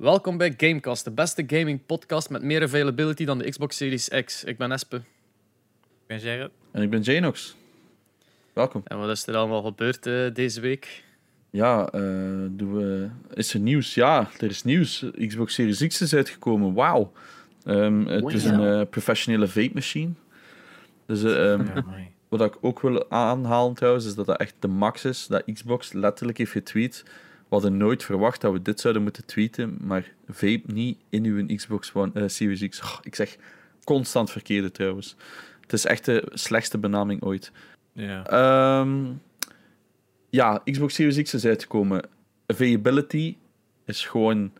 Welkom bij Gamecast, de beste gaming podcast met meer availability dan de Xbox Series X. Ik ben Espe. Ik ben Gerrit. En ik ben Janox. Welkom. En wat is er allemaal gebeurd uh, deze week? Ja, uh, doen we... is er nieuws? Ja, er is nieuws. Xbox Series X is uitgekomen. Wauw. Um, het wow. is een uh, professionele vape machine. Dus um, ja, wat ik ook wil aanhalen trouwens, is dat dat echt de max is. Dat Xbox letterlijk heeft getweet. We hadden nooit verwacht dat we dit zouden moeten tweeten, maar vape niet in uw Xbox One, uh, Series X. Oh, ik zeg constant verkeerde trouwens. Het is echt de slechtste benaming ooit. Ja. Um, ja, Xbox Series X is uitgekomen. Availability is gewoon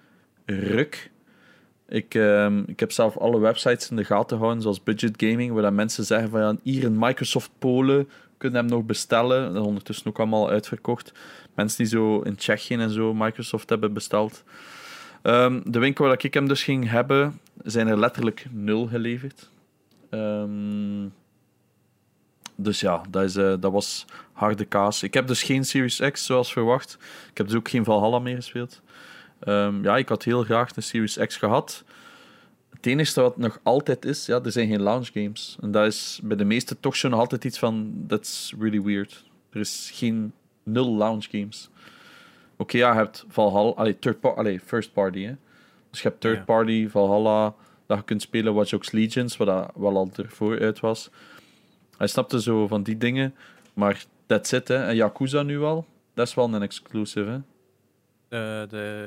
ruk. Ik, um, ik heb zelf alle websites in de gaten gehouden, zoals Budget Gaming, waar mensen zeggen van ja, hier in Microsoft Polen kunnen hem nog bestellen. Dat is ondertussen ook allemaal uitverkocht. Mensen die zo in Tsjechië en zo Microsoft hebben besteld. Um, de winkel waar ik hem dus ging hebben, zijn er letterlijk nul geleverd. Um, dus ja, dat, is, uh, dat was harde kaas. Ik heb dus geen Series X zoals verwacht. Ik heb dus ook geen Valhalla meer gespeeld. Um, ja, ik had heel graag een Series X gehad. Het enige wat nog altijd is, ja, er zijn geen launch games. En dat is bij de meeste toch zo nog altijd iets van, that's really weird. Er is geen nul launch games. Oké, okay, ja, je hebt Valhalla, allee, third par allee, first party. Hè. Dus je hebt third party, Valhalla, dat je kunt spelen Watch Dogs Legions, wat dat wel al ervoor uit was. Hij snapte zo van die dingen, maar that's it. Hè. En Yakuza nu al, dat is wel een exclusive. Hè. De,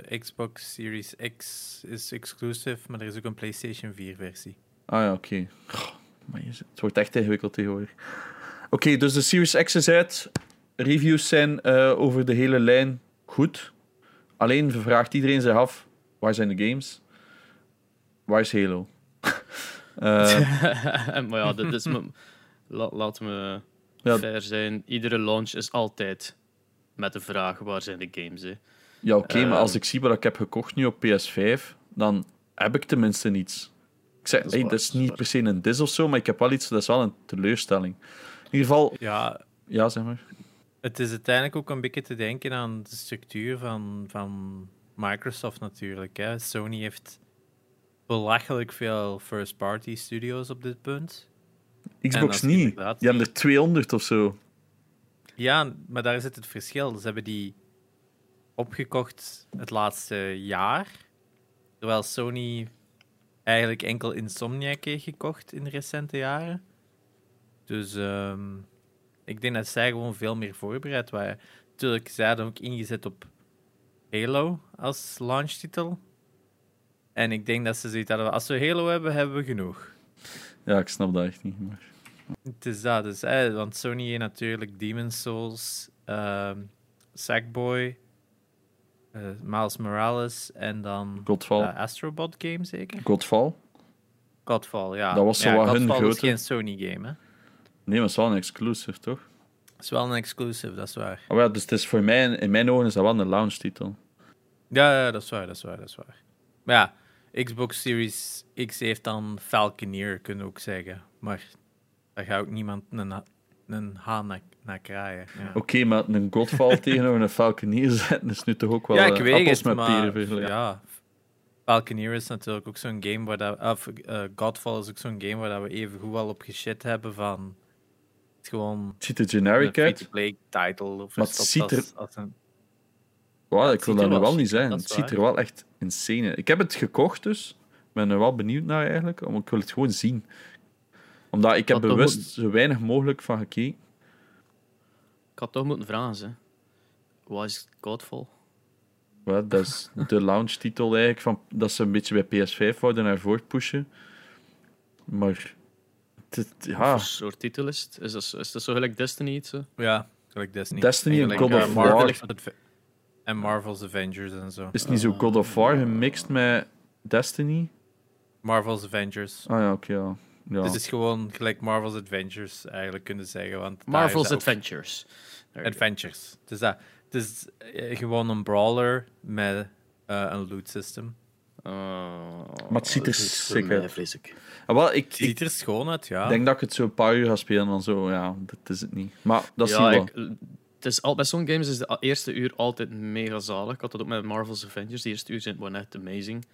de Xbox Series X is exclusive, maar er is ook een PlayStation 4 versie. Ah ja, oké. Okay. Het wordt echt ingewikkeld tegenwoordig. Oké, okay, dus de Series X is uit. Reviews zijn uh, over de hele lijn goed. Alleen vraagt iedereen zich af: waar zijn de games? Waar is Halo? uh, maar ja, dit is. La, laten we ja. fair zijn. Iedere launch is altijd met de vraag: waar zijn de games? Hè? Ja, oké, okay, maar als ik zie wat ik heb gekocht nu op PS5, dan heb ik tenminste niets. Ik zeg, dat is, hey, dat is niet per se een dis of zo, maar ik heb wel iets, dat is wel een teleurstelling. In ieder geval. Ja, ja zeg maar. Het is uiteindelijk ook een beetje te denken aan de structuur van, van Microsoft natuurlijk. Hè. Sony heeft belachelijk veel first-party studios op dit punt. Xbox niet. Je hebt er 200 of zo. Ja, maar daar zit het verschil. Ze hebben die opgekocht het laatste jaar. Terwijl Sony eigenlijk enkel Insomniac heeft gekocht in de recente jaren. Dus um, ik denk dat zij gewoon veel meer voorbereid waren. Natuurlijk, zij hadden ook ingezet op Halo als launchtitel. En ik denk dat ze zoiets hadden, als we Halo hebben, hebben we genoeg. Ja, ik snap dat echt niet. Maar... Het is dat, dus, hè, want Sony heeft natuurlijk Demon's Souls, um, Sackboy, uh, Miles Morales en dan Godfall. Uh, Astrobot game zeker? Godfall. Godfall, ja. Dat was zo ja, wat Godfall hun grote... is geen Sony game, hè? Nee, maar het is wel een exclusive, toch? Het is wel een exclusive, dat is waar. Oh, ja, dus het is voor mij, in mijn ogen is dat wel een launch-titel. Ja, ja, dat is waar, dat is waar, dat is waar. Maar ja, Xbox Series X heeft dan Falconeer, kunnen we ook zeggen. Maar daar gaat ook niemand een, een haan naar, naar kraaien. Ja. Oké, okay, maar een Godfall tegenover een Falconeer zetten is nu toch ook wel ja, ik uh, weet appels het, met peren Ja, Falconeer is natuurlijk ook zo'n game waar dat... Of, uh, Godfall is ook zo'n game waar dat we even goed wel op geshit hebben van... Het gewoon... Het ziet er generic uit. free-to-play title. Of maar het ziet er... Als, als een... Wow, ik wil dat nu wel niet zijn. Het ziet er wel echt insane uit. Ik heb het gekocht dus. Ik ben er wel benieuwd naar eigenlijk. Ik wil het gewoon zien. Omdat ik heb Wat bewust moet... zo weinig mogelijk van gekeken. Ik had toch moeten vragen, hè. Wat is Godfall? Well, dat is de launch-titel eigenlijk. Van, dat ze een beetje bij PS5 wouden naar voort pushen. Maar... Het, ja. Wat soort titel is het? Is dat, is dat zo gelijk Destiny iets? Zo? Ja, gelijk Destiny. Destiny en God of War. En Marvel's Avengers en zo. Is het niet zo God of War gemixt met Destiny? Marvel's Avengers. Ah ja, oké, okay, ja. ja. Dus het is gewoon gelijk Marvel's Adventures, eigenlijk kunnen zeggen. Want Marvel's Adventures. Adventures. Dus dat, het is uh, gewoon een brawler met uh, een loot system. Uh, maar het ziet er sick uit. Ah, wel, ik, het ziet er schoon uit, ja. Ik denk dat ik het zo een paar uur ga spelen en dan zo, ja, dat is het niet. Maar dat ja, zie je wel. Ik, het is al, bij sommige games is de eerste uur altijd mega zalig. Ik had dat ook met Marvel's Avengers. De eerste uur zijn gewoon echt amazing.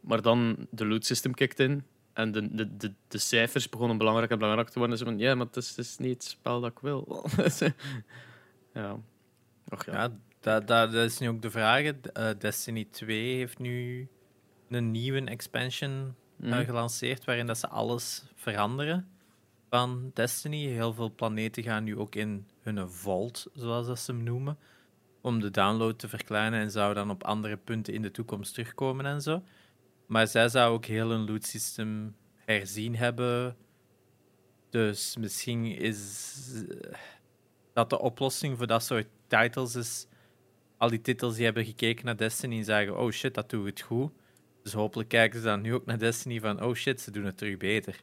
Maar dan de loot system kicked in. En de, de, de, de cijfers begonnen belangrijk en belangrijk te worden. Dus van, ja, maar het is, het is niet het spel dat ik wil. ja. Och, ja. ja dat, dat, dat, is nu ook de vraag. Uh, Destiny 2 heeft nu een nieuwe expansion uh, gelanceerd, waarin dat ze alles veranderen van Destiny. Heel veel planeten gaan nu ook in hun vault, zoals dat ze hem noemen, om de download te verkleinen en zou dan op andere punten in de toekomst terugkomen en zo. Maar zij zou ook heel een loot system herzien hebben. Dus misschien is dat de oplossing voor dat soort titles is. Al die titels die hebben gekeken naar Destiny en zeggen: Oh shit, dat doet het goed. Dus hopelijk kijken ze dan nu ook naar Destiny van: Oh shit, ze doen het terug beter.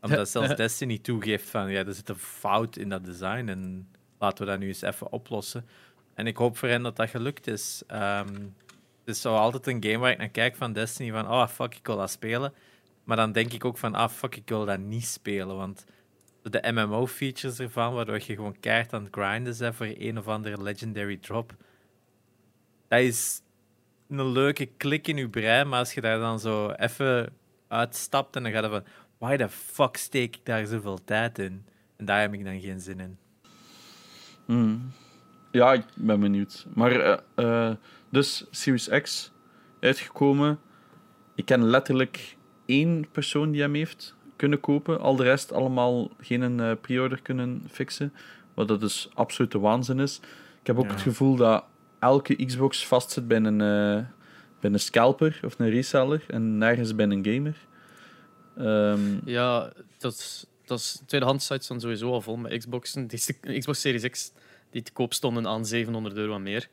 Omdat zelfs Destiny toegeeft van: Ja, er zit een fout in dat design en laten we dat nu eens even oplossen. En ik hoop voor hen dat dat gelukt is. Um, het is zo altijd een game waar ik naar kijk van Destiny, van oh fuck, ik wil dat spelen. Maar dan denk ik ook van, ah fuck, ik wil dat niet spelen. Want de MMO-features ervan, waardoor je gewoon keihard aan het grinden bent voor een of andere legendary drop. Dat is een leuke klik in je brein, maar als je daar dan zo even uitstapt en dan gaat je van, why the fuck steek ik daar zoveel tijd in? En daar heb ik dan geen zin in. Hmm. Ja, ik ben benieuwd. Maar, uh, uh, dus Series X uitgekomen. Ik ken letterlijk één persoon die hem heeft kunnen kopen. Al de rest allemaal geen uh, pre-order kunnen fixen. Wat dat dus absolute waanzin is. Ik heb ook het gevoel dat elke Xbox vastzit bij een, uh, bij een scalper of een reseller en nergens bij een gamer. Um, ja, dat is, dat is tweedehands sites dan sowieso al vol met Xboxen. Die Xbox Series X die te koop stonden aan 700 euro en meer.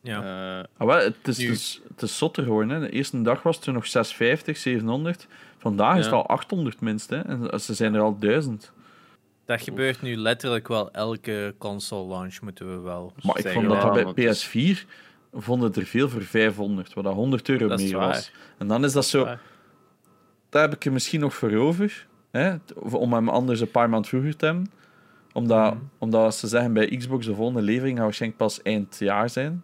Ja. Uh, ah, wel, het, is, nu... het, is, het is zotter geworden. Hè. De eerste dag was het er nog 650, 700. Vandaag is het al 800 minst. En ze zijn er al 1000. Dat gebeurt nu letterlijk wel elke console launch, moeten we wel Maar ik vond dat, dat bij PS4 vonden er veel voor 500, wat dat 100 euro dat meer was. En dan is dat, zo... Daar heb ik er misschien nog voor over, hè, om hem anders een paar maanden vroeger te hebben omdat, mm. omdat ze zeggen bij Xbox de volgende levering gaat waarschijnlijk pas eind jaar zijn.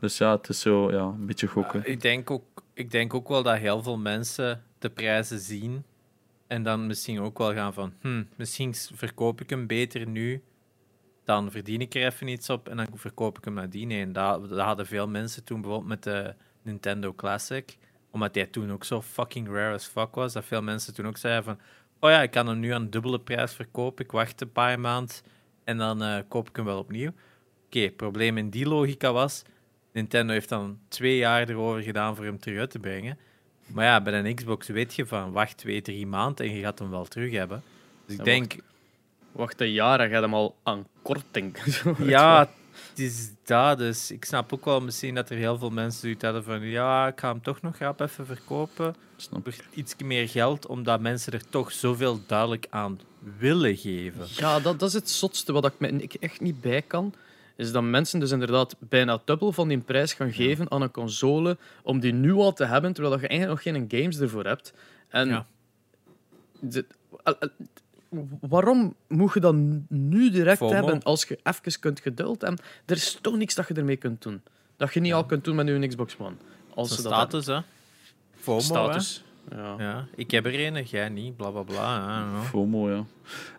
Dus ja, het is zo ja, een beetje gokken. ik, denk ook, ik denk ook wel dat heel veel mensen de prijzen zien. En dan misschien ook wel gaan van, hm, misschien verkoop ik hem beter nu. Dan verdien ik er even iets op en dan verkoop ik hem nadien. En dat, dat hadden veel mensen toen bijvoorbeeld met de Nintendo Classic. Omdat hij toen ook zo fucking rare as fuck was. Dat veel mensen toen ook zeiden van, oh ja, ik kan hem nu aan dubbele prijs verkopen. Ik wacht een paar maanden en dan uh, koop ik hem wel opnieuw. Oké, het probleem in die logica was, Nintendo heeft dan twee jaar erover gedaan voor hem terug te brengen. Maar ja, bij een Xbox weet je van, wacht twee, drie maanden en je gaat hem wel terug hebben. Dus ik denk... Wacht, een jaar en gaat hem al aan korting. ja, het is dat. Dus ik snap ook wel misschien dat er heel veel mensen zoiets hadden van ja, ik ga hem toch nog grap even verkopen. Snap. Iets meer geld, omdat mensen er toch zoveel duidelijk aan willen geven. Ja, dat, dat is het zotste wat ik me echt niet bij kan. Is dat mensen dus inderdaad bijna dubbel van die prijs gaan geven aan een console om die nu al te hebben, terwijl je eigenlijk nog geen games ervoor hebt. En ja waarom moet je dat nu direct hebben als je even kunt geduld hebben? Er is toch niks dat je ermee kunt doen. Dat je niet al kunt doen met je Xbox One. Als ze status, hè? FOMO, status. Ja. ja. Ik heb er een, jij niet, bla bla bla. FOMO, ja.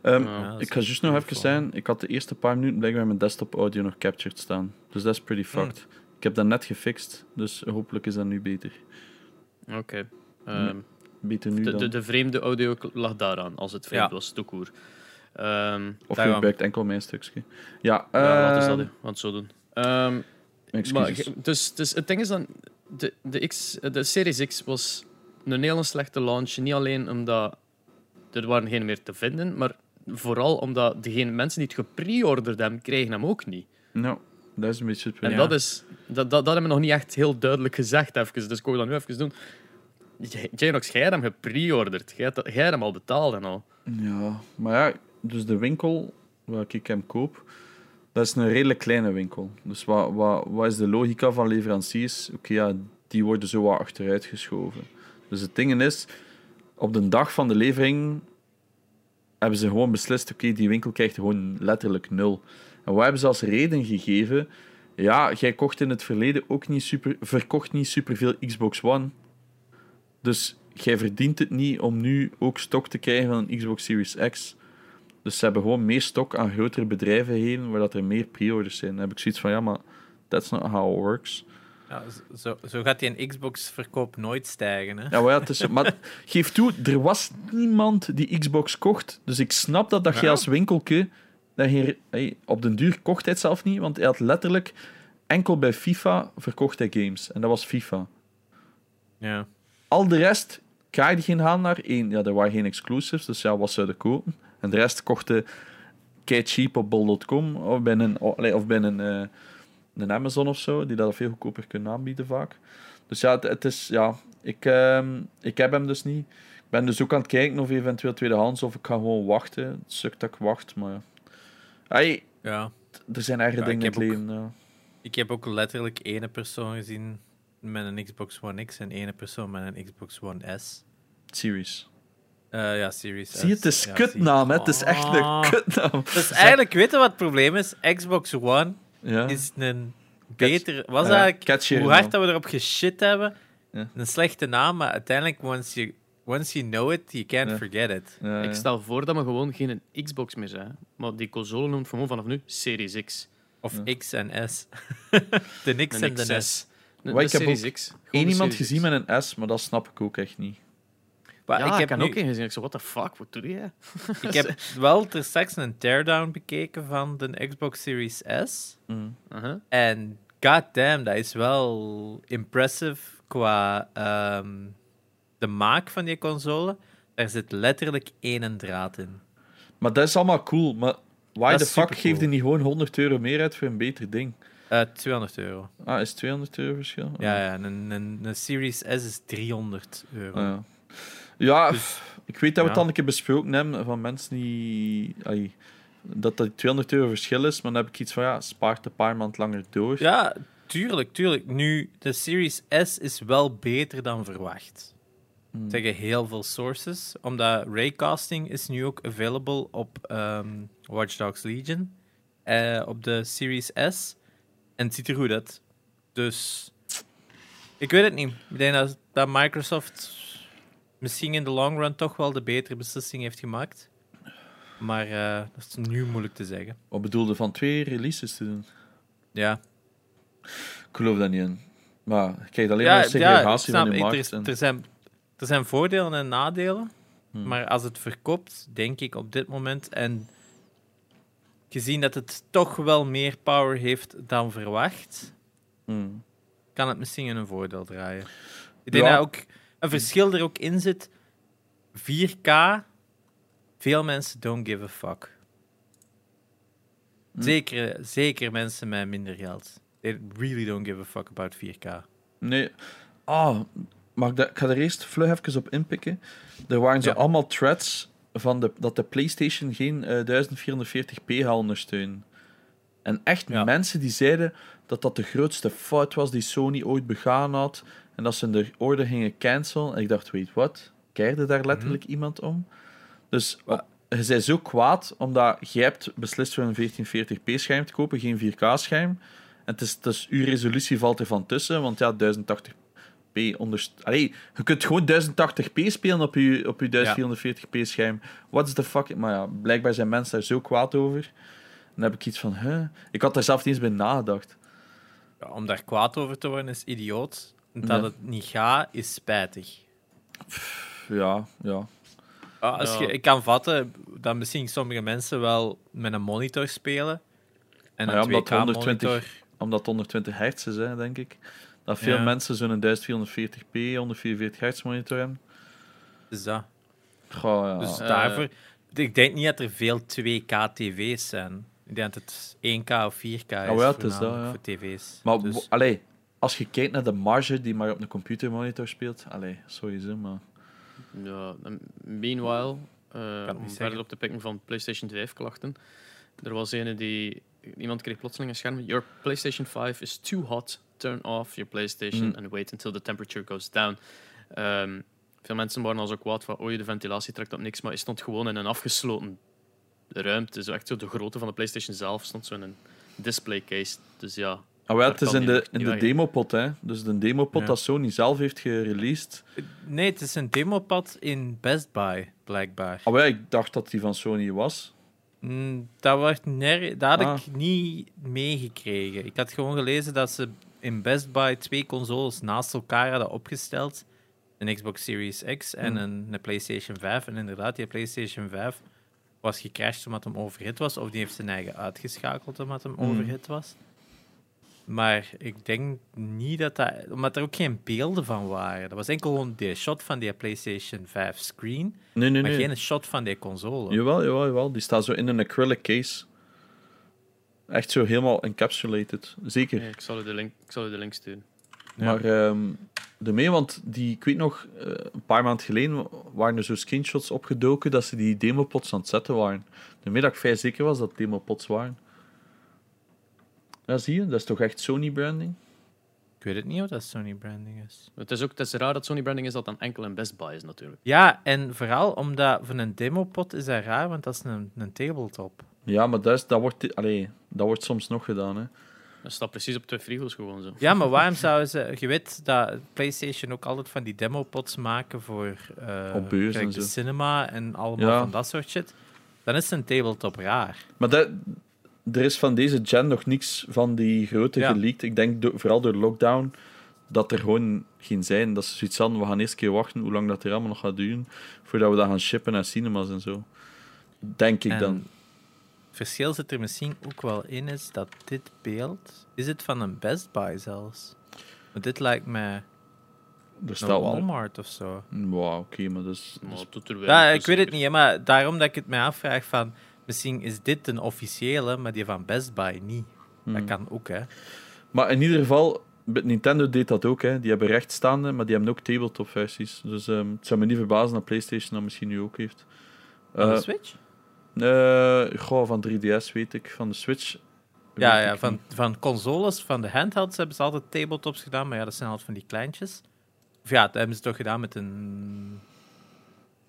Um, ik ga juist nog even zijn. Ik had de eerste paar minuten blijkbaar mijn desktop audio nog captured staan. Dus dat is pretty fucked. Ik heb dat net gefixt, dus hopelijk is dat nu beter. Oké. Okay. Beter nu de, de, de, vreemde audio lag daaraan, als het vreemd was, toekoer. Um, of je gebruikt enkel mijn stukje. Ja, uh, ja wat is dat? Want zo doen. Um, maar, dus, dus het ding is dan, de, de, X, de Series X was een hele slechte launch. Niet alleen omdat er waren geen meer te vinden, maar vooral omdat degene mensen die het gepreorderd hebben, kregen hem ook niet. Nou, dat is een beetje het En dat, is, dat, dat, dat hebben we nog niet echt heel duidelijk gezegd, even. dus ik wil dat nu even doen. Janox, jij hebt hem gepreorderd. Jij hebt hem al betaald en al. Ja, maar ja, dus de winkel waar ik hem koop, dat is een redelijk kleine winkel. Dus wat, wat, wat is de logica van leveranciers? Oké, ja, die worden zo wat achteruit geschoven. Dus het ding is, op de dag van de levering hebben ze gewoon beslist, oké, die winkel krijgt gewoon letterlijk nul. En wat hebben ze als reden gegeven? Ja, jij kocht in het verleden ook niet super, verkocht niet superveel Xbox One. Dus jij verdient het niet om nu ook stok te krijgen van een Xbox Series X. Dus ze hebben gewoon meer stok aan grotere bedrijven heen, waar dat er meer pre-orders zijn. Dan heb ik zoiets van, ja, maar that's not how it works. Ja, zo, zo gaat die een Xbox-verkoop nooit stijgen. Hè? Ja, maar, ja, is, maar geef toe, er was niemand die Xbox kocht. Dus ik snap dat, dat je als winkelke... Dat je, hey, op den duur kocht hij het zelf niet, want hij had letterlijk enkel bij FIFA verkocht hij games. En dat was FIFA. Ja. Al de rest krijg geen haan naar. Eén, ja, er waren geen exclusives, dus ja, wat zouden kopen? En de rest kochten kei cheap op bol.com of bij een, of bij een, uh, een Amazon of zo, die dat veel goedkoper kunnen aanbieden vaak. Dus ja, het, het is, ja, ik, uh, ik heb hem dus niet. Ik ben dus ook aan het kijken of eventueel tweedehands of ik ga gewoon wachten. Het sukt dat ik wacht, maar hey, ja. er zijn erge dingen in het leven. Ja. Ik heb ook letterlijk ene persoon gezien met een Xbox One X en ene persoon met een Xbox One S. Series. Uh, ja, Series Zie je, het is ja, kutnaam, hè? Het is echt een ah. kutnaam. Dus eigenlijk, weet je wat het probleem is? Xbox One ja. is een beter... Was eigenlijk, hoe hard dat we erop geshit hebben, ja. een slechte naam, maar uiteindelijk, once you, once you know it, you can't forget it. Ik stel voor dat we gewoon geen Xbox meer zijn, maar die console noemt gewoon vanaf nu Series X. Of X en S. de X en de S. De, de ik heb ook X. één iemand gezien met een S, maar dat snap ik ook echt niet. Maar ja, ik heb nu... ook gezien. Ik zo, what the fuck, wat doe je? ik heb wel ter straks een teardown bekeken van de Xbox Series S. Mm. Uh-huh. En goddamn, dat is wel impressive qua ehm, de maak van die console. Daar zit letterlijk één draad in. Maar dat is allemaal cool, maar why the fuck geeft je niet gewoon 100 euro meer uit voor een beter ding? Uh, 200 euro. Ah, is 200 euro verschil? Ja, ja een, een, een Series S is 300 euro. Ah, ja. Ja, dus, ik weet dat we het al een keer besproken hebben van mensen die. Ay, dat dat 200 euro verschil is, maar dan heb ik iets van ja, spaart een paar maand langer door. Ja, tuurlijk, tuurlijk. Nu, de Series S is wel beter dan verwacht. Hmm. Zeggen heel veel sources, omdat raycasting is nu ook available op um, Watch Dogs Legion, uh, op de Series S. En het ziet er goed uit. Dus ik weet het niet. Ik denk dat, dat Microsoft misschien in de long run toch wel de betere beslissing heeft gemaakt. Maar uh, dat is nu moeilijk te zeggen. Wat bedoelde van twee releases te doen? Ja. Ik geloof dat niet in. Maar krijg alleen ja, maar segregatie ja, van de markt. Er, er, zijn, er zijn voordelen en nadelen. Hmm. Maar als het verkoopt, denk ik op dit moment... En gezien dat het toch wel meer power heeft dan verwacht... Hmm. Kan het misschien in een voordeel draaien. Ik denk dat ook een verschil er ook in zit. 4K, veel mensen don't give a fuck. Hm. Zeker, zeker mensen met minder geld. They really don't give a fuck about 4K. Nee. Oh, mag ik, ik ga er eerst vlug even op inpikken. Er waren zo allemaal threads van de, dat de PlayStation geen uh, eh, 1440p gaat ondersteunen. En echt mensen die zeiden dat dat de grootste fout was die Sony ooit begaan had. En dat ze de order gingen cancelen. En ik dacht, weet wat? Keerde daar letterlijk mhm. iemand om? Dus je bent zo kwaad omdat jij hebt beslist voor een 1440p scherm te kopen, geen 4K-scherm. En het is, dus uw resolutie valt er van tussen, want ja, 1080p onderst... Allee, je kunt gewoon 1080p spelen op je, op je 1440p scherm. What is the fuck? Maar ja, blijkbaar zijn mensen daar zo kwaad over. Dan heb ik iets van, huh? Ik had daar zelf niet eens bij nagedacht. Ja, om daar kwaad over te worden is idioot. Dat het niet gaat, is spijtig. Ja, ja. Als Je, ik kan vatten dat misschien sommige mensen wel met een monitor spelen. En ja, een 2K-monitor... Omdat 120 hertz is, hè, denk ik. Dat veel mensen zo'n 1440p, 144 hertz monitor hebben. Dus dat. Goh, ja. Dus daarvoor... ik denk niet dat er veel 2K-tv's zijn. Ik denk dat het 1K of 4K is, oh, ja, het is dat, ja. voor tv's. Maar dus... allee, als je kijkt naar de marge die maar op een computermonitor speelt, allee, sowieso, maar... Ja, meanwhile, uh, om verder op te pikken van PlayStation 5 klachten, er was een die... Iemand kreeg plotseling een scherm. Your PlayStation 5 is too hot. Turn off your PlayStation mm. and wait until the temperature goes down. Um, veel mensen waren al zo kwaad van, oh, de ventilatie trekt op niks, maar je stond gewoon in een afgesloten de ruimte, zo echt zo de grootte van de PlayStation zelf, stond zo in een display case. Dus ja. Ah, het is in de, in de demopod, hè? Dus de demopod ja. dat Sony zelf heeft gereleased. Nee, het is een demopad in Best Buy, blijkbaar. Ah, wel, ik dacht dat die van Sony was. Mm, dat, werd ner dat had ik ah. niet meegekregen. Ik had gewoon gelezen dat ze in Best Buy twee consoles naast elkaar hadden opgesteld. Een Xbox Series X en hmm. een, een, PlayStation 5. En inderdaad, die PlayStation 5 was gecrashed omdat hem overhit was. Of die heeft zijn eigen uitgeschakeld omdat hem mm. overhit was. Maar ik denk niet dat dat... Omdat er ook geen beelden van waren. Dat was enkel gewoon de shot van die PlayStation 5 screen. Nee, nee, maar geen shot van die console. Jawel, jawel, jawel. Die staat zo in een acrylic case. Echt zo helemaal encapsulated. Zeker. ik, zal u de link, ik zal u de link sturen. Maar um, de mee, want die, ik weet nog, uh, een paar maanden geleden waren er zo screenshots opgedoken dat ze die demopods aan het zetten waren. De middag vrij zeker was dat demopods waren. Ja, zie je, dat is toch echt Sony branding? Ik weet het niet of dat Sony branding is. Het is ook het is raar dat Sony branding is dat dan enkel een Best Buy is natuurlijk. Ja, en vooral omdat van een demopod is dat raar, want dat is een, een tabletop. Ja, maar dat, is, dat, wordt, allee, dat wordt soms nog gedaan. Hè. Dat staat precies op twee frigo's gewoon zo. Ja, maar waarom zouden ze... Je weet dat PlayStation ook altijd van die demopods maken voor uh, op beurs en zo. cinema en allemaal van dat soort shit. Dan is een tabletop raar. Maar dat, er is van deze gen nog niks van die grote ja. geleakt. Ik denk vooral door lockdown dat er gewoon geen zijn. Dat is zoiets van, we gaan eerst een keer wachten hoe lang dat er allemaal nog gaat duren voordat we dat gaan shippen naar cinemas en zo. Denk ik dan verschil zit er misschien ook wel in, is dat dit beeld, is het van een Best Buy zelfs? Maar dit lijkt mij er staat Walmart of zo. Wow, oké, maar dus... ja, ik weet het niet, maar daarom dat ik het mij afvraag van... Misschien is dit een officiële, maar die van Best Buy niet. Dat hmm. kan ook, hè. Maar in ieder geval, Nintendo deed dat ook, hè. Die hebben rechtstaande, maar die hebben ook tabletop-versies. Dus um, het zou me niet verbazen dat PlayStation dat misschien nu ook heeft. Uh, de Switch? Uh, goh, van 3DS weet ik, van de Switch. Ja, ja van, van consoles, van de handhelds hebben ze altijd tabletops gedaan, maar ja, dat zijn altijd van die kleintjes. Of ja, dat hebben ze toch gedaan met een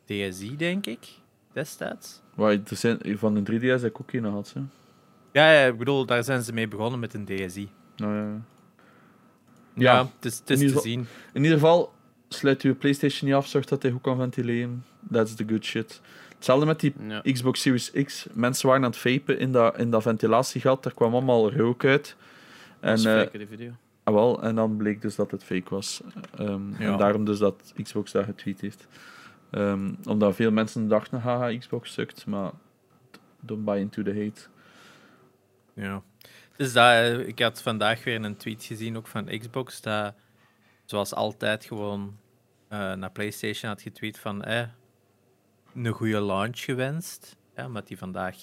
DSi, denk ik, destijds. Waar, zijn, van de 3DS heb ik ook een gehad, hè? Ja, ja, ik bedoel, daar zijn ze mee begonnen met een DSi. Nou, ja. Ja, ja, het is, het is te zien. In ieder geval, sluit je PlayStation niet af, zorg dat hij goed kan ventileren. That's the good shit. Hetzelfde met die Xbox Series X. Mensen waren aan het vapen in dat, in dat ventilatiegat. Er kwam allemaal rook uit. En, dat fake, die video. Ah, wel, en dan bleek dus dat het fake was. Um, En daarom dus dat Xbox dat getweet heeft. Um, omdat veel mensen dachten, haha, Xbox sukt, maar don't buy into the hate. Ja. Dus dat, eh, ik had vandaag weer een tweet gezien, ook van Xbox, dat zoals altijd gewoon uh, naar PlayStation had getweet van eh, een goede launch gewenst, ja, omdat die vandaag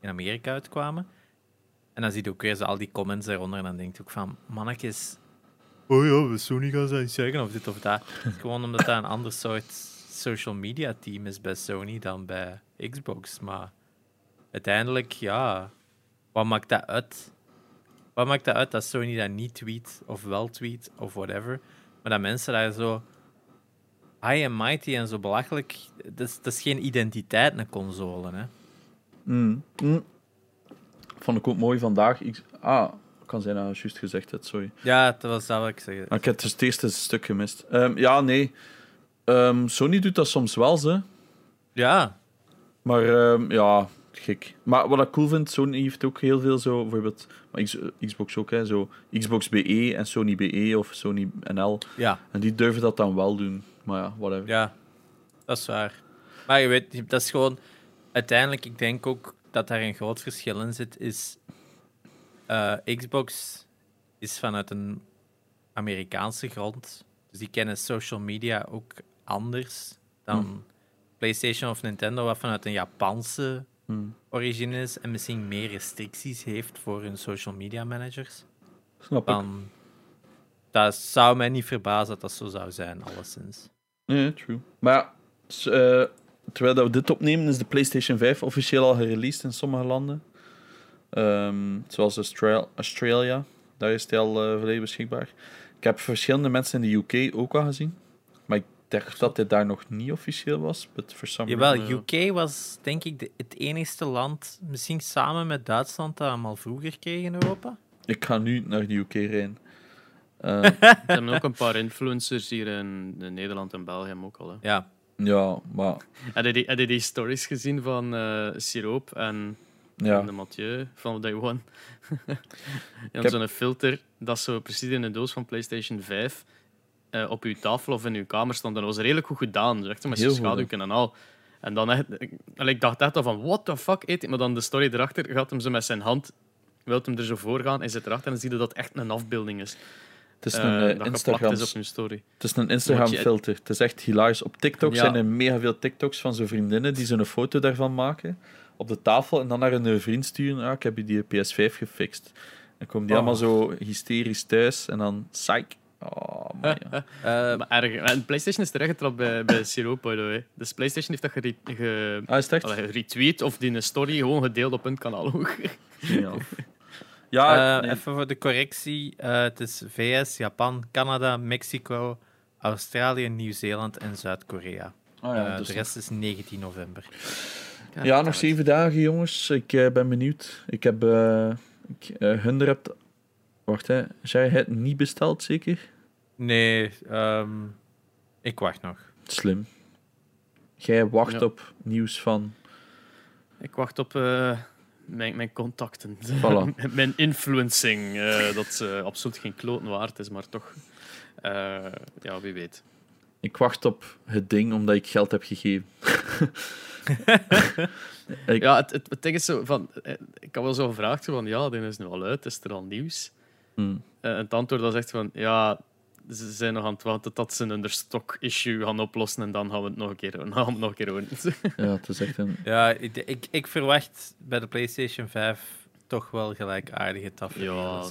in Amerika uitkwamen. En dan zie je ook weer al die comments eronder en dan denk je ook van, mannetjes, oh ja, we Sony gaan ze zeggen of dit of dat. Gewoon omdat dat een ander soort social media team is bij Sony dan bij Xbox. Maar uiteindelijk, ja, wat maakt dat uit? Wat maakt dat uit dat Sony dat niet tweet of wel tweet of whatever? Maar dat mensen daar zo high and mighty en zo belachelijk. Dat is, dat is geen identiteit, een console. Hè? Mm. Mm. Vond ik ook mooi vandaag. Ik, ah, kan zijn dat je juist gezegd hebt, sorry. Ja, dat was dat wat ik zeggen. Ah, ik heb dus het eerste stuk gemist. Um, ja, nee. Um, Sony doet dat soms wel, ze. Ja. Maar um, ja, gek. Maar wat ik cool vind, Sony heeft ook heel veel zo, bijvoorbeeld, maar Xbox ook, hè, zo Xbox BE en Sony BE of Sony NL. Ja. En die durven dat dan wel doen. Maar ja, whatever. Ja, dat is waar. Maar je weet, dat is gewoon... Uiteindelijk, ik denk ook dat daar een groot verschil in zit, is... Uh, Xbox is vanuit een Amerikaanse grond. Dus die kennen social media ook anders dan hmm. PlayStation of Nintendo, wat vanuit een Japanse hmm. origine is en misschien meer restricties heeft voor hun social media managers. Snap dan, Dat zou mij niet verbazen dat dat zo zou zijn, alleszins. Nee, true. Maar ja, uh, terwijl we dit opnemen, is de PlayStation 5 officieel al gereleased in sommige landen. Um, zoals Australia, Australia, daar is het al uh, volledig beschikbaar. Ik heb verschillende mensen in de UK ook al gezien. Dacht dat dit daar nog niet officieel was, but for some Jawel, reason... UK was denk ik de, het enigste land, misschien samen met Duitsland, dat hem al vroeger kreeg in Europa. Ik ga nu naar de UK rijden. Uh, er zijn ook een paar influencers hier in, in Nederland en België ook al. Hè. Ja. Ja, maar... Heb je die, heb je die stories gezien van uh, Siroop en, ja. en de Mathieu van Day One? Je hebt zo'n filter dat zo precies in de doos van PlayStation 5 uh, op uw tafel of in uw kamer stond. En dat was redelijk goed gedaan. Echt met zijn schaduwken en al. En dan echt, ik dacht echt al van, what the fuck eet hij? Maar dan de story erachter gaat hem zo met zijn hand, wil hem er zo voor gaan, en zit erachter en dan zie je dat echt een afbeelding is. Het is een uh, Instagram. Is op hun story. Het is een Instagram filter. Het is echt hilarisch. Op TikTok ja. zijn er mega veel TikToks van zo'n vriendinnen die zo'n foto daarvan maken op de tafel en dan naar een vriend sturen. Ah, ik heb je die PS5 gefixt. En komen die oh. allemaal zo hysterisch thuis en dan psych. Oh, man, ja. uh, maar erg. En PlayStation is terechtgetrapt bij, bij Siroop, by the way. Dus PlayStation heeft dat gere ge ah, allee, retweet of die een story gewoon gedeeld op hun kanaal. ja. Ja, uh, nee. even voor de correctie. Uh, het is VS, Japan, Canada, Mexico, Australië, Nieuw-Zeeland en Zuid-Korea. Oh ja, uh, dus de rest is 19 november. Ja, ja nog zeven dagen, jongens. Ik ben benieuwd. Ik heb ik, Hunder hebt... Wacht, hè. Jij het niet besteld, zeker? Nee, um, ik wacht nog. Slim. Jij wacht ja. op nieuws van... Ik wacht op mijn, mijn contacten. Voilà. mijn influencing. Uh, dat uh, absoluut geen kloten waard is, maar toch. Uh, ja, wie weet. Ik wacht op het ding omdat ik geld heb gegeven. ik... Ja, het, het, het, ding is zo van. Ik had wel zo gevraagd van ja, dit is nu al uit, is er al nieuws? Hmm. en het antwoord was echt van ja, ze zijn nog aan het wachten tot ze een stock-issue gaan oplossen en dan gaan we het nog een keer, gaan we het nog een keer doen. ja, het is echt een... Ja, ik, ik, ik, verwacht bij de PlayStation 5 toch wel gelijkaardige tafereelen. Ja,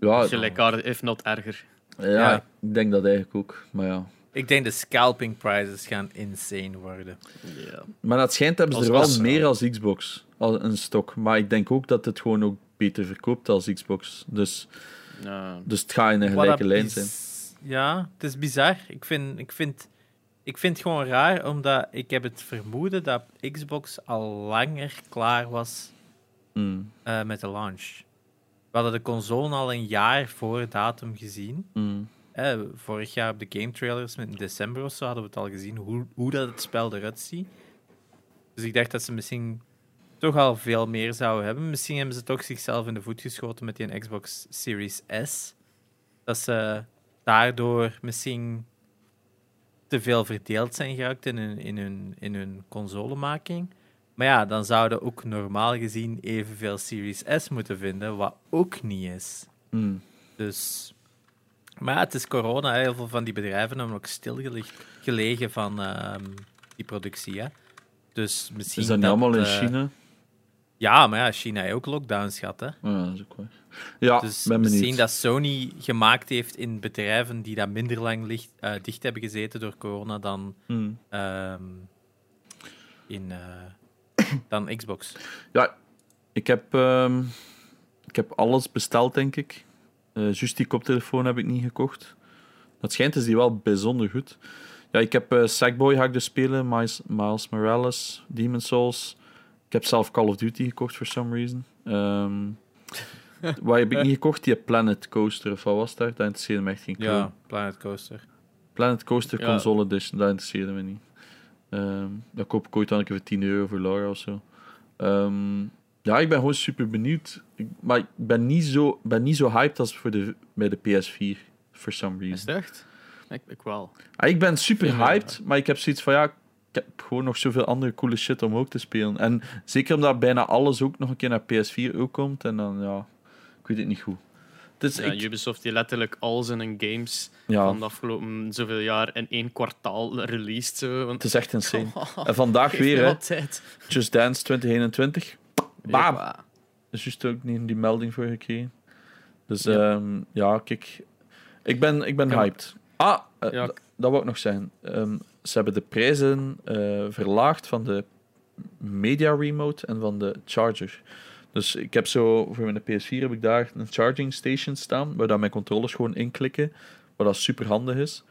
ja gelijkaardig, if not erger. Ja, ja, ik denk dat eigenlijk ook, maar ja. Ik denk de scalping prices gaan insane worden. Ja. Maar dat schijnt hebben ze er wel meer als Xbox, als een stok. Maar ik denk ook dat het gewoon ook beter verkoopt als Xbox. Dus, ja. dus het gaat in een gelijke lijn zijn ja, het is bizar. Ik vind, ik, vind, ik vind het gewoon raar, omdat ik heb het vermoeden dat Xbox al langer klaar was mm. uh, met de launch. We hadden de console al een jaar voor datum gezien. Mm. Eh, vorig jaar op de game trailers, in december of zo, hadden we het al gezien hoe, hoe dat het spel eruit ziet. Dus ik dacht dat ze misschien toch al veel meer zouden hebben. Misschien hebben ze toch zichzelf in de voet geschoten met die Xbox Series S. Dat ze daardoor misschien te veel verdeeld zijn geraakt in hun, in hun, in hun consolemaking. Maar ja, dan zouden ook normaal gezien evenveel Series S moeten vinden, wat ook niet is. Mm. Dus... Maar ja, het is corona. Heel veel van die bedrijven hebben ook stilgelegen van um, die productie. Hè. Dus misschien is dat, niet allemaal in uh, China? Ja, maar ja, China heeft ook lockdowns gehad. Hè. Ja, dat is ook waar. Ja, dus ben misschien dat Sony gemaakt heeft in bedrijven die dat minder lang licht, uh, dicht hebben gezeten door corona dan, hmm. um, in, uh, dan Xbox. Ja, ik heb, um, ik heb alles besteld, denk ik. Uh, juist die koptelefoon heb ik niet gekocht. Dat schijnt is die wel bijzonder goed. Ja, ik heb Sackboy ga ik dus spelen, Miles, Miles Morales, Demon's Souls. Ik heb zelf Call of Duty gekocht for some reason. Um, Waar heb ik niet gekocht? Die Planet Coaster, of wat was daar? Dat interesseerde me echt geen Ja. Planet Coaster. Planet Coaster ja. Console Edition, dat interesseerde me niet. Um, dat koop ik ooit dan een keer voor 10 euro voor Laura of zo. Um, ja, ik ben gewoon super benieuwd. Ik, maar ik ben niet zo, ben niet zo hyped als voor de, bij de PS4, for some reason. Is echt? Ik, ik wel. Ah, ik ben super hyped, maar ik heb zoiets van ja, ik heb gewoon nog zoveel andere coole shit om ook te spelen. En zeker omdat bijna alles ook nog een keer naar PS4 ook komt. En dan ja, ik weet het niet goed. Dus ja, ik... Ubisoft die letterlijk al zijn games ja. van de afgelopen zoveel jaar in één kwartaal released. Zo. Want... Het is echt insane. en vandaag weer, hè. Just Dance 2021. Bam! Ja. Is juist ook niet die melding voor gekregen. Dus ja, um, ja kijk. Ik ben, ik ben hyped. Ah, uh, ja. dat wou ik nog zeggen. Um, ze hebben de prijzen uh, verlaagd van de Media Remote en van de Charger. Dus ik heb zo, voor mijn PS4 heb ik daar een charging station staan, waar dan mijn controllers gewoon inklikken, wat dat super handig is.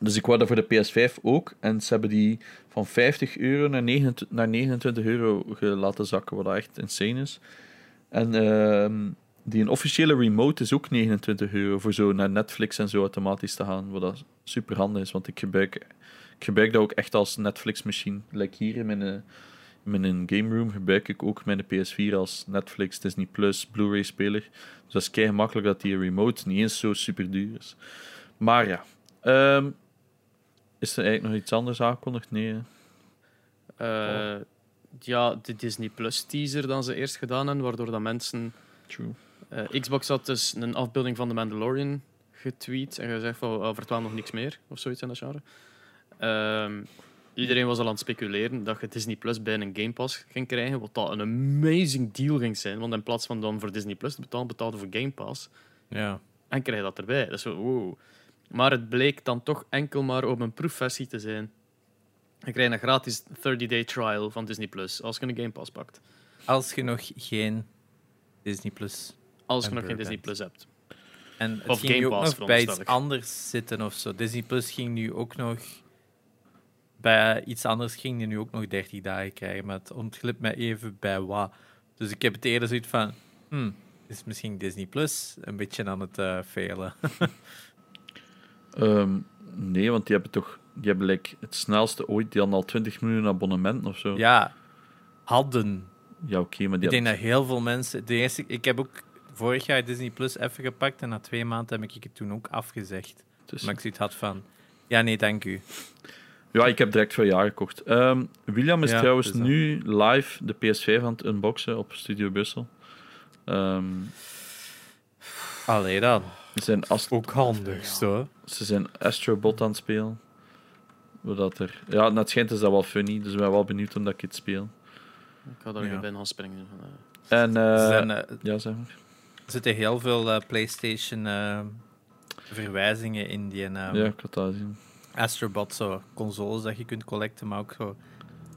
Dus ik wou dat voor de PS5 ook. En ze hebben die van 50 euro naar 29, naar 29 euro laten zakken, wat echt insane is. En uh, die een officiële remote is ook 29 euro voor zo naar Netflix en zo automatisch te gaan. Wat dat super handig is, want ik gebruik, ik gebruik dat ook echt als Netflix-machine. Like hier in mijn, in mijn game room gebruik ik ook mijn PS4 als Netflix, Disney Plus, Blu-ray speler. Dus dat is kei gemakkelijk dat die remote niet eens zo super duur is. Maar ja, um, is er eigenlijk nog iets anders aangekondigd? Nee. Uh, ja, de Disney Plus teaser dan ze eerst gedaan hebben, waardoor dat mensen. True. Uh, Xbox had dus een afbeelding van de Mandalorian getweet en gezegd van oh, nog niks meer of zoiets in dat genre. Um, iedereen was al aan het speculeren dat je Disney Plus bij een Game Pass ging krijgen, wat dat een amazing deal ging zijn. Want in plaats van dan voor Disney Plus te betalen, betaalde voor Game Pass. Ja. En krijg je dat erbij. Dat is zo, wow. Maar het bleek dan toch enkel maar op een proefversie te zijn. Je krijgt een gratis 30-day trial van Disney Plus als je een Game Pass pakt. Als je nog geen Disney Plus Als je nog geen Disney Plus hebt. En het of ging Game Pass, ook nog bij iets anders zitten of zo. Disney Plus ging nu ook nog... Bij iets anders ging je nu ook nog 30 dagen krijgen. Maar het ontglipt me even bij wat. Dus ik heb het eerder zoiets van... Hmm, is misschien Disney Plus een beetje aan het uh, failen. Um, nee, want die hebben toch die hebben like, het snelste ooit, die hadden al 20 miljoen abonnementen of zo. Ja, hadden. Ja, oké, maar die Ik denk dat heel veel mensen. De eerste, ik heb ook vorig jaar Disney Plus even gepakt en na twee maanden heb ik het toen ook afgezegd. Dus... Maar ik zoiets had van. Ja, nee, dank u. Ja, ik heb direct voor jaar gekocht. Um, William is trouwens nu live de PS5 aan het unboxen op Studio Brussel. Um, Allee dan. Ze zijn Ook handig, zo. Ze zijn Astrobot aan het spelen. Zodat er... Ja, het schijnt is dat wel funny, dus ik ben wel benieuwd omdat ik het speel. Ik ga daar ja. bij gaan springen. En, uh, zijn, uh, ja, zeg maar. Er zitten heel veel uh, PlayStation verwijzingen in die. ja, ik had dat zien. Astrobot, zo consoles dat je kunt collecten, maar ook zo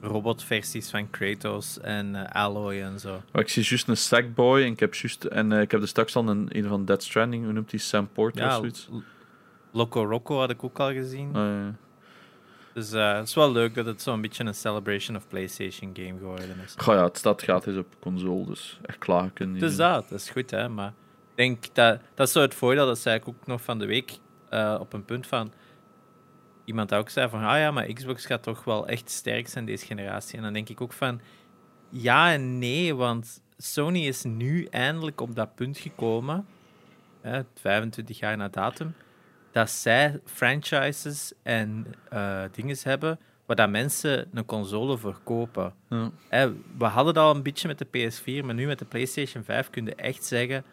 robotversies van Kratos en uh, Alloy en zo. ik zie juist een Sackboy en ik heb, juist, en, uh, ik heb er straks al een, een van Dead Stranding, hoe noemt die? Sam Porter ja, of zoiets? Loco Rocco had ik ook al gezien. Oh, ja. Dus uh, het is wel leuk dat het zo'n beetje een celebration of PlayStation game geworden is. Goh ja, het staat gratis op console, dus echt klaar kunnen. Dus dat, dat is goed hè, maar ik denk dat dat is zo het voordeel, dat zei ik ook nog van de week op een punt van iemand ook zei van, ah ja, maar Xbox gaat toch wel echt sterk zijn deze generatie. En dan denk ik ook van, ja en nee, want Sony is nu eindelijk op dat punt gekomen, hè, 25 jaar na datum, dat zij franchises en uh, dingen hebben waar dat mensen een console verkopen. Ja. we hadden dat al een beetje met de PS4, maar nu met de PlayStation 5 kun je echt zeggen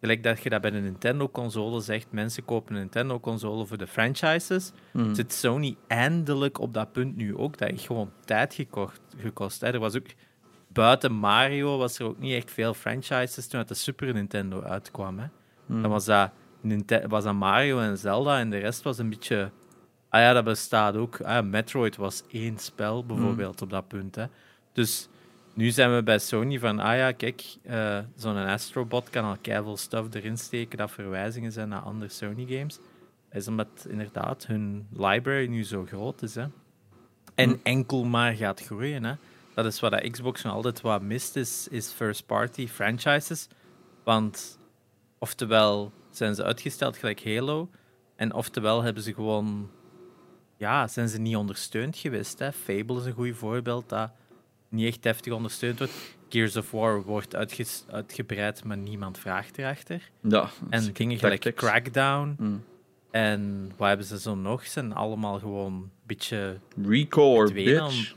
Gelijk dat je dat bij een Nintendo-console zegt, mensen kopen een Nintendo-console voor de franchises. Mm. Zit Sony eindelijk op dat punt nu ook. Dat heeft gewoon tijd gekocht, gekost. Hè. Er was ook, buiten Mario was er ook niet echt veel franchises toen het de Super Nintendo uitkwam. Hè. Mm. Dan was dat, was dat Mario en Zelda en de rest was een beetje... Ah ja, dat bestaat ook. Ah, Metroid was één spel bijvoorbeeld mm. op dat punt. Hè. Dus nu zijn we bij Sony van, ah ja, kijk, uh, zo'n Astrobot kan al keiveel stuff erin steken dat verwijzingen zijn naar andere Sony games. Is omdat inderdaad hun library nu zo groot is. Hè. En hm. enkel maar gaat groeien. Hè. Dat is wat de Xbox nog altijd wat mist, is, is first-party franchises. Want oftewel zijn ze uitgesteld gelijk Halo, en oftewel hebben ze gewoon... Ja, zijn ze niet ondersteund geweest. Hè. Fable is een goed voorbeeld. Dat niet echt heftig ondersteund wordt. Gears of War wordt uitgebreid, maar niemand vraagt erachter. Ja, en dingen gelijk Crackdown. Mm. En wat hebben ze zo nog? Zijn allemaal gewoon een beetje. Recore, bitch.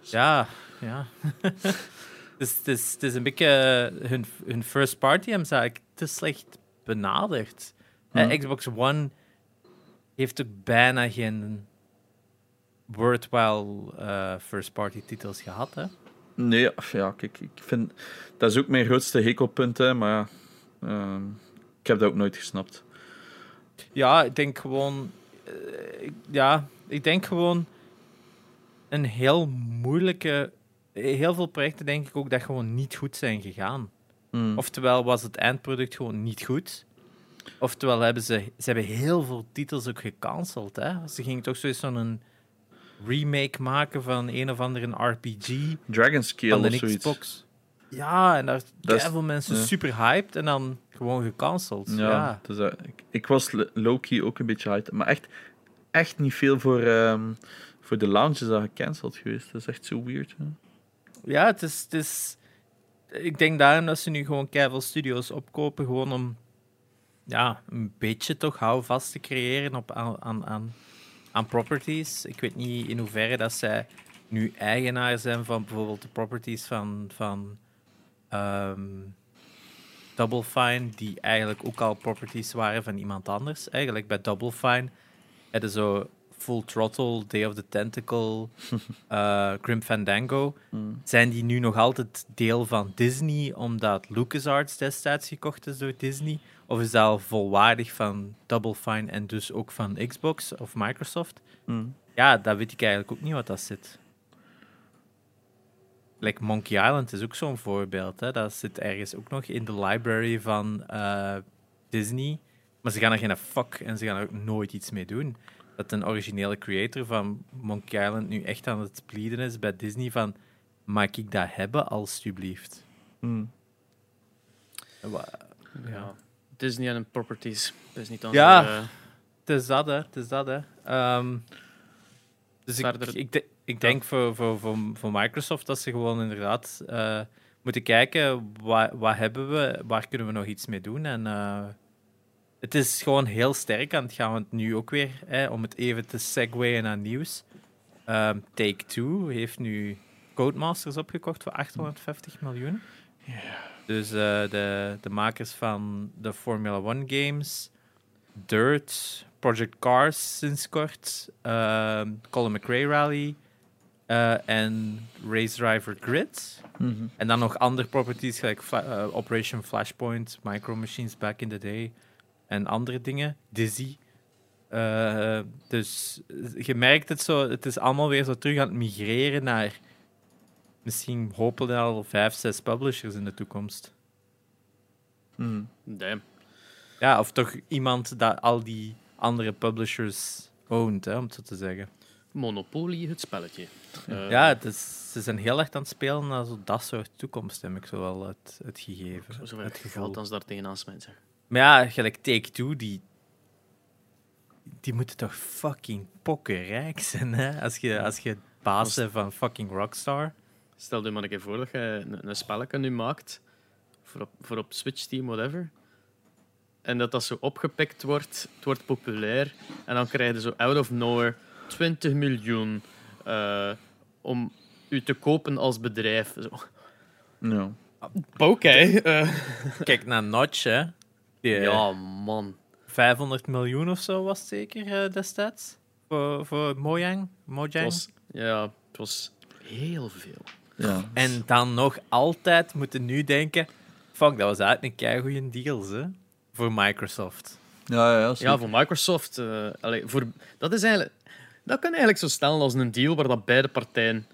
Ja, ja. dus het is, het is een beetje. Hun, hun first party hebben ze eigenlijk te slecht benaderd. Mm. Xbox One heeft ook bijna geen worthwhile uh, first-party titels gehad, hè? Nee, ja, kijk, ik vind... Dat is ook mijn grootste hekelpunt, hè, maar ja... Uh, ik heb dat ook nooit gesnapt. Ja, ik denk gewoon... Uh, ja, ik denk gewoon... Een heel moeilijke... Heel veel projecten denk ik ook dat gewoon niet goed zijn gegaan. Mm. Oftewel was het eindproduct gewoon niet goed. Oftewel hebben ze, ze hebben heel veel titels ook gecanceld. Hè? Ze gingen toch zo'n zo'n remake maken van een of andere RPG. Dragon Scale van de of zoiets. Xbox. Ja, en daar zijn veel mensen ja. super hyped en dan gewoon gecanceld. Ja, Ja, dus, eh, ik, ik was low-key ook een beetje hyped. Maar echt, echt niet veel voor, ehm, voor de launch is dat gecanceld geweest. Dat is echt zo weird. Hè? Ja, het is, het is... Ik denk daarom dat ze nu gewoon keiveel studio's opkopen, gewoon om ja, een beetje toch houvast te creëren op, aan, aan, aan, aan properties. Ik weet niet in hoeverre dat zij nu eigenaar zijn van bijvoorbeeld de properties van, van ehm, Double Fine, die eigenlijk ook al properties waren van iemand anders. Eigenlijk bij Double Fine hadden zo Full Throttle, Day of the Tentacle, eh Grim Fandango. Zijn die nu nog altijd deel van Disney omdat LucasArts destijds gekocht is door Disney? Of is dat al volwaardig van Double Fine en dus ook van Xbox of Microsoft? Mm. Ja, dat weet ik eigenlijk ook niet wat dat zit. Like Monkey Island is ook zo'n voorbeeld. Hè? Dat zit ergens ook nog in de library van eh, Disney. Maar ze gaan er geen fuck en ze gaan er ook nooit iets mee doen. Dat een originele creator van Monkey Island nu echt aan het pleaden is bij Disney van mag ik dat hebben, alstublieft? Mm. Wa- Ja. Disney en hun properties. Dat is niet aan Ja. eh, Het is dat, hè. Het is dat, hè. Ehm, dus ik, Verder- ik, de- ik denk voor, voor, voor, voor Microsoft dat ze gewoon inderdaad eh, moeten kijken wat, wat hebben we, waar kunnen we nog iets mee doen. En eh, het is gewoon heel sterk aan het gaan, want nu ook weer, hè, om het even te segwayen naar nieuws. Ehm, Take-Two heeft nu Codemasters opgekocht voor 850 miljoen. Dus eh, de, de makers van de Formula One games, Dirt, Project Cars sinds kort, ehm, Colin McRae Rally eh, en Race Driver Grid. Mhm. En dan nog andere properties, gelijk Fla- eh, Operation Flashpoint, Micro Machines back in the day en andere dingen. Dizzy. Eh, dus je merkt het zo, het is allemaal weer zo terug aan het migreren naar misschien hopelijk al vijf, zes publishers in de toekomst. Mm. damn. Ja, of toch iemand dat al die andere publishers owned, hè, om het zo te zeggen. Monopoly, het spelletje. Eh, ja, het is, ze zijn heel erg aan het spelen naar zo dat soort toekomst, heb ik zo wel het, het gegeven. Zoveel het geld gevoel. als daar tegenaan smijt. Maar ja, gelijk Take-Two, die, die moeten toch fucking pokkenrijk zijn, hè? Als je, als je baas bent van fucking Rockstar. Stel je maar een keer voor dat je een, een spelletje nu maakt, voor op, voor op Switch, Steam, whatever, en dat dat zo opgepikt wordt, het wordt populair, en dan krijg je zo out of nowhere 20 miljoen eh, om u te kopen als bedrijf. Zo. Ja. Oké. eh. Kijk naar Notch, hè? Die, ja, man. 500 miljoen of zo was het zeker eh, destijds. Voor, voor Mojang. Het Mojang. was, ja, het was heel veel. ja. En dan nog altijd moeten nu denken... Fuck, dat was eigenlijk een keigoeie deal, hè? Voor Microsoft. Ja, ja, Ja, voor Microsoft. eh, allee, voor, dat, is eigenlijk, dat kan eigenlijk zo stellen als een deal waar dat beide partijen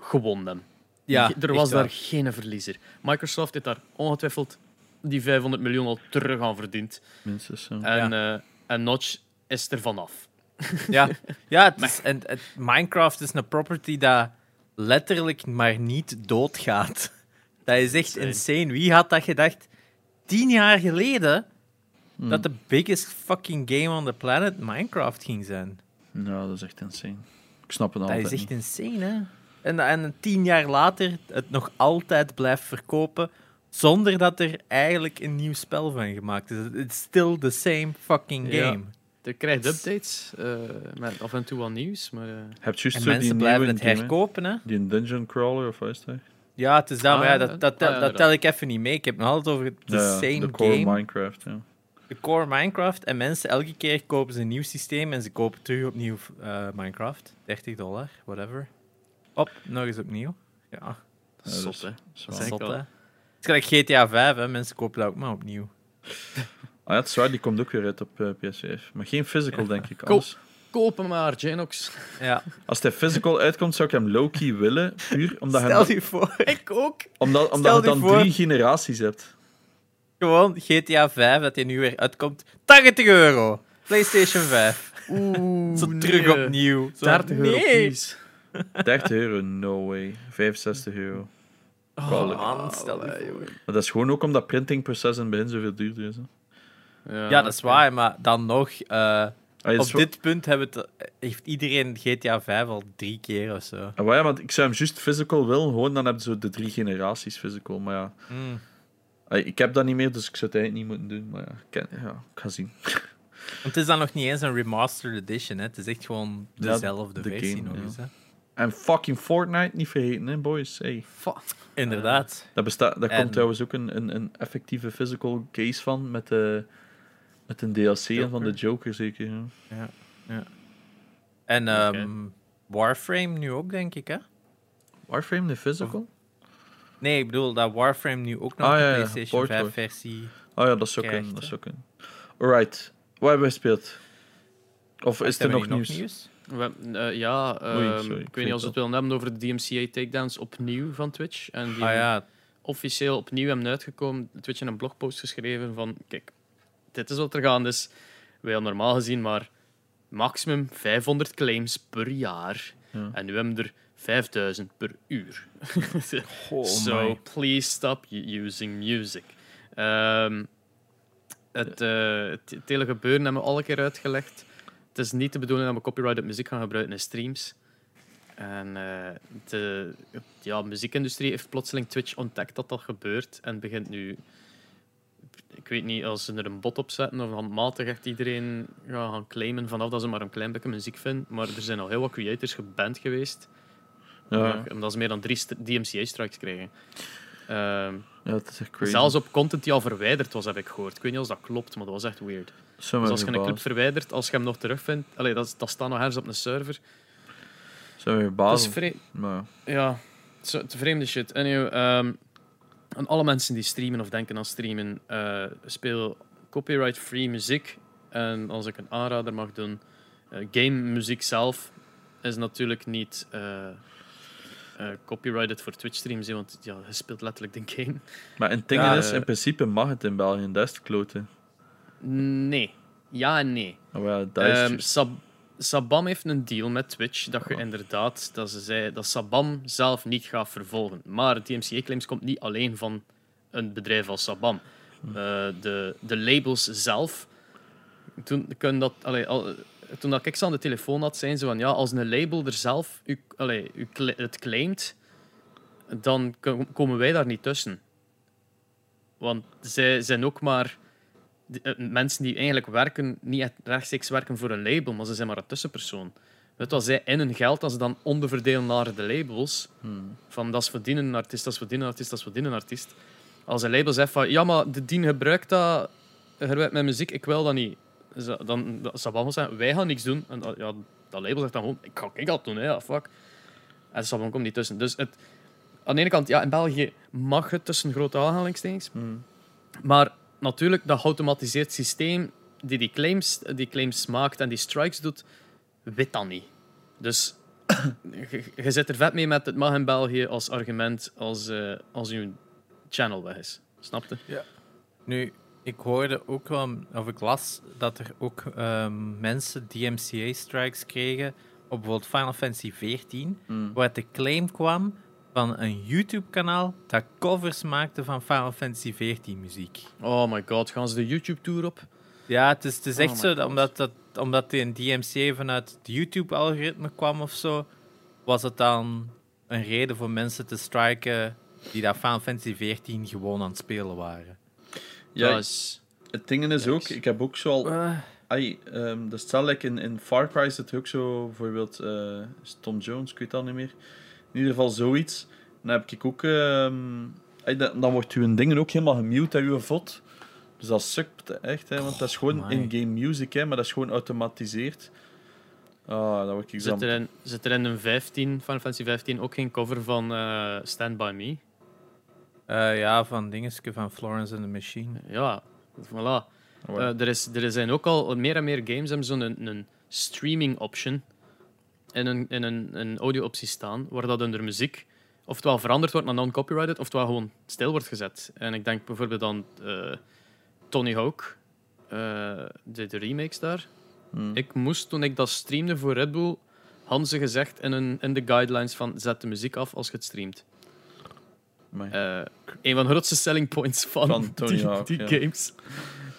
gewonnen hebben. Ja, er was daar geen verliezer. Microsoft heeft daar ongetwijfeld die 500 miljoen al terug aan verdiend. minstens. Ja. En, eh, en Notch is er vanaf. Ja, ja het is, en, het, Minecraft is een property dat letterlijk maar niet doodgaat. Dat is echt Insane. insane. Wie had dat gedacht tien jaar geleden Hmm. dat de biggest fucking game on the planet Minecraft ging zijn? ja, dat is echt insane. Ik snap het Dat altijd is echt niet. insane, hè? En, en tien jaar later het nog altijd blijft verkopen zonder dat er eigenlijk een nieuw spel van gemaakt is. It's still the same fucking Ja. game. Je krijgt updates eh, met af en toe wat nieuws. Maar, eh, Heb je juist En zo die mensen blijven het herkopen, hè? Die een dungeon crawler of wat is dat? Ja, het is dat, Ah, maar ja, ja, dat, dat, ah, tel, ja, dat tel ik even niet mee. Ik heb het nog altijd over de Ja, same de core game, Minecraft. Ja. de core Minecraft. En mensen, elke keer kopen ze een nieuw systeem en ze kopen terug opnieuw eh, Minecraft. 30 dollar, whatever. Op, nog eens opnieuw. Ja, Ja, zot, hè. Zot, wel. hè. Het is gelijk GTA 5, hè. mensen kopen dat ook maar opnieuw. Ah ja, het is waar, die komt ook weer uit op eh, PS5. Maar geen physical, denk ik. Cool. Anders, Kopen maar, Genox. Ja, als hij physical uitkomt, zou ik hem low-key willen. Puur omdat, je stel dan- je voor. Ik ook. omdat, omdat je dan voor- drie generaties hebt. Gewoon GTA 5, dat die nu weer uitkomt. 80 euro. PlayStation 5. Oeh, Zo terug opnieuw. Zo, 30 euro, nee. please. 30 euro, no way. 65 euro. Oh, man, stel je voor. Maar dat is gewoon ook omdat printingproces in het begin zoveel duurder is. Hè. Ja, dat is waar, maar dan nog... eh, Ah, op dit punt hebben het, heeft iedereen GTA 5 al drie keer of zo. Ah, maar ja, want ik zou hem juist physical willen, gewoon dan heb je zo de drie generaties physical. Maar ja, Mm. ah, ik heb dat niet meer, dus ik zou het eigenlijk niet moeten doen. Maar ja, ik, ken- ja, ik ga zien. Want het is dan nog niet eens een remastered edition, hè. Het is echt gewoon Ja, dezelfde de versie game, nog ja. eens, hè. En fucking Fortnite niet vergeten, hè, boys. Hey. Inderdaad. Dat bestaat, daar En- komt trouwens ook een, een, een effectieve physical case van met, de, met een DLC en van de Joker zeker. Ja. En ehm, Warframe nu ook, denk ik, hè? Warframe, de physical? Nee, ik bedoel dat Warframe nu ook nog Ah, de ja, ja, PlayStation port 5 wordt. versie. Oh ja, dat zou Krijgt, kunnen. Dat. Alright, wat hebben we gespeeld? Of is er nog nieuws? We eh, ja, Oei, ehm, sorry, ik weet niet als we het willen hebben over de DMCA takedowns opnieuw van Twitch. En die Ah ja, officieel opnieuw hebben uitgekomen. Twitch heeft een blogpost geschreven van, kijk, dit is wat er gaande is. Wij hadden normaal gezien maar maximum 500 claims per jaar. Ja. En nu hebben we er 5000 per uur. oh so my. please stop using music. Ehm, het, eh, het, het hele gebeuren hebben we al een keer uitgelegd. Het is niet de bedoeling dat we copyrighted muziek gaan gebruiken in streams. En eh, de ja, muziekindustrie heeft plotseling Twitch ontdekt dat dat gebeurt en begint nu. Ik weet niet, als ze er een bot op zetten of handmatig echt iedereen ja, gaan claimen vanaf dat ze maar een klein beetje muziek vinden. Maar er zijn al heel wat creators geband geweest. Ja, Omdat ze meer dan drie DMCA-strikes kregen. Ehm, ja, het is echt crazy. zelfs op content die al verwijderd was, heb ik gehoord. Ik weet niet of dat klopt, maar dat was echt weird. Zou Dus als je een clip verbazen. verwijdert, als je hem nog terugvindt, allee, dat, dat staat nog ergens op een server. Zou mij Dat is. Maar Ja, zo, te vreemde shit. Anyway, ehm aan alle mensen die streamen of denken aan streamen, eh, speel copyright-free muziek. En als ik een aanrader mag doen, eh game muziek zelf is natuurlijk niet eh, eh, copyrighted voor Twitch-streams, hè, want ja, je speelt letterlijk de game. Maar in dingen Ja, is, in principe mag het in België, dat is het klote. Nee. Ja en nee. Maar ja, dat is Ehm, Sab- Sabam heeft een deal met Twitch dat je inderdaad, dat ze zei dat Sabam zelf niet gaat vervolgen. Maar DMCA-claims komt niet alleen van een bedrijf als Sabam. Hm. Eh, de, de labels zelf, toen, kunnen dat, allee, al, toen dat ik ze aan de telefoon had, zeiden ze van ja, als een label er zelf u, allee, u, het claimt, dan ko- komen wij daar niet tussen. Want zij zijn ook maar eh, mensen die eigenlijk werken, niet echt rechtstreeks werken voor een label, maar ze zijn maar een tussenpersoon. Weet wat zij in hun geld, als ze dan onderverdelen naar de labels, van dat is verdienen een artiest, dat is verdienen een artiest, dat is verdienen een artiest. Als een label zegt van, ja, maar de dien gebruikt dat, gebruikt mijn muziek, ik wil dat niet. Zo, Dan zou wel zeggen, wij gaan niks doen. En dat- ja, dat label zegt dan gewoon, ik ga ik dat doen, hè, ja, fuck. En Sabam komt niet tussen. Dus het, aan de ene kant, ja, in België mag het tussen grote aanhalingstekens, Hmm. maar natuurlijk, dat geautomatiseerd systeem die die claims, die claims maakt en die strikes doet, weet dat niet. Dus je, zit er vet mee met het mag in België als argument als, eh, als je channel weg is. Snap je? Nu, ik hoorde ook wel, of ik las, dat er ook ehm, mensen DMCA-strikes kregen op bijvoorbeeld Final Fantasy XIV, Hmm. waar de claim kwam van een YouTube-kanaal dat covers maakte van Final Fantasy XIV-muziek. Oh my god, gaan ze de YouTube-tour op? Ja, het is, het is Oh echt zo, dat omdat, dat, omdat die een DMCA vanuit het YouTube-algoritme kwam of zo, was het dan een reden voor mensen te striken die dat Final Fantasy XIV gewoon aan het spelen waren. Ja, het ding is ook, ik heb ook zo al... Ai, ehm, dat stel ik in, in Far Cry zit ook zo, bijvoorbeeld eh, Tom Jones, ik weet dat niet meer. In ieder geval zoiets. Dan heb ik ook, ehm, ai, dan, dan wordt uw dingen ook helemaal gemute uit uw vod. Dus dat sukt echt, hè, want dat is gewoon Amai. in-game music, hè, maar dat is gewoon automatiseerd. Ah, dat word ik Zit er, in, zit er in een 15, Final Fantasy 15 ook geen cover van eh, Stand By Me? Eh, ja, van dingeske van Florence and the Machine. Ja, voilà. Oh, Eh, er, is, er zijn ook al meer en meer games hebben zo'n een, een streaming option in een, in een, een audio optie staan, waar dat onder muziek oftewel veranderd wordt naar non-copyrighted, oftewel gewoon stil wordt gezet. En ik denk bijvoorbeeld aan uh, Tony Hawk, de, de, remakes daar. Hmm. Ik moest, toen ik dat streamde voor Red Bull, hadden ze gezegd in, een, in de guidelines van zet de muziek af als je het streamt. Uh, een van de grootste selling points van, van Tony die, Hawk, die games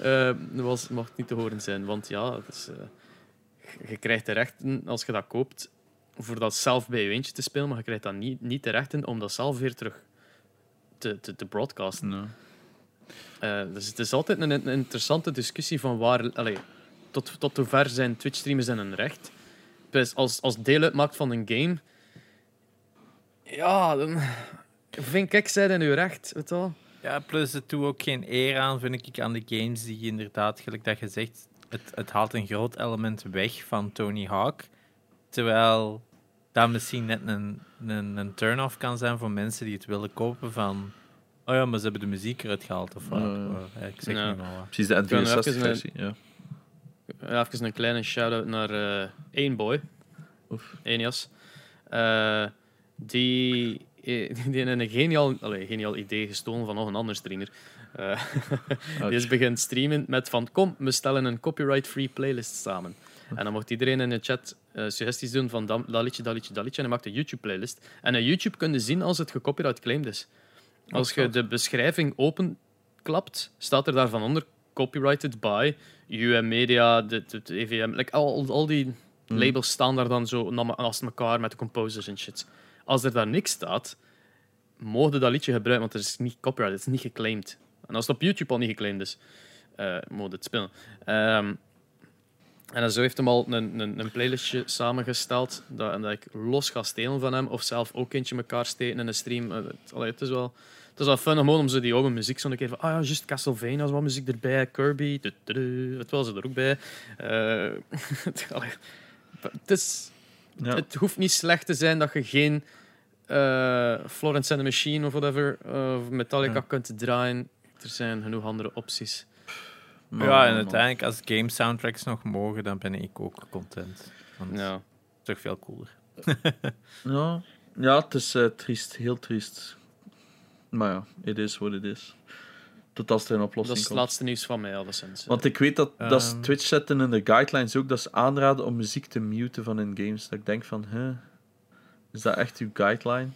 uh, was, mag niet te horen zijn. Want ja, het je krijgt de rechten als je dat koopt voor dat zelf bij je eentje te spelen, maar je krijgt dan niet, niet de rechten om dat zelf weer terug te, te, te broadcasten. Uh, dus het is altijd een, een, interessante discussie van waar, allez, tot, tot hoever zijn Twitch-streamers een recht. Dus als, als deel uitmaakt van een game, ja, dan vind ik, zij in uw recht, weet wel. Ja, plus het doet ook geen eer aan, vind ik, aan de games die inderdaad, gelijk dat je zegt, het, het haalt een groot element weg van Tony Hawk. Terwijl dat misschien net een, een, een turn-off kan zijn voor mensen die het willen kopen van... Oh ja, maar ze hebben de muziek eruit gehaald of wat. Uh, ik zeg niet Precies, de N64-versie, ja. Even een kleine shout-out naar uh, eh, Eenboy. Oef. Enias. Uh, die, die heeft een geniaal, allez, geniaal idee gestolen van nog een ander streamer. Uh, die is begint streamen met van kom, we stellen een copyright-free playlist samen. En dan mocht iedereen in de chat uh, suggesties doen van dat, liedje, dat liedje, dat liedje. En hij maakt een YouTube-playlist. En op YouTube kun je zien als het gecopyright claimed is. Als je de beschrijving openklapt, staat er daarvan onder copyrighted by UM Media, de, de, EVM. Like, al, al die hmm. labels staan daar dan zo naast elkaar met de composers en shit. Als er daar niks staat, mogen dat liedje gebruiken, want het is niet copyright, het is niet geclaimd. En als het op YouTube al niet geclaimd is, uh, mogen het spelen. Um, en zo heeft hem al een, een, een playlistje samengesteld dat, dat ik los ga stelen van hem. Of zelf ook eentje elkaar steken in een stream. Eh, het, allee, het is wel... Het is wel fun om zo die oude muziek zo'n keer van... Ah ja, just Castlevania wat muziek erbij. Kirby. Het was er ook bij. Uh, het, is, ja. het hoeft niet slecht te zijn dat je geen uh, Florence and the Machine of whatever... of Metallica ja. kunt draaien. Er zijn genoeg andere opties ja, en uiteindelijk, als game soundtracks nog mogen, dan ben ik ook content. Want ja. het is toch veel cooler. ja. ja, het is uh, triest, heel triest. Maar ja, it is what it is. Tot als er een oplossing Dat is het laatste nieuws van mij, alleszins. Want ik weet dat, um, dat Twitch zetten in de guidelines ook, dat ze aanraden om muziek te muten van in games. Dat ik denk van, hè, is dat echt uw guideline?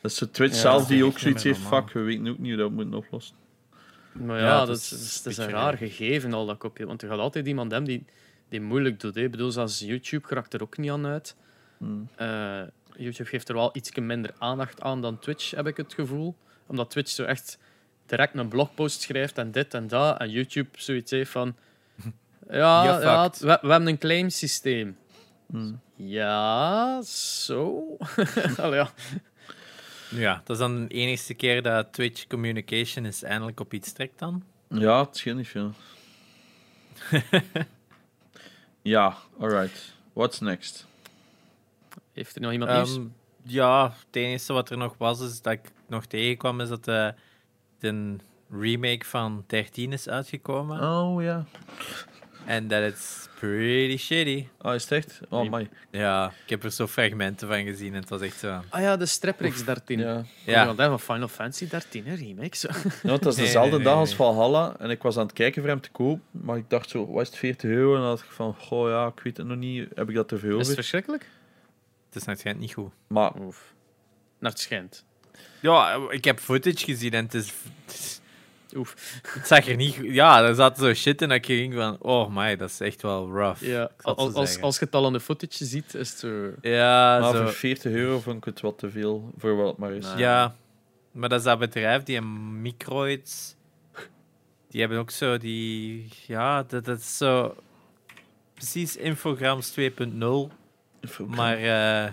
Dat is zo Twitch zelf die ook zoiets heeft, fuck, we weten ook niet hoe dat we moeten oplossen. Maar ja, dat, is, is, is, een raar gegeven, al dat kopje. Want er gaat altijd iemand hebben die, die moeilijk doet. Hè. Ik bedoel, zoals YouTube raakt er ook niet aan uit. Hmm. Uh, YouTube geeft er wel iets minder aandacht aan dan Twitch, heb ik het gevoel. Omdat Twitch zo echt direct een blogpost schrijft en dit en dat. En YouTube zoiets heeft van... Ja, ja we, we, hebben een claimsysteem. Hmm. Ja, zo. ja. Ja, dat is dan de enige keer dat Twitch Communication is eindelijk op iets trekt dan? Ja, het niet veel. ja, alright. What's next? Heeft er nog iemand nieuws? Um, ja, het enige wat er nog was, is dat ik nog tegenkwam, is dat de, de remake van 13 is uitgekomen. Oh ja. En dat it's pretty shitty. Oh, is het echt? Oh, my. Ja, ik heb er zo fragmenten van gezien en het was echt zo... Ah ja, de Streprix 13. Ja. Ja. van Final Fantasy 13, een remake. Zo. Ja, het was dezelfde dag als Valhalla en ik was aan het kijken voor hem te koop, maar ik dacht zo, wat is het, 40 euro? En dan had ik van, goh ja, ik weet het nog niet, heb ik dat te veel Is het verschrikkelijk? Het is naar het schijnt niet goed. Maar... Oef. Naar het schijnt. Ja, ik heb footage gezien en het is Oef. Het zag er niet... Ja, er zat zo shit in dat je ging van... Oh my, dat is echt wel rough. Ja, als, als, als je het al aan de footage ziet, is het zo... Ja, maar zo... voor 40 euro vond ik het wat te veel voor wat het maar is. Ja, maar dat is dat bedrijf, die Microids... Die hebben ook zo die... Ja, dat, dat is zo... Precies Infograms 2.0. Maar uh,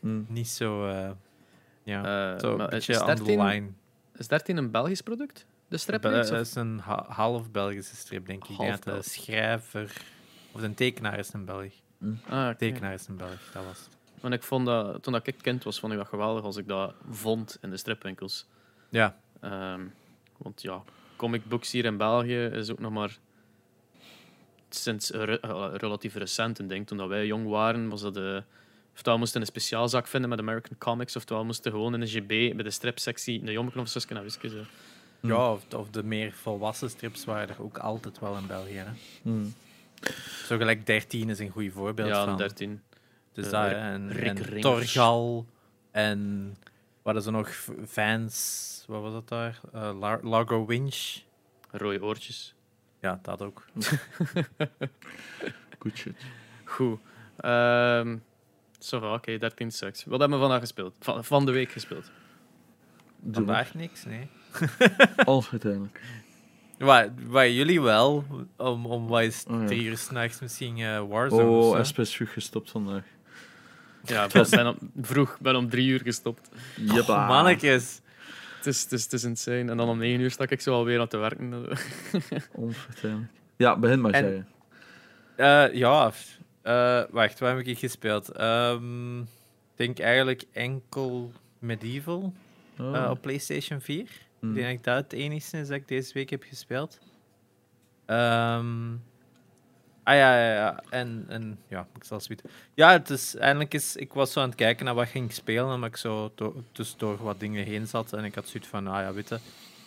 mm. niet zo... Uh, ja, uh, beetje on the line. Is 13 een Belgisch product? De strip Dat is een half Belgische strip, denk ik. Half de schrijver of de tekenaar is een Belg. Mm. Ah, tekenaar is een Belg, dat was het. Want ik vond dat, toen ik kind was, vond ik dat geweldig als ik dat vond in de stripwinkels. Ja. Um, want ja, comic books hier in België is ook nog maar sinds re relatief recent een ding. Toen dat wij jong waren, was dat de Oftewel moesten een speciaalzak vinden met American Comics, oftewel moesten gewoon in een GB bij de stripsectie een jommeknop of zusken wisken. Ja, of, of, de meer volwassen strips waren er ook altijd wel in België. Hè? Hmm. Zo gelijk 13 is een goed voorbeeld ja, van. 13. Dus uh, dat, en, en Torgal en wat is er nog? Fans, wat was dat daar? Uh, Largo Winch. Rode oortjes. Ja, dat ook. Goed shit. Goed. Um, oké, okay, 13 sucks. Wat hebben we vandaag gespeeld? Van, van de week gespeeld? Vandaag niks, nee. Alles uiteindelijk. Waar, waar jullie wel, om, om wat is oh, ja. drie uur s'nachts misschien uh, Warzone Oh, SP is vroeg gestopt vandaag. Ja, ik ben om, vroeg, ben om drie uur gestopt. Jeppa. Oh, mannetjes. Het is, het, is, het is insane. En dan om negen uur stak ik zo alweer aan te werken. Onvertuinlijk. Ja, begin maar, en, uh, ja, uh, wacht, waar heb ik gespeeld? Um, ik denk eigenlijk enkel Medieval oh. uh, op PlayStation 4. Mm. Ik denk dat dat het enige is dat ik deze week heb gespeeld. Um, ah ja, ja, ja. En, en ja, ik zal het Ja, het is, eindelijk is, ik was zo aan het kijken naar wat ging spelen, maar ik zo door, dus door wat dingen heen zat. En ik had zoiets van, ah ja, weet je, ik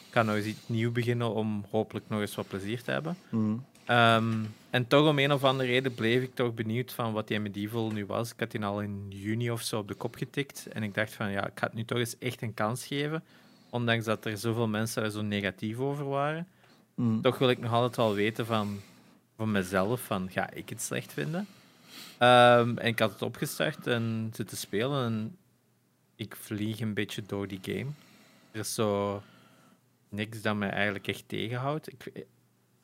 ga nog eens iets nieuw beginnen om hopelijk nog eens wat plezier te hebben. Mm. Um, en toch om een of andere reden bleef ik toch benieuwd van wat die Medieval nu was. Ik had die al in juni of zo op de kop getikt. En ik dacht van ja, ik ga het nu toch eens echt een kans geven. Ondanks dat er zoveel mensen er zo negatief over waren. Mm. Toch wil ik nog altijd wel weten van, van mezelf, van ga ik het slecht vinden? Um, en ik had het opgestart en zitten spelen. En ik vlieg een beetje door die game. Er is zo niks dat me eigenlijk echt tegenhoudt. Ik,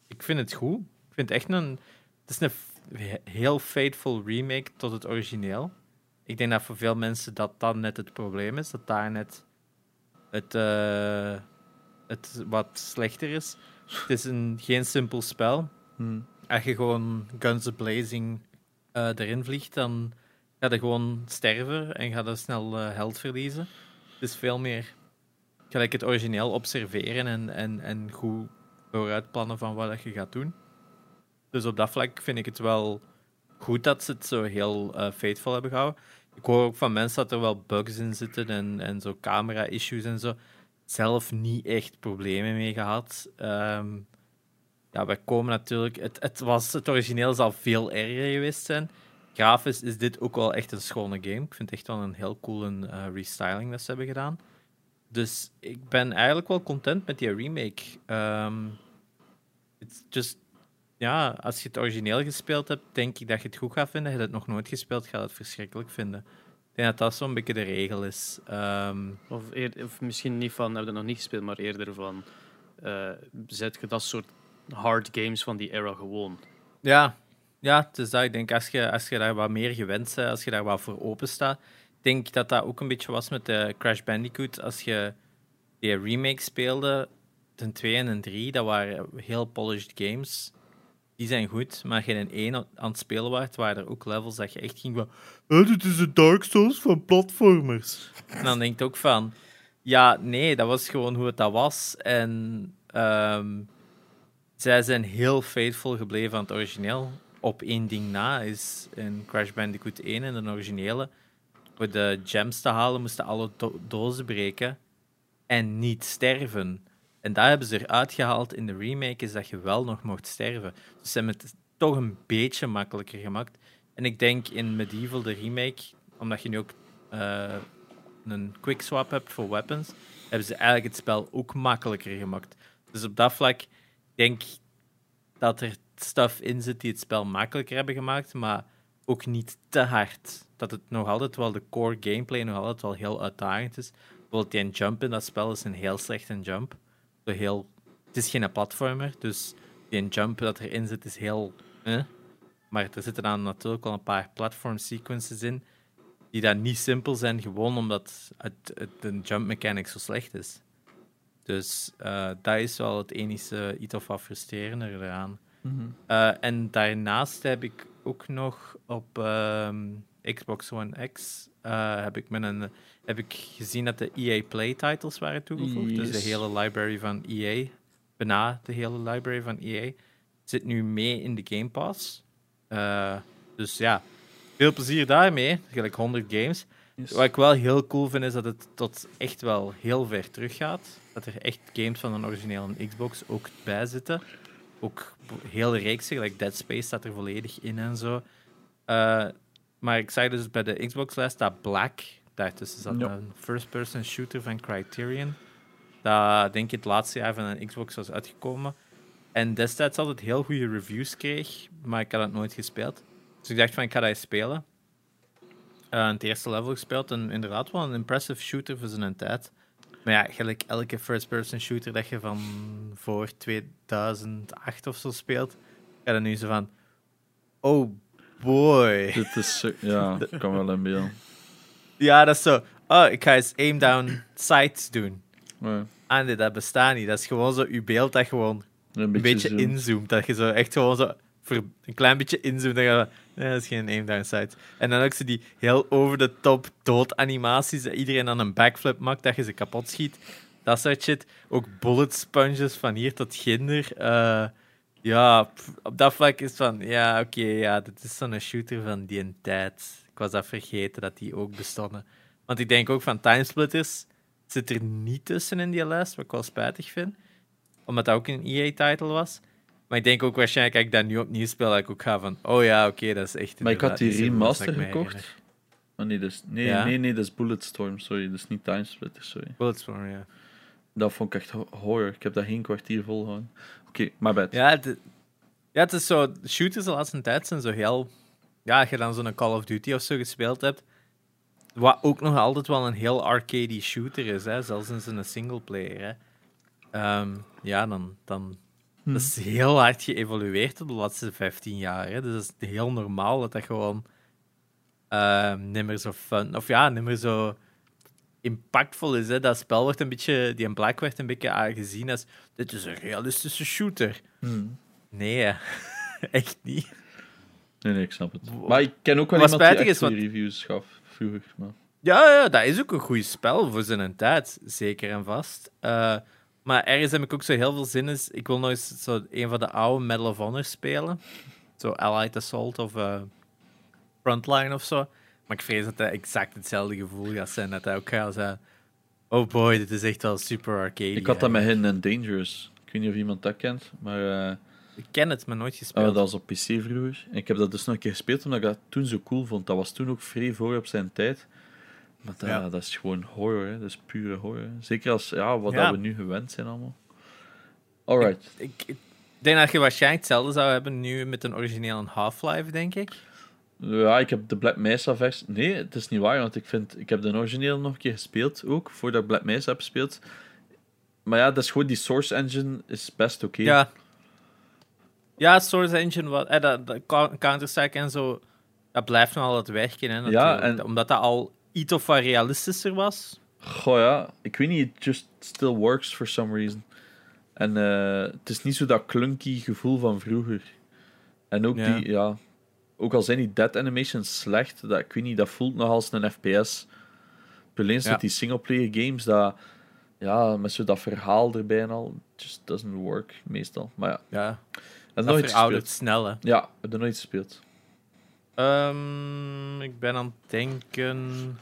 ik vind het goed vind echt een. Het is een heel faithful remake tot het origineel. Ik denk dat voor veel mensen dat dan net het probleem is. Dat daar net het, uh, het wat slechter is. Het is een, geen simpel spel. Hmm. Als je gewoon Guns a Blazing uh, erin vliegt, dan ga je gewoon sterven en ga je snel uh, held verliezen. Het is veel meer gelijk het origineel observeren en, en, en goed vooruitplannen van wat je gaat doen. Dus op dat vlak vind ik het wel goed dat ze het zo heel uh, faithful hebben gehouden. Ik hoor ook van mensen dat er wel bugs in zitten en, en zo camera-issues en zo. Zelf niet echt problemen mee gehad. Um, ja, wij komen natuurlijk... Het, het, was, het origineel zal veel erger geweest zijn. Grafisch is dit ook wel echt een schone game. Ik vind het echt wel een heel coole uh, restyling dat ze hebben gedaan. Dus ik ben eigenlijk wel content met die remake. Um, it's just ja, als je het origineel gespeeld hebt, denk ik dat je het goed gaat vinden. Heb je het nog nooit gespeeld, ga je het verschrikkelijk vinden. Ik denk dat dat zo'n beetje de regel is. Ehm, of, of, misschien niet van, heb je het nog niet gespeeld, maar eerder van, uh, zet je dat soort hard games van die era gewoon? Ja, ja is dat. Ik denk, als je, als je daar wat meer gewend bent, als je daar wat voor open staat, denk dat dat ook een beetje was met de Crash Bandicoot. Als je die remake speelde, ten 2 en ten 3, dat waren heel polished games die zijn goed, maar je in één aan het spelen waart, waren er ook levels dat je echt ging van oh, dit is de Dark Souls van platformers. En dan denk je ook van, ja, nee, dat was gewoon hoe het dat was. En um, zij zijn heel faithful gebleven aan het origineel. Op één ding na is in Crash Bandicoot 1 en de originele, voor de gems te halen, moesten alle do dozen breken en niet sterven. En daar hebben ze eruit gehaald in de remake, is dat je wel nog mocht sterven. Dus ze hebben het toch een beetje makkelijker gemaakt. En ik denk in Medieval, de remake, omdat je nu ook uh, een quickswap hebt voor weapons, hebben ze eigenlijk het spel ook makkelijker gemaakt. Dus op dat vlak denk ik dat er stuff in zit die het spel makkelijker hebben gemaakt, maar ook niet te hard. Dat het nog altijd wel de core gameplay nog altijd wel heel uitdagend is. Bijvoorbeeld die jump in dat spel is een heel slechte jump heel... Het is geen platformer, dus die jump dat erin zit is heel... Eh. Maar er zitten dan natuurlijk wel een paar platform sequences in die dan niet simpel zijn, gewoon omdat het, de jump mechanic zo slecht is. Dus uh, dat is wel het enige iets of wat frustrerender eraan. Mm en daarnaast heb ik ook nog op ehm, Xbox One X uh, heb, ik met een, heb ik gezien dat de EA Play titles waren toegevoegd. Dus de hele library van EA, bijna de hele library van EA, zit nu mee in de Game Pass. Uh, dus ja, veel plezier daarmee. Gelijk 100 games. Wat ik wel heel cool vind, is dat het tot echt wel heel ver terug gaat. Dat er echt games van een originele Xbox ook bij zitten. Ook heel reeksen, gelijk Dead Space staat er volledig in en zo. Uh, maar ik zag dus bij de Xbox-lijst dat Black, daartussen zat een first-person shooter van Criterion. Dat denk ik het laatste jaar van een Xbox was uitgekomen. En destijds altijd heel goede reviews kreeg, maar ik had het nooit gespeeld. Dus ik dacht van, ik ga dat eens spelen. Uh, het eerste level gespeeld en inderdaad wel een impressive shooter voor zijn tijd. Maar ja, gelijk elke first-person shooter dat je van voor 2008 of zo speelt, ga je nu zo van... Oh boy. Dit is... Ja, dat kan wel een beeld. Ja, dat is zo... Oh, ik ga eens aim-down sights doen. Ah nee, dat bestaat niet. Dat is gewoon zo je beeld dat gewoon een beetje, beetje inzoomt. Dat je zo echt gewoon zo voor een klein beetje inzoomt. Dan ga je, dat is geen aim-down sight. En dan ook ze die heel over de top doodanimaties. Dat iedereen aan een backflip maakt, dat je ze kapot schiet. Dat soort shit. Ook bullet sponges van hier tot ginder. Uh, ja, op dat vlak is van, ja, oké, ja, dit is zo'n shooter van die tijd. Ik was dat vergeten dat die ook bestonden. Want ik denk ook van Timesplitters zit er niet tussen in die lijst, wat ik wel spijtig vind. Omdat dat ook een EA-title was. Maar ik denk ook waarschijnlijk, als ik dat nu opnieuw speel, dat ik ook ga van, oh ja, oké, dat is echt... Maar ik had die remaster gekocht. Oh nee, dus, nee, nee, nee, dat is Bulletstorm, sorry. Dat is niet Timesplitters, sorry. Bulletstorm, ja. Dat vond ik echt horror. Ik heb dat geen kwartier volgehouden. Oké, okay, maar bad. Ja, het, ja, het is zo... Shooters de laatste tijd zijn zo heel... Ja, als je dan zo'n Call of Duty of zo gespeeld hebt, wat ook nog altijd wel een heel arcade shooter is, hè, zelfs in zijn singleplayer. Hè. Um, ja, dan, dan hm. dat is heel hard geëvolueerd op de laatste 15 jaar. Hè. Dus dat is heel normaal dat dat gewoon uh, niet meer zo fun... Of ja, niet meer zo impactvol is. Hè. Dat spel wordt een beetje, die in Black werd een beetje aangezien als dit is een realistische shooter. Hmm. Nee, echt niet. Nee, nee, ik snap het. Maar ik ken ook wel wat iemand die is, wat... reviews gaf vroeger. Maar... Ja, ja, dat is ook een goed spel voor zijn tijd, zeker en vast. Uh, maar ergens heb ik ook zo heel veel zin in. Ik wil nog eens zo een van de oude Medal of Honor spelen. Zo Allied Assault of uh, Frontline of zo. Maar ik vrees dat dat exact hetzelfde gevoel gaat zijn. Dat hij ook gaat zijn. Oh boy, dit is echt wel super arcade. Ik had dat met Hidden and Dangerous. Ik weet niet of iemand dat kent, maar... Uh, ik ken het, maar nooit gespeeld. Oh, dat was op PC vroeger. En ik heb dat dus nog een keer gespeeld omdat ik dat toen zo cool vond. Dat was toen ook vrij voor op zijn tijd. Maar dat, ja. dat is gewoon horror, hè. dat is pure horror. Zeker als ja, wat Dat we nu gewend zijn allemaal. Alright. Ik, ik, ik, denk dat je waarschijnlijk hetzelfde zou hebben nu met een origineel Half-Life, denk ik. Ja, ik heb de Black Mesa versie. Nee, het is niet waar, want ik vind. Ik heb de origineel nog een keer gespeeld ook, voordat ik Black Mesa heb gespeeld. Maar ja, dat is gewoon die Source Engine is best oké. Ja. Ja, Source Engine, wat, eh, dat, dat Counter-Strike en zo, dat blijft nog altijd werken. Hè, ja, en... Omdat dat al iets of wat realistischer was. Goh ja, ik weet niet, it just still works for some reason. En uh, het is niet zo dat clunky gevoel van vroeger. En ook die, ja, ook al zijn die dead animations slecht, dat, ik weet niet, dat voelt nog als een FPS. Alleen ja. die singleplayer games, dat, ja, met zo dat verhaal erbij en al, just doesn't work meestal. Maar ja. Ja. En nooit gespeeld. snel, hè? Ja, er nooit gespeeld. Um, ik ben aan het denken.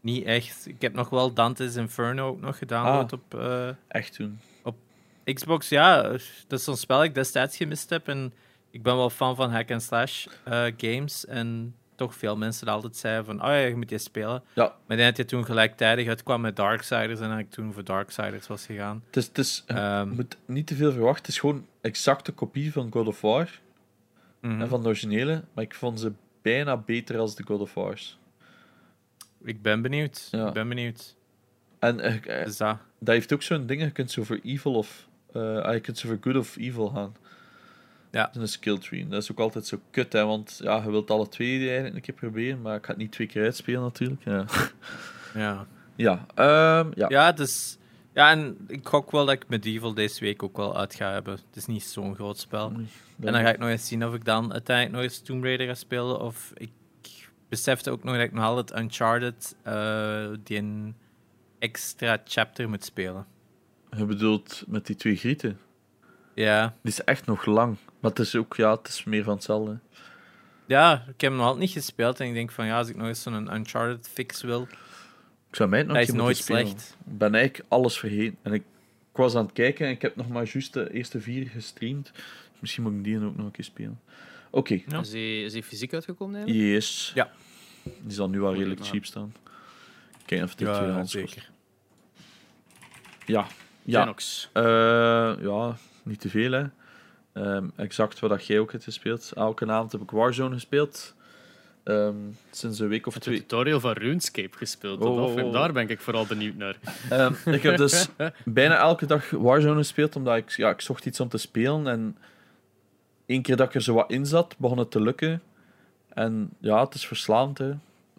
Niet echt. Ik heb nog wel Dante's Inferno ook nog gedaan. Ah, op, uh, echt toen. Op Xbox, ja. Dat is zo'n spel dat ik destijds gemist heb. En ik ben wel fan van hack and slash uh, games. En toch veel mensen altijd zeiden van, oh ja, je moet je spelen. Ja. Maar dat je toen gelijktijdig uitkwam met Darksiders en dat ik toen voor Darksiders was gegaan. Het is, het is, um, je moet niet te veel verwachten. Het is gewoon exacte kopie van God of War. Mm En van de originele. Maar ik vond ze bijna beter als de God of Wars. Ik ben benieuwd. Ja. Ik ben benieuwd. En uh, dus dat. dat heeft ook zo'n ding. Je kunt zo voor evil of... Uh, je kunt zo voor good of evil gaan. Ja. Dat is een skill tree. Dat is ook altijd zo kut, hè, want ja, je wilt alle twee eigenlijk een keer proberen, maar ik ga het niet twee keer uitspelen natuurlijk. Ja. Ja. Ja, um, ja. ja, dus, ja, en ik gok wel dat ik Medieval deze week ook wel uit ga hebben. Het is niet zo'n groot spel. en dan ga ik nog eens zien of ik dan uiteindelijk nog eens Tomb Raider ga spelen. Of ik besefte ook nog dat ik nog altijd Uncharted uh, die een extra chapter moet spelen. Je bedoelt met die twee grieten? Ja. Die is echt nog lang. Maar het is ook, ja, het is meer van hetzelfde. Ja, ik heb hem nog altijd niet gespeeld. En ik denk van ja, als ik nog eens zo'n Uncharted fix wil. Ik zou mij nog Hij is nooit slecht. Ik ben eigenlijk alles vergeten. En ik, ik was aan het kijken en ik heb nog maar juist de eerste vier gestreamd. Dus misschien moet ik die ook nog een keer spelen. Oké, Ja. Is, hij, is hij fysiek uitgekomen eigenlijk? yes. Ja. Die zal nu al redelijk maar- cheap staan. Kijk even de Ja, kost. zeker. Ja, ja. Eh, ja, niet te veel hè. Ehm, exact wat dat jij ook hebt gespeeld. Elke avond heb ik Warzone gespeeld. Ehm, sinds een week of twee. tutorial van RuneScape gespeeld. Oh, oh, oh. Daar ben ik vooral benieuwd naar. Ehm, ik heb dus bijna elke dag Warzone gespeeld, omdat ik, ja, ik zocht iets om te spelen. En één keer dat ik er zo wat in zat, begon het te lukken. En ja, het is verslaand, hè.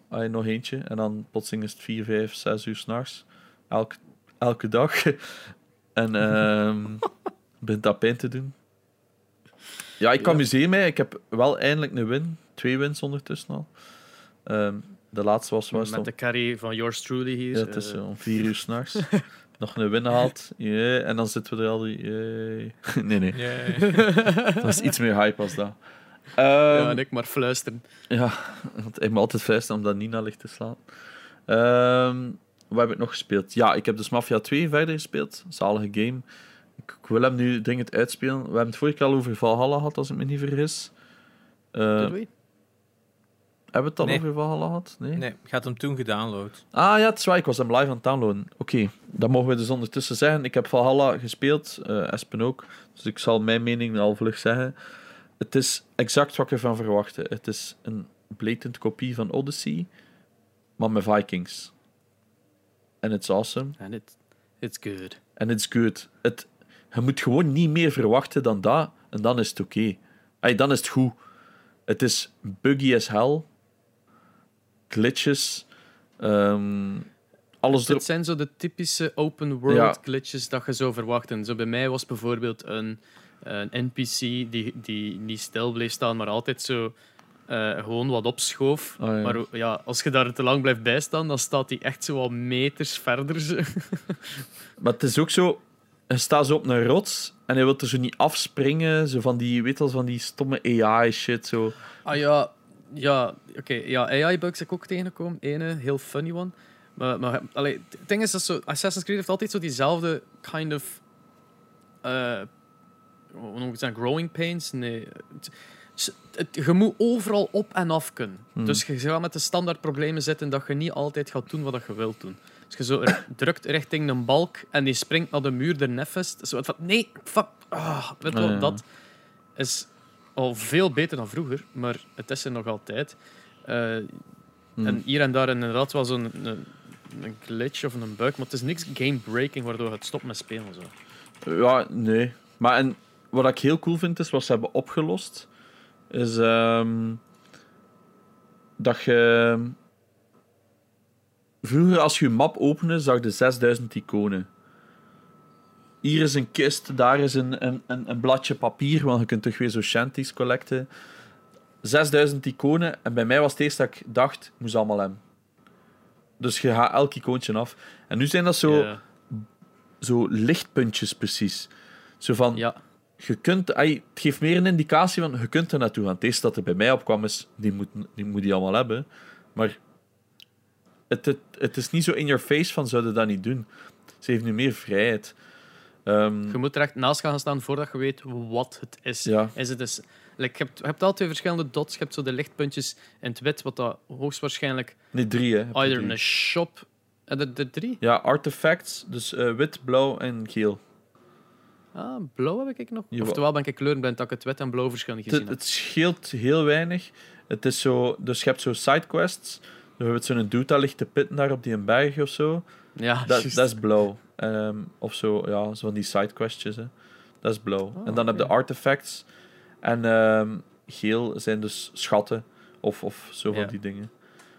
Allee, nog eentje. En dan plotseling is het 4, 5, 6 uur s'nachts. Elke, elke dag. en ehm begint dat pijn te doen. Ja, ik Ja. amuseer mij. Ik heb wel eindelijk een win. Twee wins ondertussen al. Ehm, de laatste was... was Met de carry van yours truly hier. ja, het is eh, eh, om vier uur s'nachts. Nog een win gehaald. Yeah. En dan zitten we er al die... yeah. Nee, nee. Yeah. Dat is iets meer hype als dat. ja, Ehm, en ik maar fluisteren. ja, want ik moet altijd fluisteren omdat Nina ligt te slaan. Ehm, wat heb ik nog gespeeld? Ja, ik heb dus Mafia 2 verder gespeeld. Zalige game. Ik, ik wil hem nu dringend uitspelen. We hebben het vorige keer al over Valhalla gehad, als ik me niet vergis. Eh, hebben we het Nee. over Valhalla gehad? Nee? Nee, ik had hem toen gedownload. Ah ja, het is waar. Ik was hem live aan het downloaden. Oké, dat mogen we dus ondertussen zeggen. Ik heb Valhalla gespeeld, eh Espen ook. Dus ik zal mijn mening al vlug zeggen. Het is exact wat ik ervan verwachtte. Het is een blatant kopie van Odyssey, maar met Vikings. En it's awesome. And it, it's good. En it's good. Het, je moet gewoon niet meer verwachten dan dat, en dan is het oké. Ay, dan is het goed. Het is buggy as hell. Glitches. ehm, alles erop. Het zijn zo de typische open world Ja. glitches dat je zou verwachten. Zo bij mij was bijvoorbeeld een, een NPC die, die niet stil bleef staan, maar altijd zo eh, gewoon wat opschoof. Ah, ja. Maar ja, als je daar te lang blijft bijstaan, dan staat hij echt zo wat meters verder. zo. Maar het is ook zo, je staat zo op een rots en hij wil er zo niet afspringen. Zo van die, weet van die stomme AI-shit. Zo. Ah ja, ja oké. ja, AI-bugs heb ik ook tegengekomen. Ene, heel funny one. Maar, maar allee, het ding is dat zo, Assassin's Creed heeft altijd zo diezelfde kind of. eh hoe noem ik het? Growing pains? Nee. Je moet overal op en af kunnen. Hmm. Dus je gaat met de standaard problemen zitten dat je niet altijd gaat doen wat je wilt doen. Als je zo drukt richting een balk en die springt naar de muur er nefest. Zo van, nee, fuck. Ah, weet Ah, wel, ja. dat is al veel beter dan vroeger, maar het is er nog altijd. Hmm. En hier en daar inderdaad wel zo'n een, een glitch of een bug, maar het is niks game-breaking waardoor je het stopt met spelen. Zo. Ja, nee. Maar en, wat ik heel cool vind, is wat ze hebben opgelost. Is ehm, dat je... Vroeger, als je je map opende, zag je 6000 iconen. Hier is een kist, daar is een, een, een, een bladje papier, want je kunt toch weer zo shanties collecten. 6000 iconen, en bij mij was het eerst dat ik dacht, moest allemaal hebben. Dus je gaat elk icoontje af. En nu zijn dat zo zo lichtpuntjes precies. Zo van, ja. je kunt, het geeft meer een indicatie van, je kunt er naartoe gaan. Het eerste dat er bij mij opkwam is, die moet die, moet die allemaal hebben. Maar het, het, het is niet zo in your face van, zouden dat niet doen. Ze heeft nu meer vrijheid. Ehm, Je moet er echt naast gaan staan voordat je weet wat het is. ja, is het dus, like, je, hebt, je hebt al twee verschillende dots. Je hebt zo de lichtpuntjes in het wit, wat dat hoogstwaarschijnlijk nee, drie, hè. Either een shop... Eh, De, de drie? Ja, artifacts, dus eh, wit, blauw en geel. Ah, blauw heb ik nog. Jawel. Oftewel ben ik kleurenblind dat ik het wit en blauw verschil niet Het, gezien heb. het scheelt heel weinig. Het is zo, dus je hebt zo sidequests. Je hebt zo'n dude dat ligt te pitten daar op die een berg of zo. Ja, Dat, dat is blauw. Ehm, of zo, ja, zo van die sidequestjes. Hè. Dat is blauw. Oh, en dan heb je artifacts. En ehm, geel zijn dus schatten. Of, of zo van die dingen.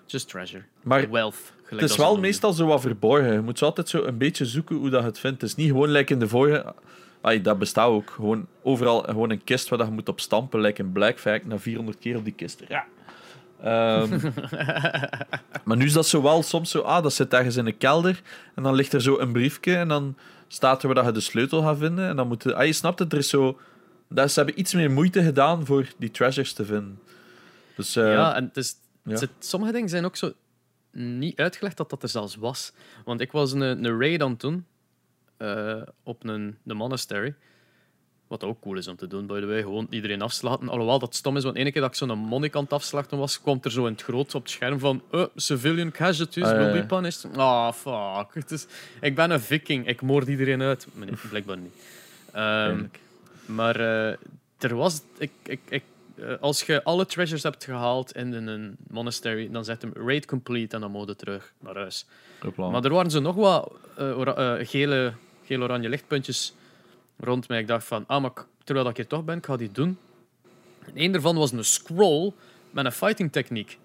Just treasure. Maar Wealth. het is wel meestal zo wat verborgen. Je moet zo altijd zo een beetje zoeken hoe dat je het vindt. Het is niet gewoon like in de vorige... Ai, dat bestaat ook. Gewoon overal gewoon een kist waar je moet op stampen. Like in Black Flag, na 400 keer op die kist. Ja. Ehm, maar nu is dat zo wel soms zo... Ah, dat zit ergens in een kelder. En dan ligt er zo een briefje. En dan staat er waar dat je de sleutel gaat vinden. En dan moet je... Ah, je snapt het, er is zo... Dat ze hebben iets meer moeite gedaan voor die treasures te vinden. Dus, uh, ja, en het is, ja. sommige dingen zijn ook zo niet uitgelegd dat dat er zelfs was. Want ik was een, een raid aan toen uh, op een, een monastery. Wat ook cool is om te doen, by the way. Gewoon iedereen afslachten. Alhoewel dat stom is, want ene keer dat ik zo'n monnik aan het afslachten was, kwam er zo in het groot op het scherm van uh, civilian casualties will be punished. Ah, oh, fuck. Het is, ik ben een viking. Ik moord iedereen uit. Maar nee, blijkbaar niet. Um, maar uh, er was... Ik, ik, ik, uh, als je alle treasures hebt gehaald in een monastery, dan zet hem raid complete en dan mode terug naar huis. Maar er waren zo nog wat gele, gele-oranje lichtpuntjes rond mij. Ik dacht van, ah, maar terwijl ik hier toch ben, ik ga die doen. En een daarvan was een scroll met een fighting techniek.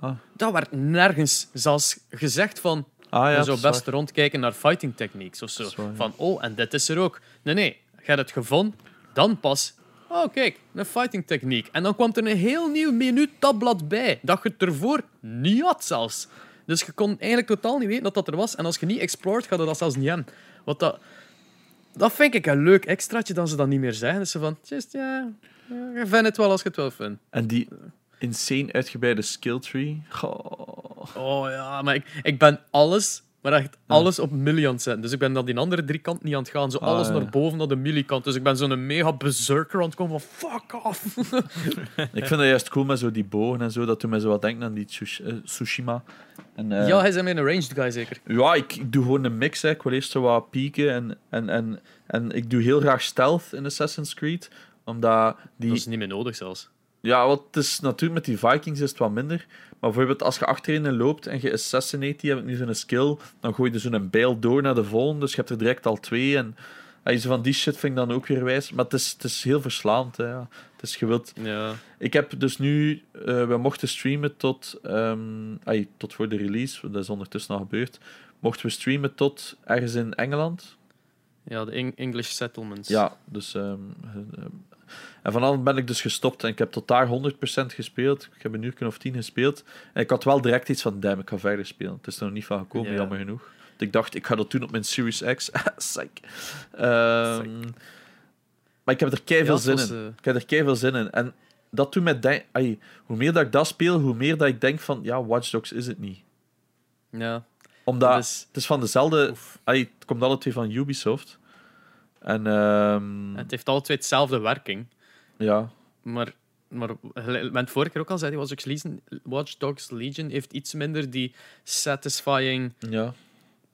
Ah. Dat werd nergens zelfs gezegd van... Ah, ja, je zou best rondkijken naar fighting techniques of zo. Van, oh, en dit is er ook. Nee, nee. Je hebt het gevonden, dan pas... Oh, kijk, een fighting techniek. En dan kwam er een heel nieuw menu tabblad bij, dat je het ervoor niet had zelfs. Dus je kon eigenlijk totaal niet weten dat dat er was. En als je niet explored, ga je dat zelfs niet hebben. Wat dat dat vind ik een leuk extraatje dat ze dat niet meer zeggen. Dus ze van, just, ja, je vindt het wel als je het wel vindt. En die insane uitgebreide skill tree. Oh ja, maar ik, ik ben alles, maar echt alles op milli aan zetten. Dus ik ben dan die andere drie kanten niet aan het gaan. Zo ah, alles naar boven, naar de millikant. Dus ik ben zo'n mega berserker aan het komen van fuck off. ik vind dat juist cool met zo die bogen en zo. Dat doet mij zo wat denken aan die eh, Tsushima. En, uh, ja, hij is een ranged guy zeker. Ja, ik, ik, doe gewoon een mix. Hè. Ik wil eerst zo wat pieken en, en, en, en ik doe heel graag stealth in Assassin's Creed. Omdat die... Dat is niet meer nodig zelfs. Ja, wat het is natuurlijk met die Vikings is het wat minder. Maar bijvoorbeeld als je achterin loopt en je assassinate die, heb ik nu zo'n skill, dan gooi je zo'n bijl door naar de volgende. Dus je hebt er direct al twee. En als je van die shit vind ik dan ook weer wijs. Maar het is, het is heel verslaand. Hè. Het is gewild. Ja. Ik heb dus nu, uh, we mochten streamen tot, um, ay, tot voor de release, dat is ondertussen al gebeurd. Mochten we streamen tot ergens in Engeland. Ja, de English Settlements. Ja, dus. Um, en vanaf ben ik dus gestopt en ik heb tot daar 100% gespeeld. Ik heb een uur of tien gespeeld. En ik had wel direct iets van, damn, ik ga verder spelen. Het is er nog niet van gekomen, jammer genoeg. ik dacht, ik ga dat doen op mijn Series X. Psych. Um, maar ik heb er kei veel zin in. Uh... Ik heb er kei veel zin in. En dat doet mij denken... Hoe meer dat ik dat speel, hoe meer dat ik denk van... Ja, Watch Dogs is het niet. Ja. Omdat het is van dezelfde... Ay, het komt alle twee van Ubisoft. En, um... Het heeft alle twee hetzelfde werking. Ja. Maar, maar het vorige keer ook al zei, Watch Dogs, Legion, Watch Dogs Legion heeft iets minder die satisfying ja.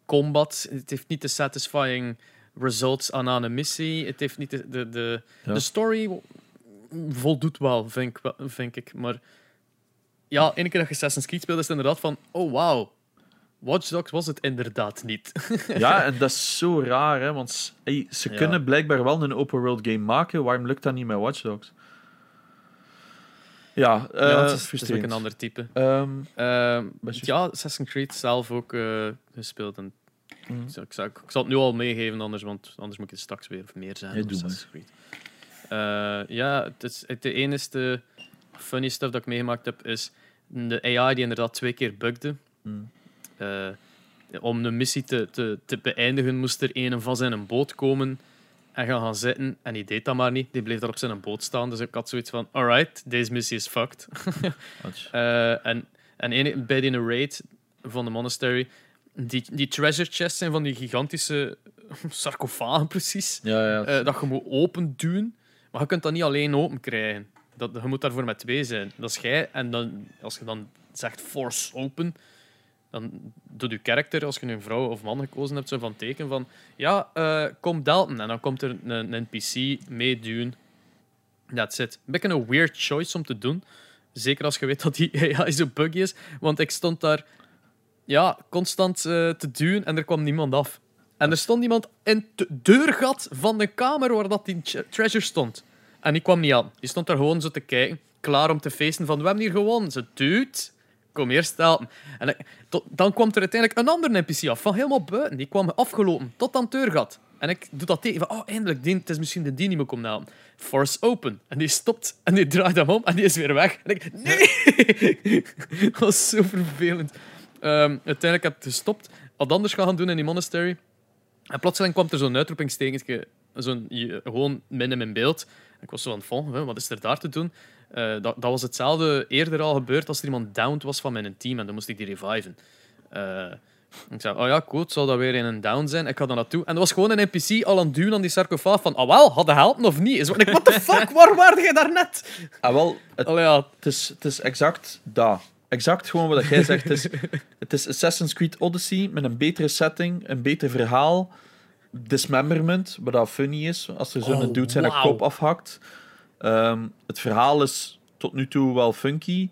combat. Het heeft niet de satisfying results aan, aan een missie. Het heeft niet de, de, de, de story voldoet wel, vind ik, vind ik. Maar ja, ene keer dat je Assassin's Creed speelt, is het inderdaad van: oh wow, Watch Dogs was het inderdaad niet. ja, en dat is zo raar, hè? want ze kunnen blijkbaar wel een open world game maken. Waarom lukt dat niet met Watch Dogs? Ja, uh, ja het, is, ook een ander type. Um, ja, Assassin's Creed zelf ook uh, gespeeld. En mm. ik, zal, ik, zal, ik, zal, het nu al meegeven, anders, want anders moet ik het straks weer meer zijn. Ja, Assassin's Creed. Uh, ja, het, is, het de enige funny stuff dat ik meegemaakt heb, is de AI die inderdaad twee keer bugde. Mm. Uh, om een missie te, te, te beëindigen, moest er een van zijn boot komen en gaan gaan zitten. En die deed dat maar niet. Die bleef daar op zijn boot staan. Dus ik had zoiets van: alright, deze missie is fucked. uh, en en bij die raid van de monastery, die, die treasure chests zijn van die gigantische sarcofagen, precies. Ja, ja. Uh, dat je moet open doen. Maar je kunt dat niet alleen open krijgen. Dat, je moet daarvoor met twee zijn. Dat is jij. En dan, als je dan zegt force open, dan doet je karakter, als je een vrouw of man gekozen hebt, zo van teken van ja, uh, kom Dalton. En dan komt er een, NPC meeduwen. That's it. Een beetje een weird choice om te doen. Zeker als je weet dat die AI zo buggy is. Want ik stond daar ja, constant uh, te duwen en er kwam niemand af. En er stond iemand in het deurgat van de kamer waar dat die treasure stond. En die kwam niet aan. Die stond daar gewoon zo te kijken, klaar om te feesten van we hebben hier gewonnen. Ze duwt kom eerst helpen. En dan kwam er uiteindelijk een andere NPC af, van helemaal buiten. Die kwam afgelopen, tot aan het deurgat. En ik doe dat tegen, van, oh, eindelijk, die, het is misschien de die niet meer komt helpen. Force open. En die stopt, en die draait hem om, en die is weer weg. En ik, nee! dat was zo vervelend. Um, uiteindelijk heb ik gestopt, wat anders gaan doen in die monastery. En plotseling kwam er zo'n uitroepingstekentje, zo'n gewoon in beeld. ik was zo het volgen, wat is er daar te doen? Uh, dat, dat was hetzelfde eerder al gebeurd als er iemand downed was van mijn team en dan moest ik die reviven. Uh, ik zei, oh ja, cool, zal dat weer in een down zijn? Ik ga dan naartoe. En dat was gewoon een NPC al aan het duwen aan die sarcofaag van, ah wel, had hij helpen of niet? Is ik, what the fuck, waar waarde je daarnet? Ah wel, het, ja. het, is, het is exact dat. Exact gewoon wat jij zegt. Het is, het is Assassin's Creed Odyssey met een betere setting, een beter verhaal. Dismemberment, wat dat funny is, als er zo'n oh, dude zijn wow. kop afhakt. Um, het verhaal is tot nu toe wel funky.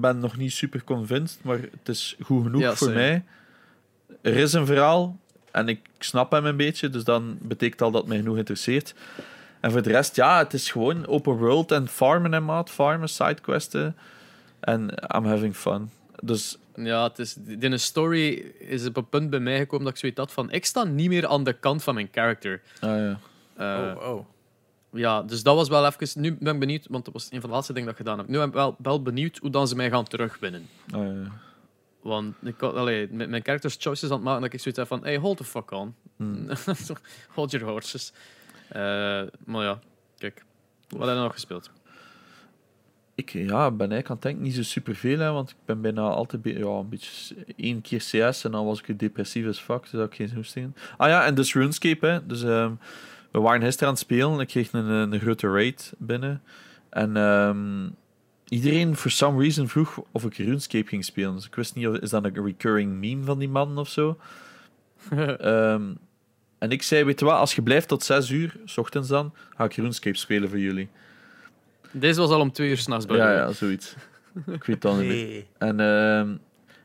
ben nog niet super convinced, maar het is goed genoeg voor mij er is een verhaal en ik snap hem een beetje, dus dan betekent al dat het mij genoeg interesseert. En voor de rest, ja, het is gewoon open world en farmen en maat, farmen, sidequesten. En I'm having fun. Dus ja, het is, in een story is op een punt bij mij gekomen dat ik zoiets had van ik sta niet meer aan de kant van mijn character. Ah ja. Uh, oh, oh. Ja, dus dat was wel even... Nu ben ik benieuwd, want dat was een van de laatste dingen dat ik gedaan heb. Nu ben ik wel, wel benieuwd hoe dan ze mij gaan terugwinnen. Oh, ja. Want ik allee, met mijn characters choices aan het maken dat ik zoiets heb van hey, hold the fuck on. Hmm. hold your horses. Uh, maar ja, kijk. Wat heb je nog gespeeld? Ik ja, ben eigenlijk aan het denken niet zo superveel, hè, want ik ben bijna altijd ja, een beetje één keer CS en dan was ik depressief as fuck, dus dat ik geen hoestingen. Ah ja, en dus RuneScape, hè. Dus um, we waren gisteren aan het spelen en ik kreeg een, een grote raid binnen. En um, iedereen for some reason vroeg of ik RuneScape ging spelen. Dus ik wist niet of is dat een recurring meme van die man of zo. Ehm, en ik zei, weet je wat, als je blijft tot 6 uur, s ochtends dan, ga ik RuneScape spelen voor jullie. Deze was al om 2 uur s'nachts bij Ja, ja, zoiets. ik weet het al niet meer. En, uh, en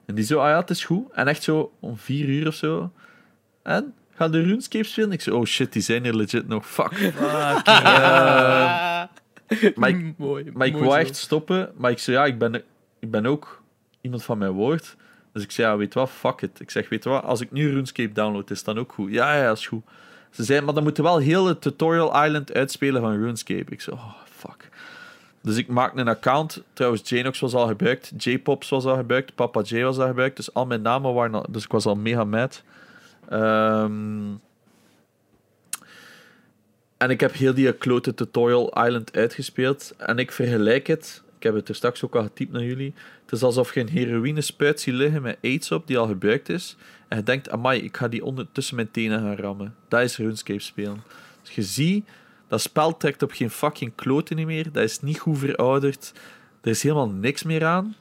die zo, ah ja, het is goed. En echt zo om 4 uur of zo. En, ga de RuneScape spelen? Ik zei, oh shit, die zijn er legit nog. Fuck. Fuck. uh, maar ik, mooi, maar ik wou echt stoppen. Maar ik zei, ja, ik ben, ik ben ook iemand van mijn woord. Dus ik zei, ja, weet wat, fuck it. Ik zeg, weet wat, als ik nu RuneScape download, is dan ook goed. Ja, ja, is goed. Ze zei, maar dan moeten we wel heel het tutorial island uitspelen van RuneScape. Ik zei, oh, fuck. Dus ik maak een account. Trouwens, Janox was al gebruikt. J-Pops was al gebruikt. Papa J was al gebruikt. Dus al mijn namen waren al... Dus ik was al mega mad. Um, en ik heb heel die klote tutorial island uitgespeeld. En ik vergelijk het. Ik heb het er straks ook al getypt naar jullie. Het is alsof je een heroïne-spuit ziet liggen met aids op die al gebruikt is. En je denkt, amai, ik ga die onder, tussen mijn tenen gaan rammen. Dat is RuneScape spelen. Dus je ziet, dat spel trekt op geen fucking kloten meer. Dat is niet goed verouderd. Er is helemaal niks meer aan.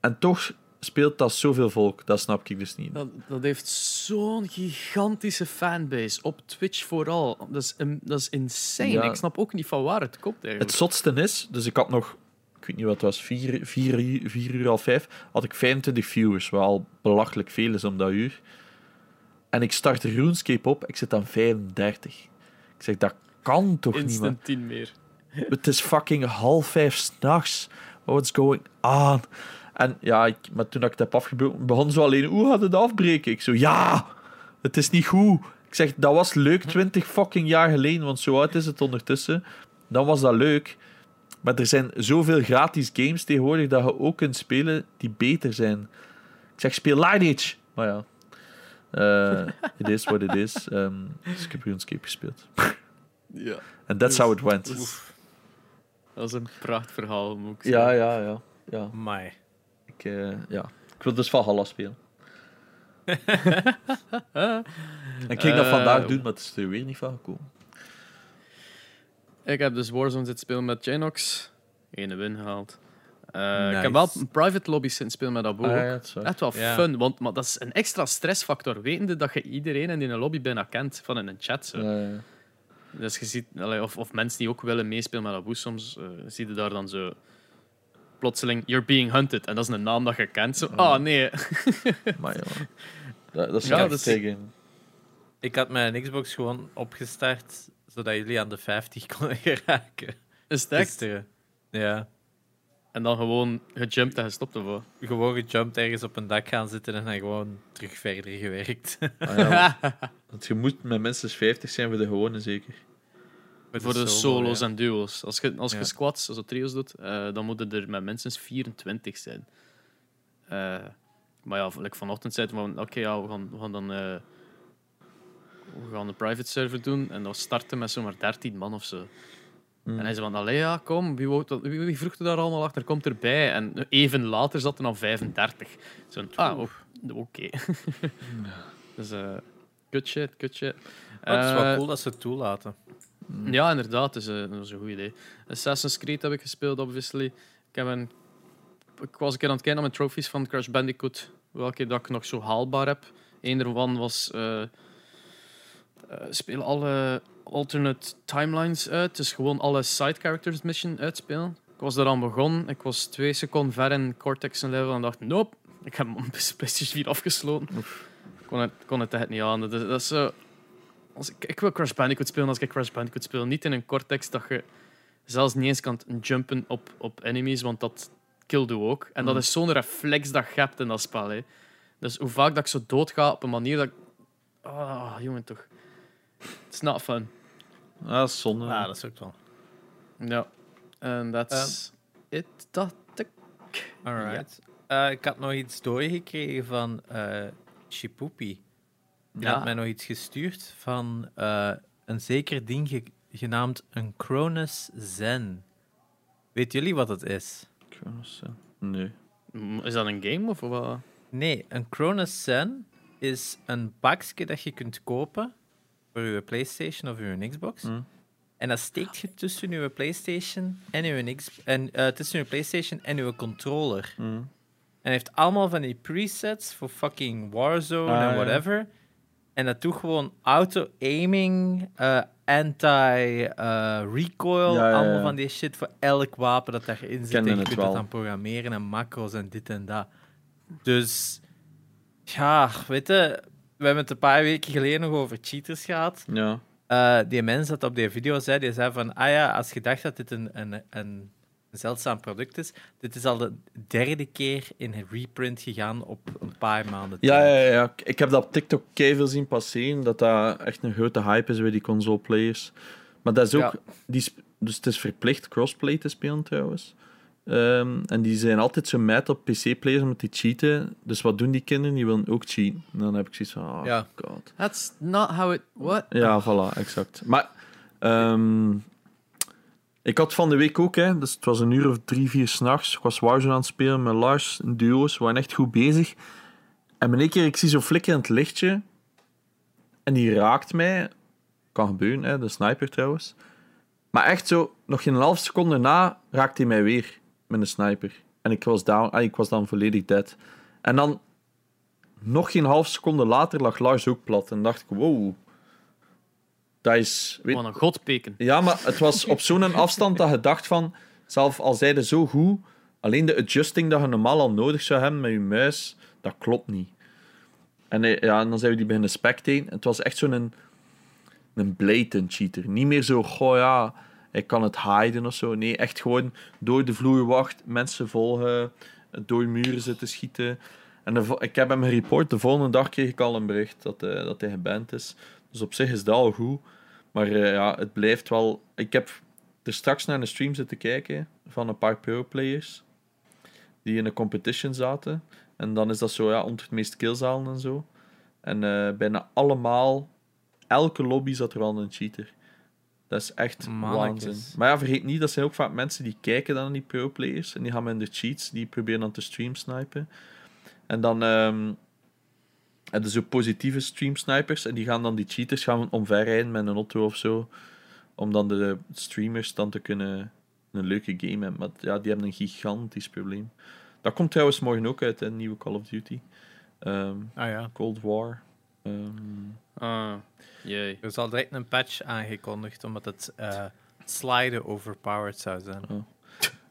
En toch speelt dat zoveel volk? Dat snap ik dus niet. Dat, dat heeft zo'n gigantische fanbase. Op Twitch vooral. Dat is, dat is insane. Ik snap ook niet van waar het komt eigenlijk. Het zotste is, dus ik had nog, ik weet niet wat het was, 4 vier, vier, vier uur al vijf, had ik 25 viewers, wat al belachelijk veel is om dat uur. En ik start RuneScape op, ik zit aan 35. Ik zeg, dat kan toch Instant niet, man? 10 meer. Het is fucking half vijf s'nachts. What's going on? En ja, ik, maar toen ik het heb afgebroken, begon zo alleen, hoe gaat het afbreken? Ik zo, ja, het is niet goed. Ik zeg, dat was leuk 20 fucking jaar geleden, want zo oud is het ondertussen. Dan was dat leuk. Maar er zijn zoveel gratis games tegenwoordig dat je ook kunt spelen die beter zijn. Ik zeg, speel Lineage. Maar ja, uh, it is what it is. Um, dus ik heb RuneScape gespeeld. ja. And that's how it went. Dat is een prachtverhaal, moet ik zeggen. Ja, ja, ja. ja. My. Ik, uh, ja. ik wil dus Valhalla spelen. ik ging dat vandaag uh, doen, maar het is er weer niet van gekomen. Ik heb dus Warzone zitten spelen met Janox. Ene win gehaald. Uh, nice. Ik heb wel private lobby's zitten spelen met Abu. Ah, ja, Echt wel yeah. fun, want maar dat is een extra stressfactor. Wetende dat je iedereen in een lobby bijna kent van in een chat. Zo. Ja, ja. Dus je ziet, of, of mensen die ook willen meespelen met Abu soms, uh, zie je daar dan zo plotseling You're Being Hunted. En dat is een naam dat je kent. Zo, oh nee. maar ja, dat, dat is ja, dat tegen. Ik had mijn Xbox gewoon opgestart, zodat jullie aan de 50 konden geraken. Is het Ja. En dan gewoon gejumpt en gestopt ervoor. Gewoon gejumpt ergens op een dak gaan zitten en dan gewoon terug verder gewerkt. Ah, ja, want je moet met minstens 50 zijn voor de gewone zeker voor de, solo's en duo's. Als je, als je squats, also trio's doet, uh, dan moeten er met minstens 24 zijn. Uh, maar ja, like vanochtend zeiden we, oké, ja, we, gaan, we gaan dan uh, we gaan een private server doen en dan starten met zomaar 13 man of zo. En hij zei van, allee ja, kom, wie, wou wie, wie vroeg er daar allemaal achter? Komt erbij. En even later zat er dan 35. Zo'n, ah, oké. dus, eh good shit, good shit. Oh, het is wel Eh, cool dat ze het toelaten. Ja, inderdaad, eh, dat is een goed idee. Assassin's Creed heb ik gespeeld, obviously. Ik, heb een, ik was een keer aan het kijken naar mijn trophies van Crash Bandicoot, welke dat ik nog zo haalbaar heb. Eén daarvan was eh, speel alle alternate timelines uit, dus gewoon alle side characters mission uitspelen. Ik was eraan begonnen, ik was twee seconden ver in Cortex en level en dacht, nope, ik heb hem op PlayStation 4 afgesloten. Ik kon het, kon het echt niet aan. Dat, is- dat is zo... Als ik, ik wil Crash Bandicoot spelen als ik Crash Bandicoot speel. Niet in een cortex dat je zelfs niet eens kan jumpen op, op enemies, want dat kill doe ook. En dat Mm. is zo'n reflex dat je hebt in dat spel. Hè. Dus hoe vaak dat ik zo doodga op een manier dat ik... Ah, jongen, toch. It's not fun. Ah, dat is zonde. Ja, dat is ook wel. Ja. En that's it, dacht ik. Alright. Eh, ik had nog iets doorgekregen van eh Chipoopy. Ja. had mij nog iets gestuurd van eh, een zeker ding ge- genaamd een Cronus Zen. Weten jullie wat het is? Cronus, ja. Nee. Is dat een game of wat? Nee, een Cronus Zen is een pakje dat je kunt kopen voor je PlayStation of je Xbox. Hm. En dat steekt je tussen je PlayStation en je, X en, eh, tussen je PlayStation en je controller. Hm. En hij heeft allemaal van die presets voor fucking Warzone Ah, en ja. En dat doet gewoon auto-aiming, eh, anti-recoil, Ja, ja, allemaal van die shit voor elk wapen dat daarin zit. En je het kunt wel. dat dan programmeren en macro's en dit en dat. Dus, ja, weet je, we hebben het een paar weken geleden nog over cheaters gehad. Ja. Eh, die mens dat op die video zei, die zei van, ah ja, als je dacht dat dit een, een, een zeldzaam product is, dit is al de derde keer in reprint gegaan op een paar maanden Ja, ja, ja. Ik heb dat op TikTok keihard zien passeren, dat dat echt een grote hype is bij die console players. Maar dat is ook... Ja. Die, dus het is verplicht crossplay te spelen trouwens. Ehm, en die zijn altijd zo mad op PC-players omdat die cheaten. Dus wat doen die kinderen? Die willen ook cheaten. En dan heb ik zoiets van, oh Ja. god. That's not how it... What? Ja, voilà, exact. Maar ehm, ik had van de week ook, hè, dus het was een uur of drie, vier s'nachts. Ik was Warzone aan het spelen met Lars, een duo's. We waren echt goed bezig. En in één keer, ik zie zo'n flikkerend lichtje. En die raakt mij. Kan gebeuren, hè, de sniper trouwens. Maar echt zo, nog geen half seconde na, raakt hij mij weer met een sniper. En ik was, down, ah, ik was dan volledig dead. En dan, nog geen half seconde later, lag Lars ook plat. En dacht ik, wow. Dat is... Weet, een godpeken. ja, maar het was op zo'n afstand dat je dacht van... Zelf al zijde zo goed, alleen de adjusting dat je normaal al nodig zou hebben met je muis, dat klopt niet. En, eh, ja, en dan zijn we die beginnen spectaten. Het was echt zo'n een, een blatant cheater. Niet meer zo, goh ja, ik kan het hiden of zo. Nee, echt gewoon door de vloer wacht, mensen volgen, door muren zitten schieten. En de ik heb hem gereport. De volgende dag kreeg ik al een bericht dat, eh, dat hij geband is. Dus op zich is dat al goed. Maar eh, ja, het blijft wel... Ik heb er straks naar een stream zitten kijken van een paar pro-players die in een competition zaten. En dan is dat zo, ja, onder het meest kills halen en zo. En eh, bijna allemaal, elke lobby zat er wel een cheater. Dat is echt waanzin. Maar ja, vergeet niet, dat zijn ook vaak mensen die kijken dan naar die pro-players. En die gaan met de cheats, die proberen dan te stream snipen. En dan ehm hebben ze positieve stream snipers. En die gaan dan die cheaters gaan omverrijden met een auto of zo. Om dan de streamers dan te kunnen een leuke game hebben. Maar ja, die hebben een gigantisch probleem. Dat komt trouwens morgen ook uit, een nieuwe Call of Duty. Ehm, Ah ja. Cold War. Ehm, Ah, jee. Er is al direct een patch aangekondigd, omdat het eh sliden overpowered zou zijn.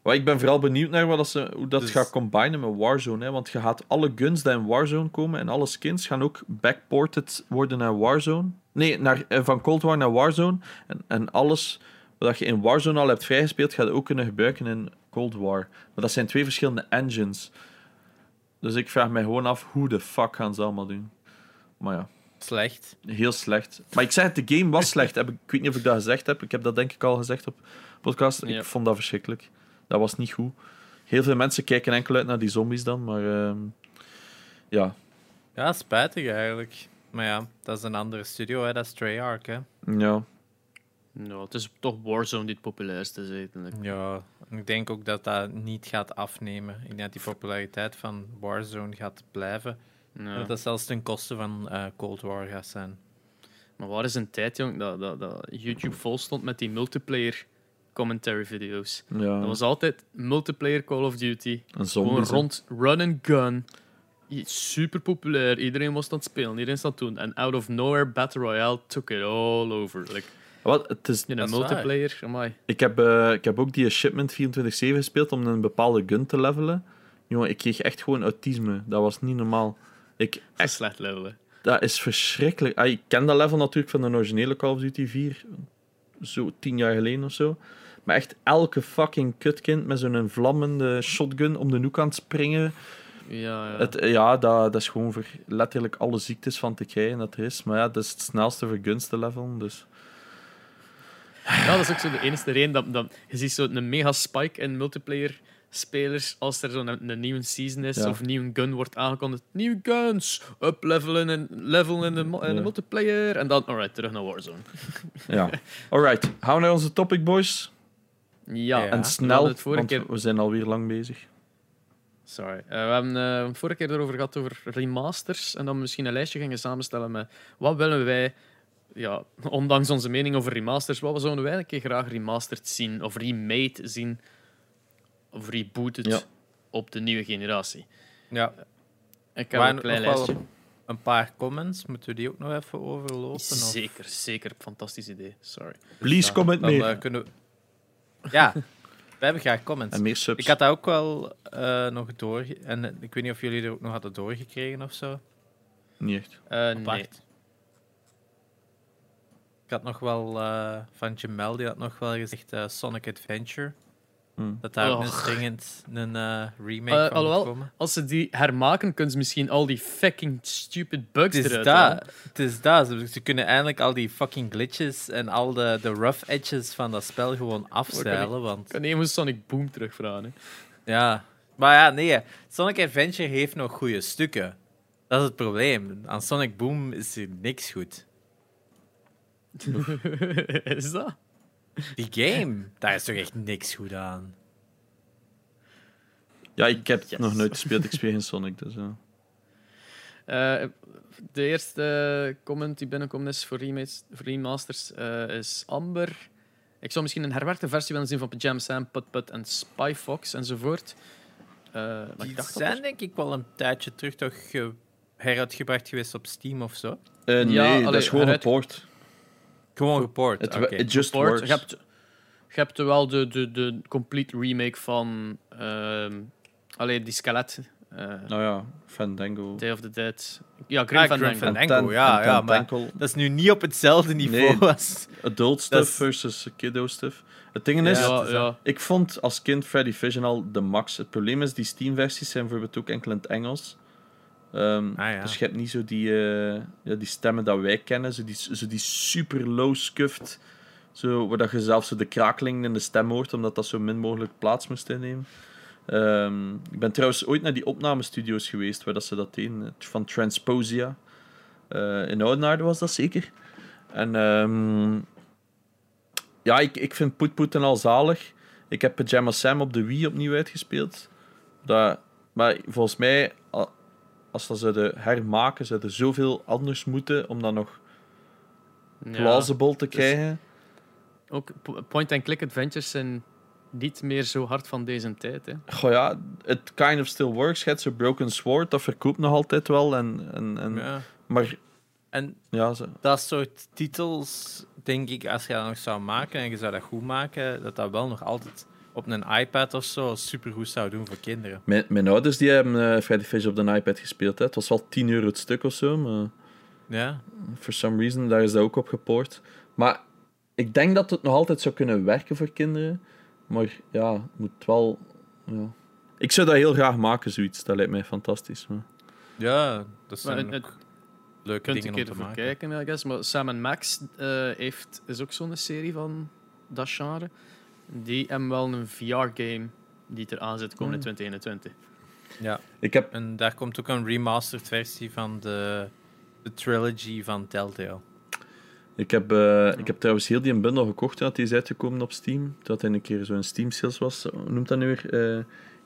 Maar ik ben vooral benieuwd naar wat dat ze, hoe dat Dus- gaat combinen met Warzone. Hè? Want je gaat alle guns die in Warzone komen en alle skins gaan ook backported worden naar Warzone. Nee, naar, eh, van Cold War naar Warzone. En, en alles wat je in Warzone al hebt vrijgespeeld, gaat je ook kunnen gebruiken in Cold War. Maar dat zijn twee verschillende engines. Dus ik vraag mij gewoon af hoe de fuck gaan ze allemaal doen. Maar ja. Slecht. Heel slecht. Maar ik zei het, de game was slecht. Heb ik, ik weet niet of ik dat gezegd heb. Ik heb dat denk ik al gezegd op podcast. Ja. Ik vond dat verschrikkelijk. Dat was niet goed. Heel veel mensen kijken enkel uit naar die zombies dan, maar ehm, ja. Ja, spijtig eigenlijk. Maar ja, dat is een andere studio, hè. dat is Treyarch. Hè. ja. Nou, het is toch Warzone die het populairste is eigenlijk. Ja, ik denk ook dat dat niet gaat afnemen. Ik denk dat die populariteit van Warzone gaat blijven. Ja. Dat dat zelfs ten koste van uh, Cold War gaat zijn. Maar waar is een tijd, jong, dat, dat, dat YouTube vol stond met die multiplayer commentary video's. Ja. Dat was altijd multiplayer Call of Duty. Gewoon rond run and gun. Super populair. Iedereen was aan het spelen, iedereen was aan het doen. En out of nowhere, Battle Royale took it all over. Like, wat? Het is, een multiplayer, Ik heb, uh, ik heb ook die Shipment 24-7 gespeeld om een bepaalde gun te levelen. Jongen, ik kreeg echt gewoon autisme. Dat was niet normaal. Ik, echt slecht levelen. Dat is verschrikkelijk. Ah, ik ken dat level natuurlijk van de originele Call of Duty 4. Zo tien jaar geleden of zo. Maar echt elke fucking kutkind met zo'n vlammende shotgun om de hoek aan het springen. Ja, ja. Het, ja dat, dat is gewoon voor letterlijk alle ziektes van te krijgen dat er is. Maar ja, dat is het snelste voor guns te levelen. Dus. Ja, dat is ook zo de enige reden dat, dat je ziet zo'n mega spike in multiplayer spelers als er zo'n een, een, nieuwe season is of een nieuwe gun wordt aangekondigd. Nieuwe guns, uplevelen en level in de, in de multiplayer. En dan, alright, terug naar Warzone. ja, alright. Gaan we naar onze topic, boys? Ja, en snel, het vorige keer... we zijn alweer lang bezig. Sorry. Uh, we hebben uh, het vorige keer erover gehad over remasters. En dan misschien een lijstje gingen samenstellen met wat willen wij, ja, ondanks onze mening over remasters, wat zouden wij een keer graag remastered zien of remade zien of rebooted op de nieuwe generatie. Ja. Ik heb een klein lijstje. Een paar comments, moeten we die ook nog even overlopen? Zeker, zeker. Fantastisch idee. Sorry. Please comment meer. Uh, kunnen we... Ja, we hebben graag comments. En meer subs. Ik had dat ook wel uh, nog door... En ik weet niet of jullie er ook nog hadden doorgekregen of zo. Niet echt. Uh, nee. Ik had nog wel uh, van Jamel, die had nog wel gezegd Sonic Adventure. Hmm. Dat daar oh. dringend een uh, remake uh, van alhoewel, komen. Als ze die hermaken, kunnen ze misschien al die fucking stupid bugs het is eruit halen. Het is dat. Ze, ze, kunnen eindelijk al die fucking glitches en al de, de rough edges van dat spel gewoon afstellen. Want... Kan even Sonic Boom terugvragen. Ja. Maar ja, nee. Sonic Adventure heeft nog goede stukken. Dat is het probleem. Aan Sonic Boom is er niks goed. is dat? Die game, daar is toch echt niks goed aan. Ja, ik heb yes. nog nooit gespeeld. Ik speel geen Sonic, dus ja. Uh, de eerste comment die binnenkomt is voor, remasters uh, is Amber. Ik zou misschien een herwerkte versie willen zien van Pajam Sam, Put Put en Spy Fox enzovoort. Uh, die ik dacht zijn denk ik wel een tijdje terug toch heruitgebracht geweest op Steam of zo. nee, ja, dat is gewoon een port. Gewoon geport. Het okay. it just works. Je hebt, je hebt wel de, de, de complete remake van uh, alleen die skelet. Uh, nou ja, Fandango. Day of the Dead. Ja, Grim Fandango. Fandango. ja, ja, maar dat is nu niet op hetzelfde niveau nee, als... Adult stuff versus kiddo stuff. Het ding is, ja, ja. ik vond als kind Freddy Vision al de max. Het probleem is, die Steam-versies zijn bijvoorbeeld ook enkel in het Engels. Um, ah, ja. Dus je hebt niet zo die, uh, ja, die stemmen dat wij kennen, zo die, zo die super low scuffed, zo, waar dat je zelfs zo de krakeling in de stem hoort, omdat dat zo min mogelijk plaats moest innemen. Um, ik ben trouwens ooit naar die opnamestudio's geweest waar dat ze dat deden, van Transposia. Uh, in Oudenaarde was dat zeker. En um, ja, ik, ik vind Poet Poet al zalig. Ik heb Pyjama Sam op de Wii opnieuw uitgespeeld. Dat, maar volgens mij, als dat ze de hermaken, ze er zoveel anders moeten om dat nog plausible te dus krijgen. ook point-and-click adventures zijn niet meer zo hard van deze tijd. Hè. Goh ja, it kind of still works. Je zo Broken Sword, dat verkoopt nog altijd wel. En, en, en, ja. Maar en ja, zo. dat soort titels, denk ik, als je dat nog zou maken en je zou dat goed maken, dat dat wel nog altijd op een iPad of zo supergoed zou doen voor kinderen. Mijn, mijn ouders die hebben uh, Freddy Fish op de iPad gespeeld. Hè. Het was wel 10 euro het stuk of zo. Maar ja. For some reason, daar is dat ook op gepoord. Maar ik denk dat het nog altijd zou kunnen werken voor kinderen. Maar ja, het moet wel. Ja. Ik zou dat heel graag maken, zoiets. Dat lijkt mij fantastisch. Maar... Ja, dat zijn maar, het, leuke kunt dingen om te maken. kijken, I guess. Maar Sam Max uh, heeft, is ook zo'n serie van dat genre. Die hebben wel een VR-game die er aan zit komen in 2021. Ja, ik heb... en daar komt ook een remastered versie van de, de trilogy van Telltale. Ik heb, uh, ik heb trouwens heel die bundel gekocht dat die is uitgekomen op Steam. Dat hij een keer zo'n Steam sales was. Hoe noemt dat nu weer?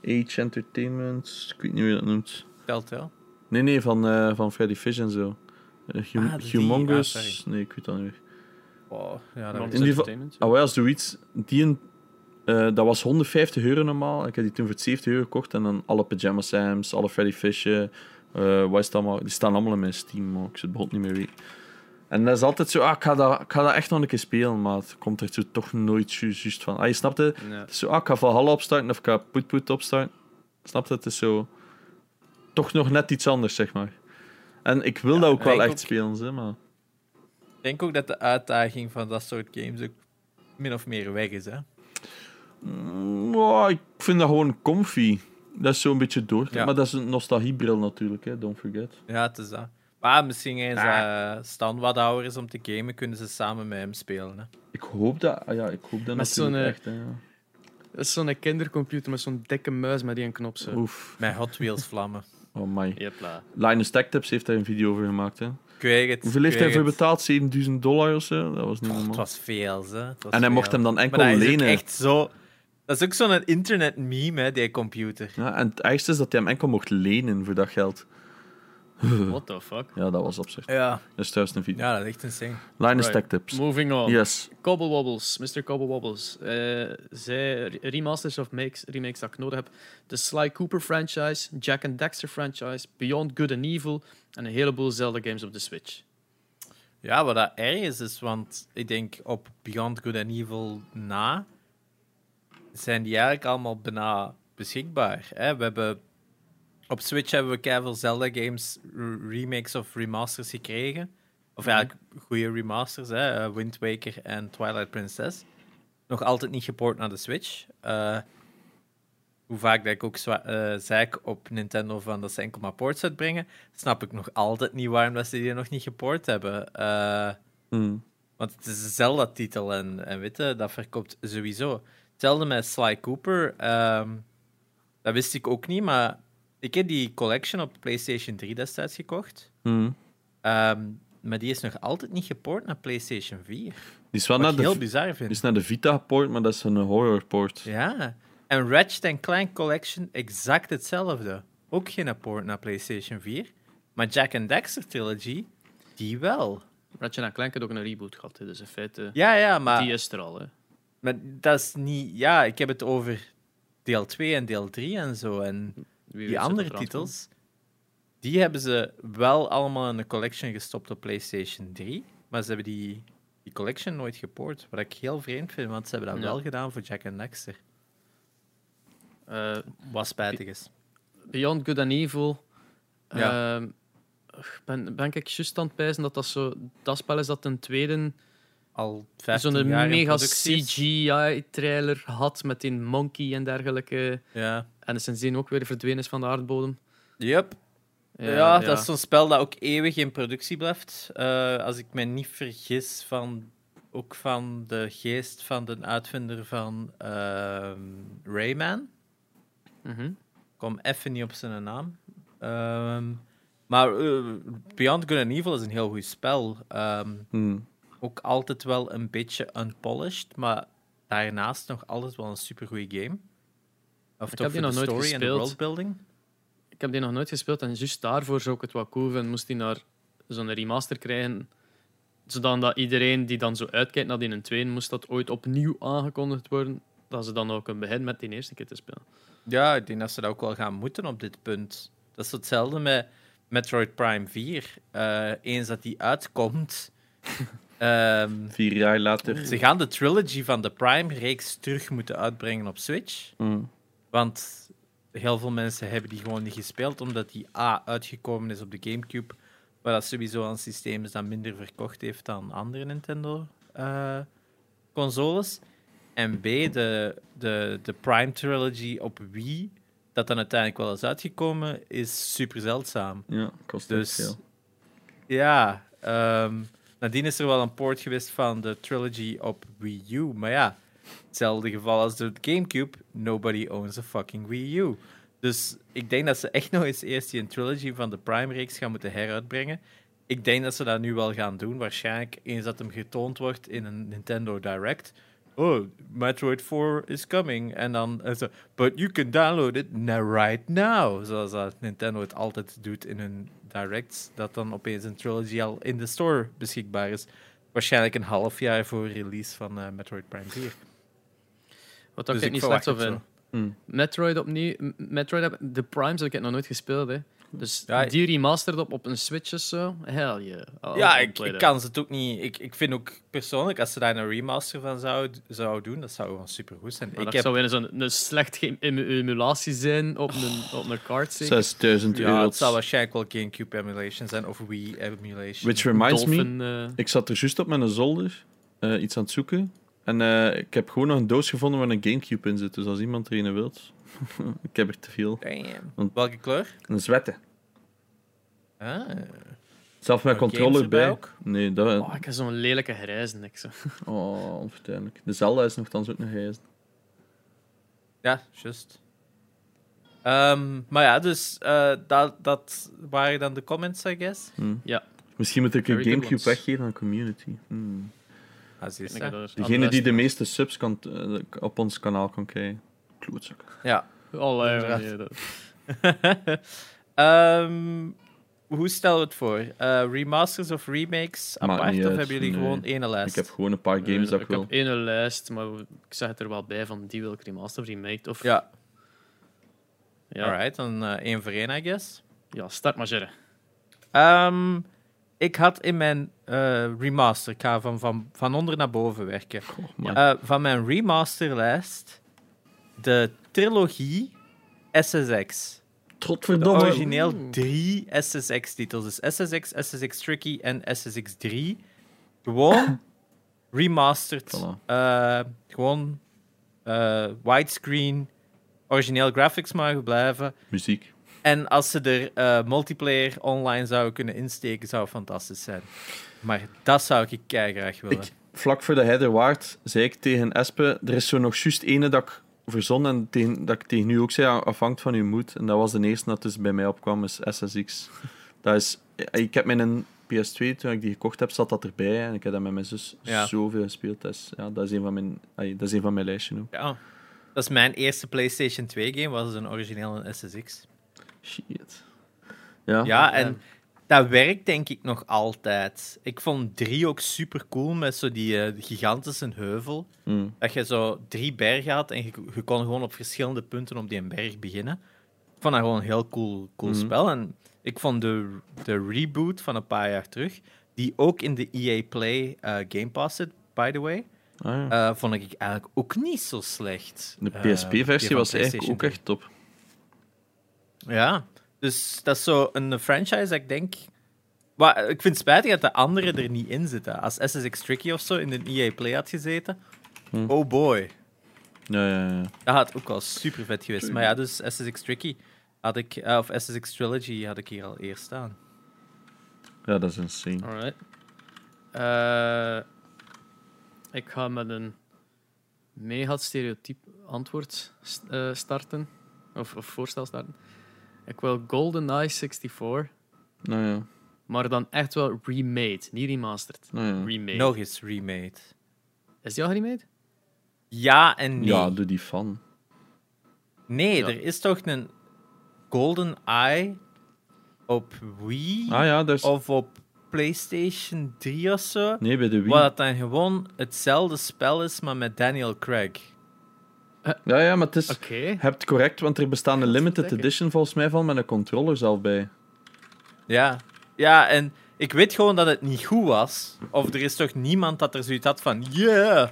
Uh, Age Entertainment. Ik weet niet hoe je dat noemt. Telltale? Nee, nee, van, uh, van Freddy Fish en zo. Uh, hum ah, Humongous. Ah, nee, ik weet dat niet meer. Ja, dat In ieder geval, ah, zoiets. Die een, uh, dat was 150 euro normaal. Ik heb die toen voor 70 euro gekocht. En dan alle Pyjama Sams, alle Freddy Fish'en. Uh, wat is dat allemaal? Die staan allemaal in mijn Steam, maar ik zit het niet meer weten. En dat is altijd zo, ah, ik, ga dat, ik ga dat echt nog een keer spelen, maar het komt er zo toch nooit juist van. Ah, je snapt het? Het is zo, ah, ik ga Valhalla opstarten of ik ga Put Put opstarten. Snap het? Het is zo... Toch nog net iets anders, zeg maar. En ik wil dat ook wel echt spelen, zeg maar... Ik denk ook dat de uitdaging van dat soort games ook min of meer weg is, hè? Mm, ik vind dat gewoon comfy. Dat is zo'n beetje door. Maar dat is een nostalgiebril natuurlijk, hè? don't forget. Ja, het is dat. Maar misschien eens uh, Stan wat ouder is om te gamen, kunnen ze samen met hem spelen. Hè? Ik hoop dat, ah ja, ik hoop dat met natuurlijk echt. Hè, ja. Dat is zo'n kindercomputer met zo'n dikke muis met die knop zo. Oef. Met Hot Wheels vlammen. Oh my. Linus Tech Tips heeft daar een video over gemaakt. Hè. Het. Hoeveel heeft hij voor betaald? 7000 dollar of zo? Dat was niet normaal. Het was veel, was en hij mocht hem dan enkel maar lenen. echt zo... Dat is ook zo'n internet-meme, hè, die computer. Ja, en het ergste is dat hij hem enkel mocht lenen voor dat geld. What the fuck? Ja, dat was opzicht. Ja. Dat is thuis een video. Ja, dat is echt insane. Linus right. Tech Tips. Moving on. Yes. Cobble Wobbles, Mr. Cobble Wobbles. Uh, zij remasters of makes, remakes dat ik nodig heb. De Sly Cooper franchise, Jack and Dexter franchise, Beyond Good and Evil en een heleboel Zelda games op de Switch. Ja, wat dat erg is, is want ik denk op Beyond Good and Evil na zijn die eigenlijk allemaal bijna beschikbaar. Hè? We hebben op Switch hebben we keihard Zelda games remakes of remasters gekregen. Of mhm. eigenlijk goede remasters, hè? Eh, Wind Waker en Twilight Princess. Nog altijd niet geport naar de Switch. Uh, hoe vaak dat ik ook uh, zei op Nintendo van dat ze enkel maar ports uitbrengen, snap ik nog altijd niet waarom dat ze die nog niet geport hebben. Uh, Want het is een Zelda-titel en, en weet je, dat verkoopt sowieso. Hetzelfde met Sly Cooper. Um, dat wist ik ook niet, maar ik heb die collection op PlayStation 3 destijds gekocht. Mm. maar die is nog altijd niet geport naar PlayStation 4. Die is wel naar de, heel bizar vind. Die is naar de Vita geport, maar dat is een horror port. Ja. En Ratchet Clank Collection exact hetzelfde. Ook geen port naar PlayStation 4. Maar Jack and Dexter Trilogy, die wel. Ratchet Clank heeft ook een reboot gehad, dus in feite... Ja, ja, maar... Die is er al, hè. Maar dat is niet... Ja, ik heb het over deel 2 en deel 3 en zo. En die andere titels, die hebben ze wel allemaal in een collection gestopt op PlayStation 3. Maar ze hebben die, die collection nooit gepoord. Wat ik heel vreemd vind, want ze hebben dat wel gedaan voor Jack and Dexter. Uh, Wat spijtig is. Beyond Good and Evil. Ja. Uh, ben, ben ik juist aan het pijzen dat dat zo... Dat spel is dat een tweede... Al Zo'n mega CGI-trailer had met een monkey en dergelijke. Ja. En sindsdien ook weer verdwenen is van de aardbodem. Yep. Ja, ja, dat is zo'n spel dat ook eeuwig in productie blijft. Uh, als ik me niet vergis, van, ook van de geest van de uitvinder van uh, Rayman. Mm kom even niet op zijn naam. Uh, maar uh, Beyond Good and Evil is een heel goed spel. Mm. Ook altijd wel een beetje unpolished, maar daarnaast nog altijd wel een supergoeie game. Of ik heb die nog nooit gespeeld. Ik heb die nog nooit gespeeld en juist daarvoor zou ik het wat cool vinden. Moest die naar zo'n remaster krijgen, zodat iedereen die dan zo uitkijkt naar die een tweede, moest dat ooit opnieuw aangekondigd worden, dat ze dan ook kunnen beginnen met die eerste keer te spelen. Ja, ik denk dat ze dat ook wel gaan moeten op dit punt. Dat is hetzelfde met Metroid Prime 4. Uh, eh, eens dat die uitkomt, Um, Vier jaar later. Ze gaan de trilogy van de Prime-reeks terug moeten uitbrengen op Switch. Mm. Want heel veel mensen hebben die gewoon niet gespeeld, omdat die A uitgekomen is op de GameCube, waar dat sowieso een systeem is dat minder verkocht heeft dan andere Nintendo-consoles. Eh, en B, de, de, de Prime Trilogy op Wii, dat dan uiteindelijk wel is uitgekomen, is super zeldzaam. Ja, kost dus, veel. Ja, um, Nadien is er wel een port geweest van de trilogy op Wii U. Maar ja, hetzelfde geval als de GameCube. Nobody owns a fucking Wii U. Dus ik denk dat ze echt nog eens eerst die trilogy van de Prime-reeks gaan moeten heruitbrengen. ik denk dat ze dat nu wel gaan doen. Waarschijnlijk eens dat hem getoond wordt in een Nintendo Direct. Oh, Metroid 4 is coming. En dan zo, but you can download it right now. Zoals dat Nintendo het altijd doet in hun directs. Dat dan opeens een trilogy al in de store beschikbaar is. Waarschijnlijk een half jaar voor release van uh, Metroid Prime 4. Wat dus ik niet slecht zo. Hmm. Metroid opnieuw. Metroid, de Primes heb ik nog nooit gespeeld. Hè. Dus ja, die remastered op, op een Switch of zo? Hell yeah. ja, ik, ik, kan ze het ook niet... Ik, ik vind ook persoonlijk, als ze daar een remaster van zouden zou doen, dat zou gewoon supergoed zijn. ik dat heb... zou weer zo'n een slecht emulatie zijn op een, op een card, 6000 euro. Ja, het zal waarschijnlijk wel GameCube emulation zijn, of Wii emulation. Which reminds me, uh... ik zat er juist op mijn zolder uh, iets aan het zoeken. En uh, ik heb gewoon nog een doos gevonden waar een Gamecube in zit. Dus als iemand er een wilt... ik heb er te veel. Want, Welke kleur? Een zwette. Ah. Zelf met controller bij. Ook? Nee, dat... Oh, ik heb zo'n lelijke grijze. Ik zo. Oh, onvertuinlijk. De Zelda is nogthans ook een grijze. Ja, juist. Um, maar ja, dus uh, dat, dat waren dan de comments, I guess. Hmm. Ja. Misschien moet ik een Gamecube weggeven aan community. Hmm. Ah, Degene die de meeste subs kan, uh, op ons kanaal kan krijgen. Klootzak. Ja. Allee, um, hoe stellen we het voor? Uh, remasters of remakes apart? Of hebben jullie gewoon één lijst? Ik heb gewoon een paar games dat ik wil. Ik heb één lijst, maar ik zeg het er wel bij van die wil ik remaster of remake. Of... Ja. ja. Alright, dan uh, één voor één, I guess. Ja, start maar, Jerry. Um, ik had in mijn uh, remaster, ik ga van, van, van onder naar boven werken. Uh, van mijn remasterlijst de trilogie SSX. Godverdomme. Origineel drie SSX-titels. Dus SSX, SSX Tricky en SSX 3. Gewoon remastered. Uh, gewoon uh, widescreen. Origineel graphics mogen blijven. Muziek. En als ze er uh, multiplayer online zouden kunnen insteken, zou het fantastisch zijn. Maar dat zou ik graag willen. Ik, vlak voor de header waard zei ik tegen Espe, er is zo nog juist ene dat ik verzon en tegen, dat ik tegen nu ook zei, afhangt van je moed. En dat was de eerste dat dus bij mij opkwam, is SSX. Dat is, ik heb mijn PS2, toen ik die gekocht heb, zat dat erbij. En ik heb dat met mijn zus zoveel gespeeld. Dus, ja, dat, is een van mijn, dat is een van mijn lijstjes ook. Ja, dat is mijn eerste PlayStation 2 game, was een origineel SSX. Shit. Ja, ja en dat werkt denk ik nog altijd. Ik vond 3 ook super cool met zo die uh, gigantische heuvel. Mm. Dat je zo drie bergen had en je, je, kon gewoon op verschillende punten op die berg beginnen. Ik vond dat gewoon een heel cool, cool mm. spel. En ik vond de, de reboot van een paar jaar terug, die ook in de EA Play uh, Game Pass zit, by the way. Ah, ja. uh, vond ik eigenlijk ook niet zo slecht. De PSP-versie was eigenlijk ook echt top. Ja, dus dat is zo een franchise dat ik denk. Maar ik vind het spijtig dat de anderen er niet in zitten. Als SSX Tricky of zo in de EA Play had gezeten. Hm. Oh boy. Ja, ja, ja. Dat had ook wel super vet geweest. Maar ja, dus SSX Tricky had ik, uh, of SSX Trilogy had ik hier al eerst staan. Ja, dat is insane. Alright. Uh, ik ga met een mega stereotyp antwoord uh, starten. Of, of voorstel starten. Ik wil GoldenEye 64. Nou ja. Maar dan echt wel remade, niet remastered. Nou ja. Remade. Nog eens remade. Is die al remade? Ja en nee. Ja, doe die van. Nee, er is toch een GoldenEye op Wii ah, ja, dus... of op PlayStation 3 of zo. Nee, bij de Wii. Wat dan gewoon hetzelfde spel is, maar met Daniel Craig. Ja, ja, maar het is... Okay. Je hebt correct, want er bestaat een limited edition volgens mij van met een controller zelf bij. Ja. Ja, en ik weet gewoon dat het niet goed was. Of er is toch niemand dat er zoiets had van... Yeah!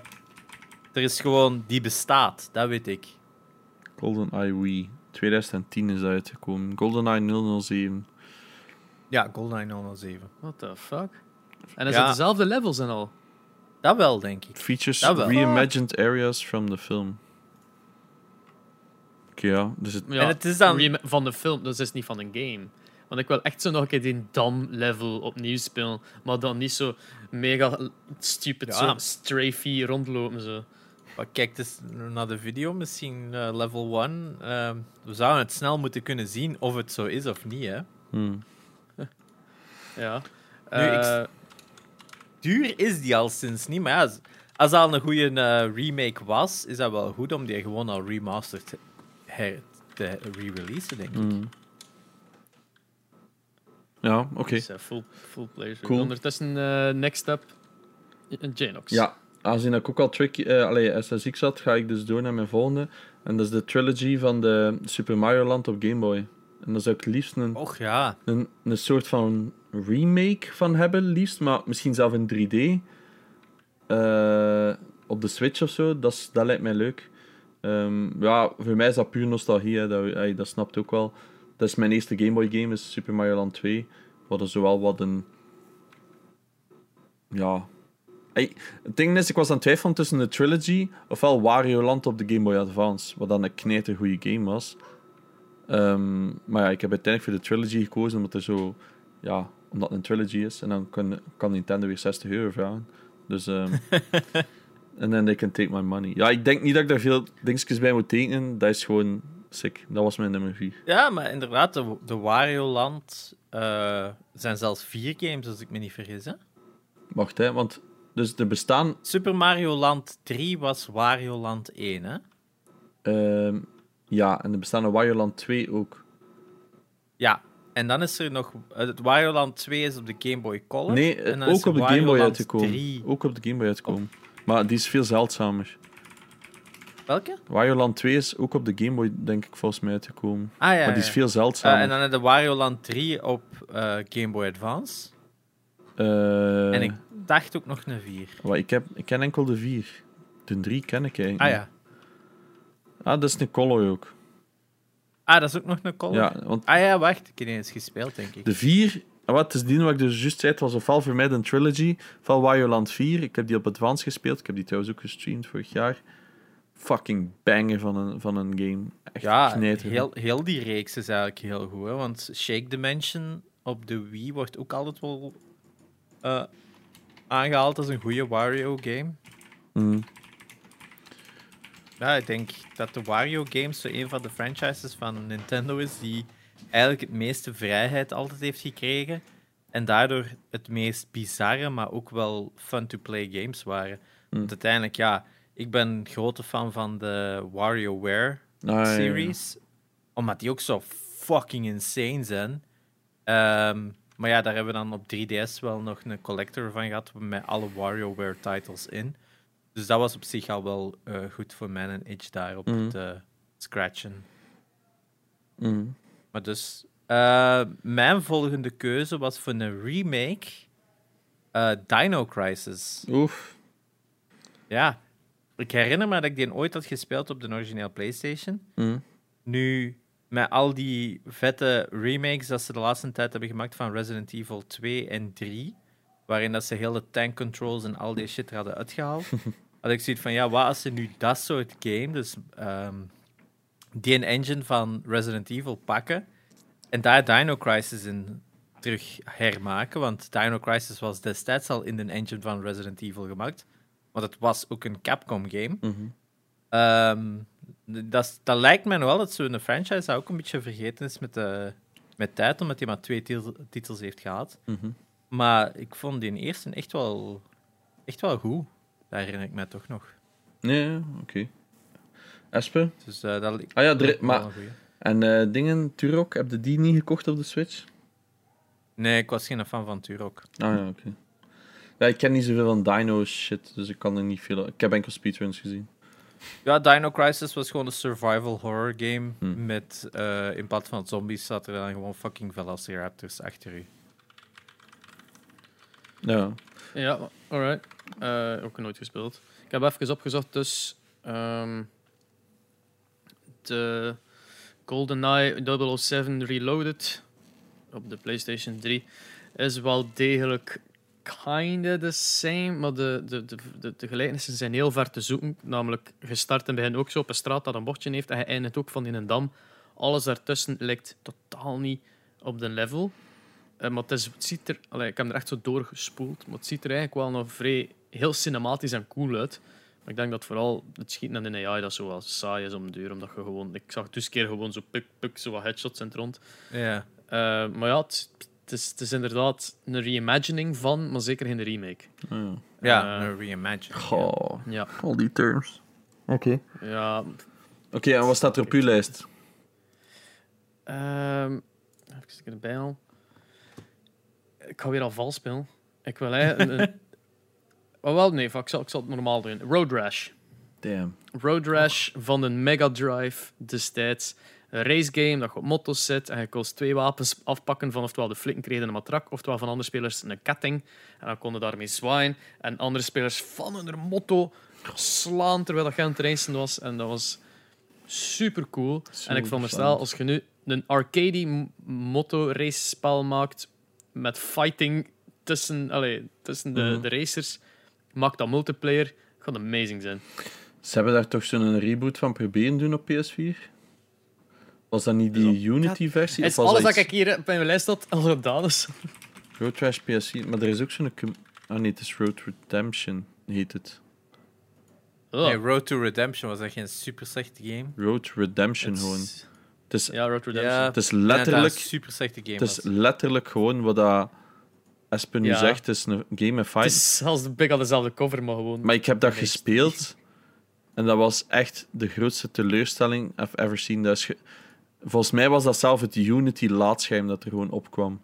Er is gewoon... Die bestaat, dat weet ik. GoldenEye Wii. 2010 is uitgekomen. GoldenEye 007. Ja, GoldenEye 007. What the fuck? En is ja. het dezelfde levels en al? Dat wel, denk ik. Features reimagined areas from the film ja. Dus het... en het is dan... Van de film, dus het is niet van een game. Want ik wil echt zo nog een keer die dam-level opnieuw spelen. Maar dan niet zo mega stupid, ja. zo strafey rondlopen. Zo. Maar kijk dus naar de video, misschien uh, level 1. Uh, ehm, we zouden het snel moeten kunnen zien of het zo is of niet. Hè? Hmm. ja. Uh, duur is die al sinds niet, maar ja, als dat al een goede uh, remake was, is dat wel goed om die gewoon al remastered te re-releasen, denk ik. Mm. Ja, oké. Okay. Uh, full, full pleasure. Cool. Ondertussen, uh, next up, Genox. Ja, aangezien ik ook al tricky, uh, allee, SSX had, ga ik dus door naar mijn volgende. En dat is de trilogy van de Super Mario Land op Game Boy. En daar zou ik liefst een, Och, ja. een, een soort van remake van hebben, liefst, maar misschien zelf in 3D. Uh, op de Switch of zo, dat, dat lijkt mij leuk. Um, ja, voor mij is dat puur nostalgie, hè. Dat, dat snapt ook wel. Dat is mijn eerste Game Boy game, is Super Mario Land 2. Wat er zowel wat een. Ja. Hey, het ding is, ik was aan het twijfelen tussen de trilogy ofwel Wario Land op de Game Boy Advance. Wat dan een knijter goede game was. Um, maar ja, ik heb uiteindelijk voor de trilogy gekozen omdat er zo. Ja, omdat het een trilogy is. En dan kan, kan Nintendo weer 60 euro vragen. Dus. Um, En then they can take my money. Ja, ik denk niet dat ik daar veel dingetjes bij moet tekenen. Dat is gewoon sick. Dat was mijn nummer 4. Ja, maar inderdaad, de, de Wario Land uh, zijn zelfs vier games, als ik me niet vergis. Hè? Wacht, hè, want dus er bestaan. Super Mario Land 3 was Wario Land 1, hè? Uh, ja, en er bestaan een Wario Land 2 ook. Ja, en dan is er nog. Het Wario Land 2 is op de Game Boy Color. Nee, en dan ook op de Game Boy uitgekomen. Ook op de Game Boy uitgekomen. Maar die is veel zeldzamer. Welke? Wario Land 2 is ook op de Game Boy, denk ik, volgens mij uitgekomen. Ah, ja, maar die is veel zeldzamer. Uh, en dan heb de Wario Land 3 op uh, Game Boy Advance. Uh, en ik dacht ook nog een 4. Wat, ik, heb, ik ken enkel de 4. De 3 ken ik eigenlijk. Ah ja. Ah, dat is een Color ook. Ah, dat is ook nog een Color? Ja, want... Ah ja, wacht. Ik heb eens gespeeld, denk ik. De 4 wat is die wat ik dus juist zei, het was ofwel voor mij een trilogy van Wario Land 4. Ik heb die op Advance gespeeld. Ik heb die trouwens ook gestreamd vorig jaar. Fucking banger van een, van een game. Echt ja, heel, heel die reeks is eigenlijk heel goed. Hè? Want Shake Dimension op de Wii wordt ook altijd wel uh, aangehaald als een goede Wario-game. Mm. Ja, ik denk dat de Wario-games zo een van de franchises van Nintendo is die eigenlijk het meeste vrijheid altijd heeft gekregen. En daardoor het meest bizarre, maar ook wel fun-to-play games waren. Mm. Want uiteindelijk, ja, ik ben grote fan van de WarioWare ah, series. Omdat die ook zo fucking insane zijn. Um, maar ja, daar hebben we dan op 3DS wel nog een collector van gehad met alle WarioWare titles in. Dus dat was op zich al wel uh, goed voor mij en Edge daarop mm. te scratchen. Mm. Maar dus, uh, mijn volgende keuze was voor een remake uh, Dino Crisis. Oef. Ja, ik herinner me dat ik die ooit had gespeeld op de originele PlayStation. Mm. Nu, met al die vette remakes dat ze de laatste tijd hebben gemaakt van Resident Evil 2 en 3, waarin dat ze heel de tank controls en al die shit hadden uitgehaald, had ik zoiets van, ja, wat als ze nu dat soort game, dus um, die engine van Resident Evil pakken en daar Dino Crisis in terug hermaken. Want Dino Crisis was destijds al in de engine van Resident Evil gemaakt. Want het was ook een Capcom game. Mm dat, dat lijkt mij wel dat zo'n franchise ook een beetje vergeten is met, de, met tijd, omdat hij maar twee titels heeft gehad. Mhm. Maar ik vond die eerste echt wel, echt wel goed. Daar herinner ik mij toch nog. Nee, oké. Espe? Dus, uh, dat, ah ja, maar, en uh, dingen, Turok, heb je die niet gekocht op de Switch? Nee, ik was geen fan van Turok. Ah ja, oké. Ja, ik ken niet zoveel van Dino shit, dus ik kan er niet veel... Ik heb enkel speedruns gezien. Ja, Dino Crisis was gewoon een survival horror game. Hmm. Met, uh, in plaats van zombies, zat er dan gewoon fucking velociraptors achter u. Ja. Ja, alright. Uh, ook nooit gespeeld. Ik heb even opgezocht, dus... Um, de GoldenEye 007 Reloaded op de PlayStation 3 is wel degelijk kinda the same, maar de, de, de, de, gelijkenissen zijn heel ver te zoeken. Namelijk, gestart en begin ook zo op een straat dat een bordje heeft en je eindigt ook van in een dam. Alles daartussen lijkt totaal niet op de level. Uh, maar het, ziet er, ik heb er echt zo doorgespoeld, maar het ziet er eigenlijk wel nog vrij heel cinematisch en cool uit. Ik denk dat vooral het schieten in de AI dat zo wel saai is om de deur. Omdat je gewoon... Ik zag dus keer gewoon zo puk, puk, zo wat headshots in het rond. Ja. Uh, maar ja, het, het is, het is inderdaad een reimagining van, maar zeker geen remake. Ja, Eh, een reimagining. Goh, Ja. al die terms. Oké. Ja. Oké, en wat staat er op uw lijst? ehm even erbij halen. Ik ga weer al vals spelen. Ik wil eigenlijk Oh, wel, nee, ik, zal, ik zal het normaal doen. Road Rash. Damn. Road Rash van de Mega Drive destijds. Een race game dat je op motto's zit en je kon twee wapens afpakken van oftewel de flikken kregen een matrak, oftewel van andere spelers een ketting. En dan konden daarmee zwaaien. En andere spelers van hun motto slaan terwijl dat je aan het racen was. En dat was super cool. En ik veronderstel, als je nu een arcade motto race spel maakt met fighting tussen, allee, tussen de, Mhm. de racers, maakt dat multiplayer. Gaat amazing zijn. Ze hebben daar toch zo'n reboot van proberen doen op PS4? Was dat niet die Unity-versie? Het is Of was alles dat iets- ik hier op mijn lijst had al gedaan is. Road Rash PS4, maar er is ook zo'n... Ah nee, het is Road Redemption, heet het. Oh. Nee, Road to Redemption was echt geen super slechte game. Road Redemption gewoon. Het is, Ja, Road Redemption. Ja, het is Ja, dat een letterlijk... super slechte game. Het is was. letterlijk gewoon wat dat Espen nu Ja. zegt. Het is een game Het is zelfs de big al dezelfde cover, maar gewoon. Maar ik heb dat Nee. gespeeld. En dat was echt de grootste teleurstelling I've ever seen. Ge- Volgens mij was dat zelf het Unity laadscherm dat er gewoon opkwam.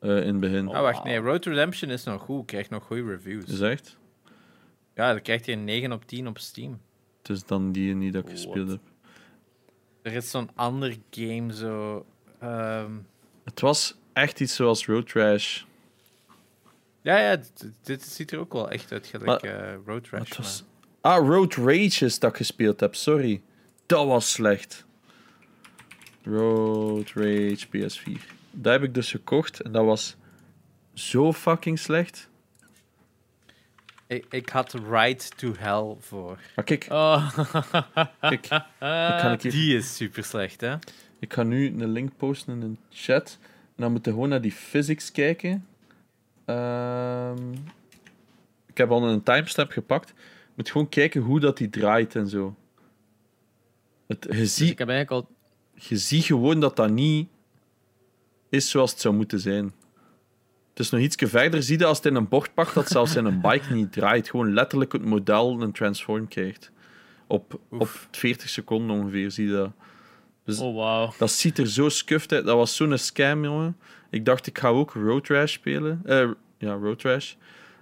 eh, in het begin. Oh. Ah, wacht, nee, Road to Redemption is nog goed. Krijgt nog goede reviews. Is echt? Ja, dan krijgt hij een 9 op 10 op Steam. Het is dan die niet dat ik What? gespeeld heb. Er is zo'n ander game zo. ehm, Het was echt iets zoals Road Rash. Ja, ja, dit, dit ziet er ook wel echt uit gelijk eh Road Rash. Het was... Ah, Road Rage is dat ik gespeeld heb, sorry. Dat was slecht. Road Rage PS4. Dat heb ik dus gekocht en dat was zo fucking slecht. ik, ik had Ride to Hell voor. Maar kijk, Oh. kijk. Ik Die is super slecht, hè? ik ga nu een link posten in de chat. En dan moeten we gewoon naar die physics kijken. Ehm, ik heb al een timestamp gepakt. Je moet gewoon kijken hoe dat die draait en zo. Het, je, Dus ziet, ik heb eigenlijk al. je ziet gewoon dat dat niet is zoals het zou moeten zijn. Het is nog iets verder. Zie je als het in een bocht pakt, dat zelfs in een bike niet draait. Gewoon letterlijk het model een transform krijgt. Op, op 40 seconden ongeveer zie je dat. Dus Oh, wauw. dat ziet er zo scuffed uit. Dat was zo'n scam, jongen. Ik dacht, ik ga ook Road Rash spelen. Eh, ja, Road Rash.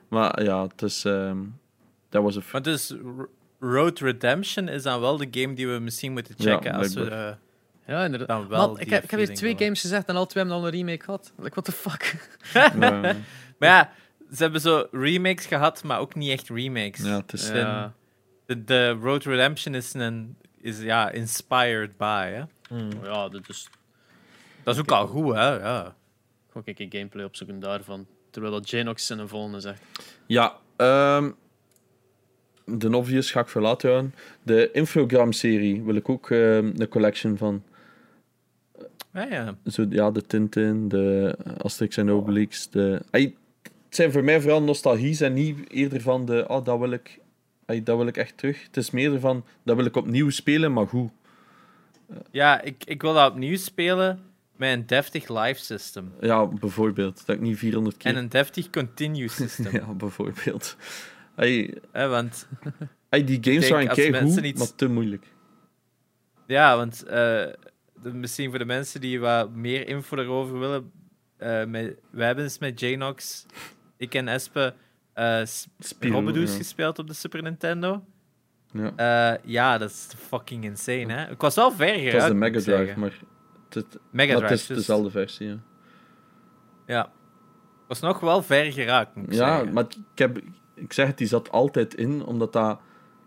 Maar ja, het is... ehm, dat was een... Maar dus R- Road Redemption is dan wel de game die we misschien moeten Ja, checken als we eh, Ja, inderdaad. dan wel. Man, ik die heb, ik heb hier twee games gezegd en al twee hebben al een remake gehad. Like, what the fuck? ja, Maar ja, ze hebben zo remakes gehad, maar ook niet echt remakes. ja, het is... Ja. De, de Road Redemption is, een, is ja, inspired by. Hè? Ja, dat is. Dat is ook al goed, hè? Ja. Gewoon een keer gameplay opzoeken daarvan. Terwijl dat Janox in een volgende zegt. Ja, ehm, de obvious ga ik voor later houden. De Infogram-serie wil ik ook ehm, een collection van. Ja, ja. Zo, ja, de Tintin, de Asterix en Obelix. De... Het zijn voor mij vooral nostalgie's en niet eerder van de... Oh, dat wil ik... ai, dat wil ik echt terug. Het is meer van... Dat wil ik opnieuw spelen, maar goed. ja ik, ik wil dat opnieuw spelen met een deftig live system. Ja, bijvoorbeeld. Dat ik niet 400 keer... En een deftig continue system. Ja, bijvoorbeeld. Ai, Hè, want, ai, die games denk, waren als kei mensen goed, iets- maar te moeilijk. ja, want eh, de- misschien voor de mensen die wat meer info daarover willen. eh met, wij hebben eens met Janox, ik en Espe, eh S- Spiro, Robbedoes ja. gespeeld op de Super Nintendo. Ja. Eh, ja, dat is fucking insane, hè? Ik was wel ver geraakt, Het was de Mega Drive, maar... Het, Mega Drive, het is dus- dezelfde versie, ja. Ja. Was nog wel ver geraakt, moet ik Ja, zeggen. maar ik, heb, ik zeg het, die zat altijd in, omdat dat...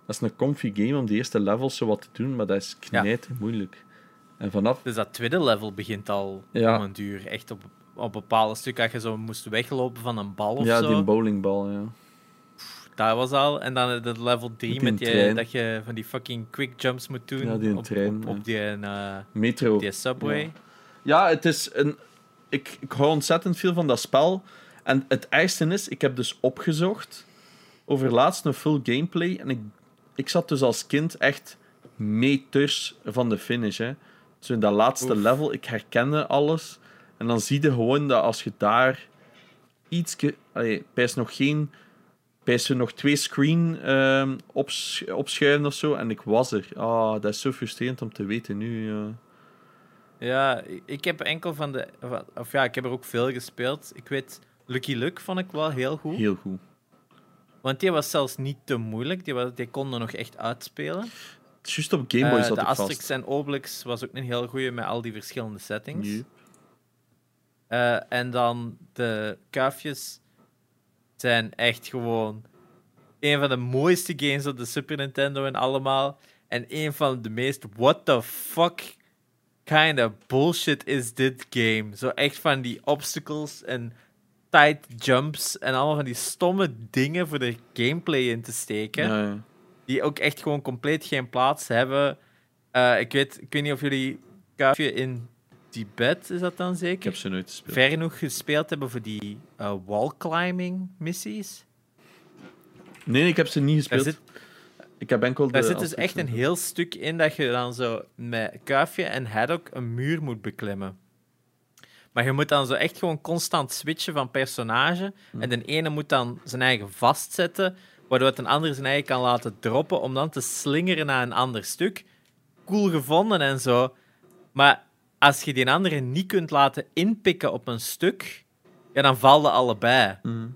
Dat is een comfy game om de eerste levels zo wat te doen, maar dat is knijt moeilijk. En vanaf... Dus dat tweede level begint al Ja. om een duur. Echt op, op bepaalde stukken, als je zo moest weglopen van een bal of ja, zo. die bowlingbal, ja. Dat was al. En dan de level 3 Met die trein. dat je van die fucking quick jumps moet doen Ja, die op, trein, op, die, eh, Metro. die subway. Ja, het is een... Ik, ik hou ontzettend veel van dat spel. En het ergste is, ik heb dus opgezocht over laatst een full gameplay. En ik, ik zat dus als kind echt meters van de finish. Hè. Zo in dat laatste Oef. level, ik herkende alles. En dan zie je gewoon dat als je daar iets... Pijs nog geen... Er nog twee screen um, ops, opschuiven of zo. En ik was er. Ah, dat is zo frustrerend om te weten nu. Ja, ik heb enkel van de... Of ja, ik heb er ook veel gespeeld. Ik weet... Lucky Luke vond ik wel heel goed. Heel goed. Want die was zelfs niet te moeilijk. Die, was, die kon er nog echt uitspelen. Juist op Game Boy uh, zat De Asterix en Obelix was ook een heel goede met al die verschillende settings. Uh, en dan de kuifjes zijn echt gewoon een van de mooiste games op de Super Nintendo en allemaal. En een van de meest what the fuck kind of bullshit is dit game. Zo echt van die obstacles en tight jumps en allemaal van die stomme dingen voor de gameplay in te steken. Die ook echt gewoon compleet geen plaats hebben. Uh, ik, weet, ik weet niet of jullie kuifje in Tibet, is dat dan zeker? Ik heb ze nooit gespeeld. Ver genoeg gespeeld hebben voor die uh, wall climbing missies? Nee, ik heb ze niet gespeeld. Zit, ik heb enkel de Daar zit dus echt een heel stuk in dat je dan zo met kuifje en haddock een muur moet beklimmen. Maar je moet dan zo echt gewoon constant switchen van personage. Hm. En de ene moet dan zijn eigen vastzetten, waardoor het een ander zijn eigen kan laten droppen om dan te slingeren naar een ander stuk. Cool gevonden en zo. Maar als je die andere niet kunt laten inpikken op een stuk, ja, dan vallen allebei. Hm.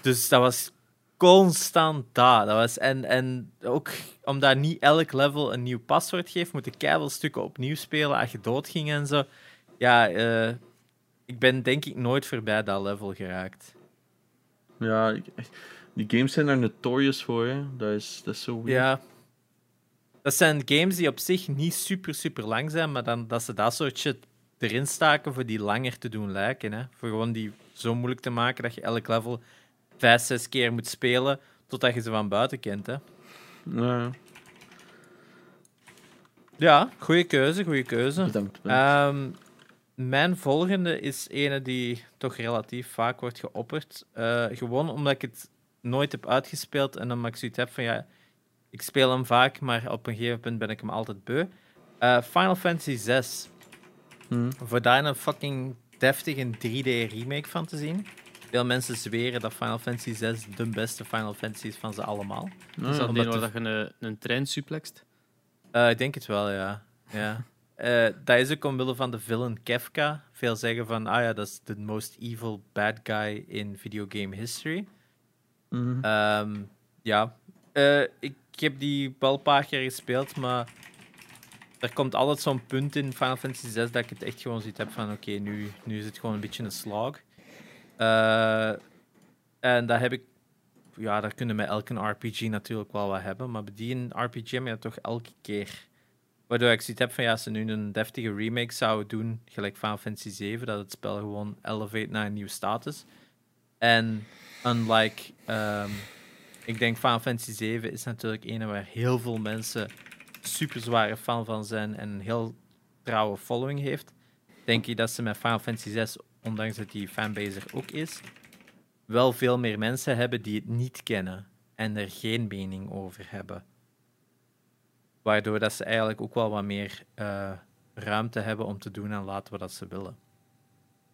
Dus dat was constant daar. Dat was, en, en ook omdat niet elk level een nieuw paswoord geeft, moet je stukken opnieuw spelen als je doodging en zo. Ja, uh, ik ben denk ik nooit voorbij dat level geraakt. Ja, die games zijn er notorious voor. Hè? Dat, is, dat is zo weird. Ja. Dat zijn games die op zich niet super, super lang zijn, maar dan, dat ze dat soort shit erin staken voor die langer te doen lijken. Hè? Voor gewoon die zo moeilijk te maken dat je elk level vijf, zes keer moet spelen totdat je ze van buiten kent. Hè? Ja. Ja, goede keuze, goede keuze. Bedankt. bedankt. Um, mijn volgende is ene die toch relatief vaak wordt geopperd. Uh, gewoon omdat ik het nooit heb uitgespeeld en omdat ik zoiets heb van ja, ik speel hem vaak, maar op een gegeven punt ben ik hem altijd beu. Uh, Final Fantasy 6. Hmm. Voor daar een fucking deftige 3D remake van te zien. Veel mensen zweren dat Final Fantasy 6 de beste Final Fantasy is van ze allemaal. is dat waar dat je een, een trein suplext? Uh, ik denk het wel, ja. ja. Uh, dat is ook omwille van de villain Kefka. Veel zeggen van, ah ja, dat is de most evil bad guy in videogame history. Mhm. Ehm, ja, uh, ik heb die wel een paar keer gespeeld, maar er komt altijd zo'n punt in Final Fantasy 6 dat ik het echt gewoon zoiets heb van, oké, nu, nu is het gewoon een beetje een slog. Uh, en daar heb ik, ja, daar kunnen we elke RPG natuurlijk wel wat hebben, maar bij die RPG heb je toch elke keer Waardoor ik zoiets heb van ja, als ze nu een deftige remake zouden doen, gelijk Final Fantasy 7, dat het spel gewoon elevate naar een nieuwe status. En unlike, um, ik denk Final Fantasy 7 is natuurlijk een waar heel veel mensen super zware fan van zijn en een heel trouwe following heeft. Denk ik dat ze met Final Fantasy 6, ondanks dat die fanbase er ook is, wel veel meer mensen hebben die het niet kennen en er geen mening over hebben. Waardoor dat ze eigenlijk ook wel wat meer uh, ruimte hebben om te doen en laten wat ze willen.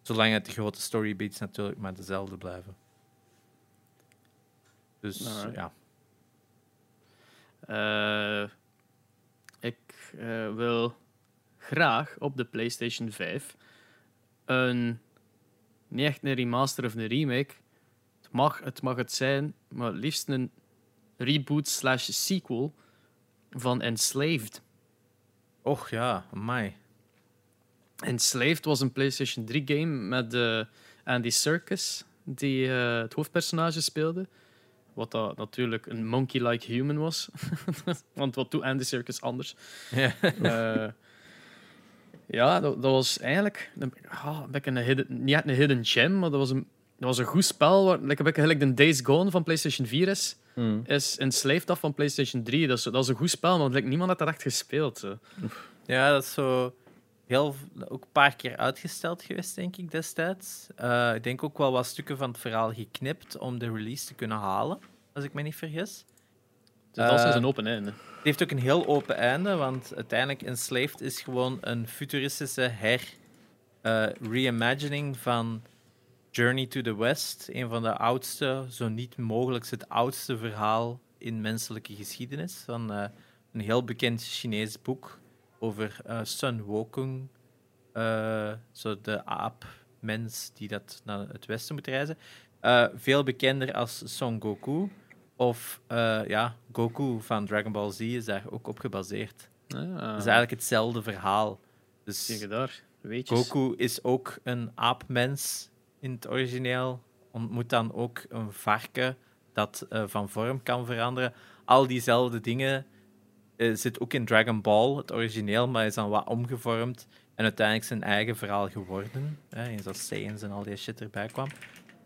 Zolang het de grote storybeats natuurlijk maar dezelfde blijven. Dus ja. Uh, ik uh, wil graag op de PlayStation 5 een. Niet echt een remaster of een remake. Het mag het, mag het zijn, maar liefst een reboot slash sequel van Enslaved. Och ja, mij. Enslaved was een PlayStation 3 game met uh, Andy Serkis, die het hoofdpersonage speelde. Wat dat natuurlijk een monkey-like human was. Want wat doet Andy Serkis anders? Ja, uh, ja dat, dat, was eigenlijk een, een hidden, niet een hidden gem, maar dat was een, dat was een goed spel. Waar, like, eigenlijk de Days Gone van PlayStation 4 is mm. is enslaved af van PlayStation 3. Dat is, dat is een goed spel, maar like, niemand had dat echt gespeeld. Zo. Ja, dat is zo heel, ook een paar keer uitgesteld geweest, denk ik, destijds. Uh, ik denk ook wel wat stukken van het verhaal geknipt om de release te kunnen halen, als ik me niet vergis. Dus dat is uh, een open einde. Het heeft ook een heel open einde, want uiteindelijk Enslaved is gewoon een futuristische her uh, reimagining van Journey to the West, een van de oudste, zo niet mogelijk het oudste verhaal in menselijke geschiedenis. Van uh, een heel bekend Chinees boek over uh, Sun Wukong, zo de aapmens die dat naar het westen moet reizen. veel bekender als Son Goku. Of ja, Goku van Dragon Ball Z is daar ook op gebaseerd. Ah. Is eigenlijk hetzelfde verhaal. Dus Kijk daar, Goku is ook een aapmens in het origineel. Ontmoet dan ook een varken dat van vorm kan veranderen. Al diezelfde dingen zit ook in Dragon Ball, het origineel, maar is dan wat omgevormd en uiteindelijk zijn eigen verhaal geworden. Hè, eens als Saiyans en al die shit erbij kwam.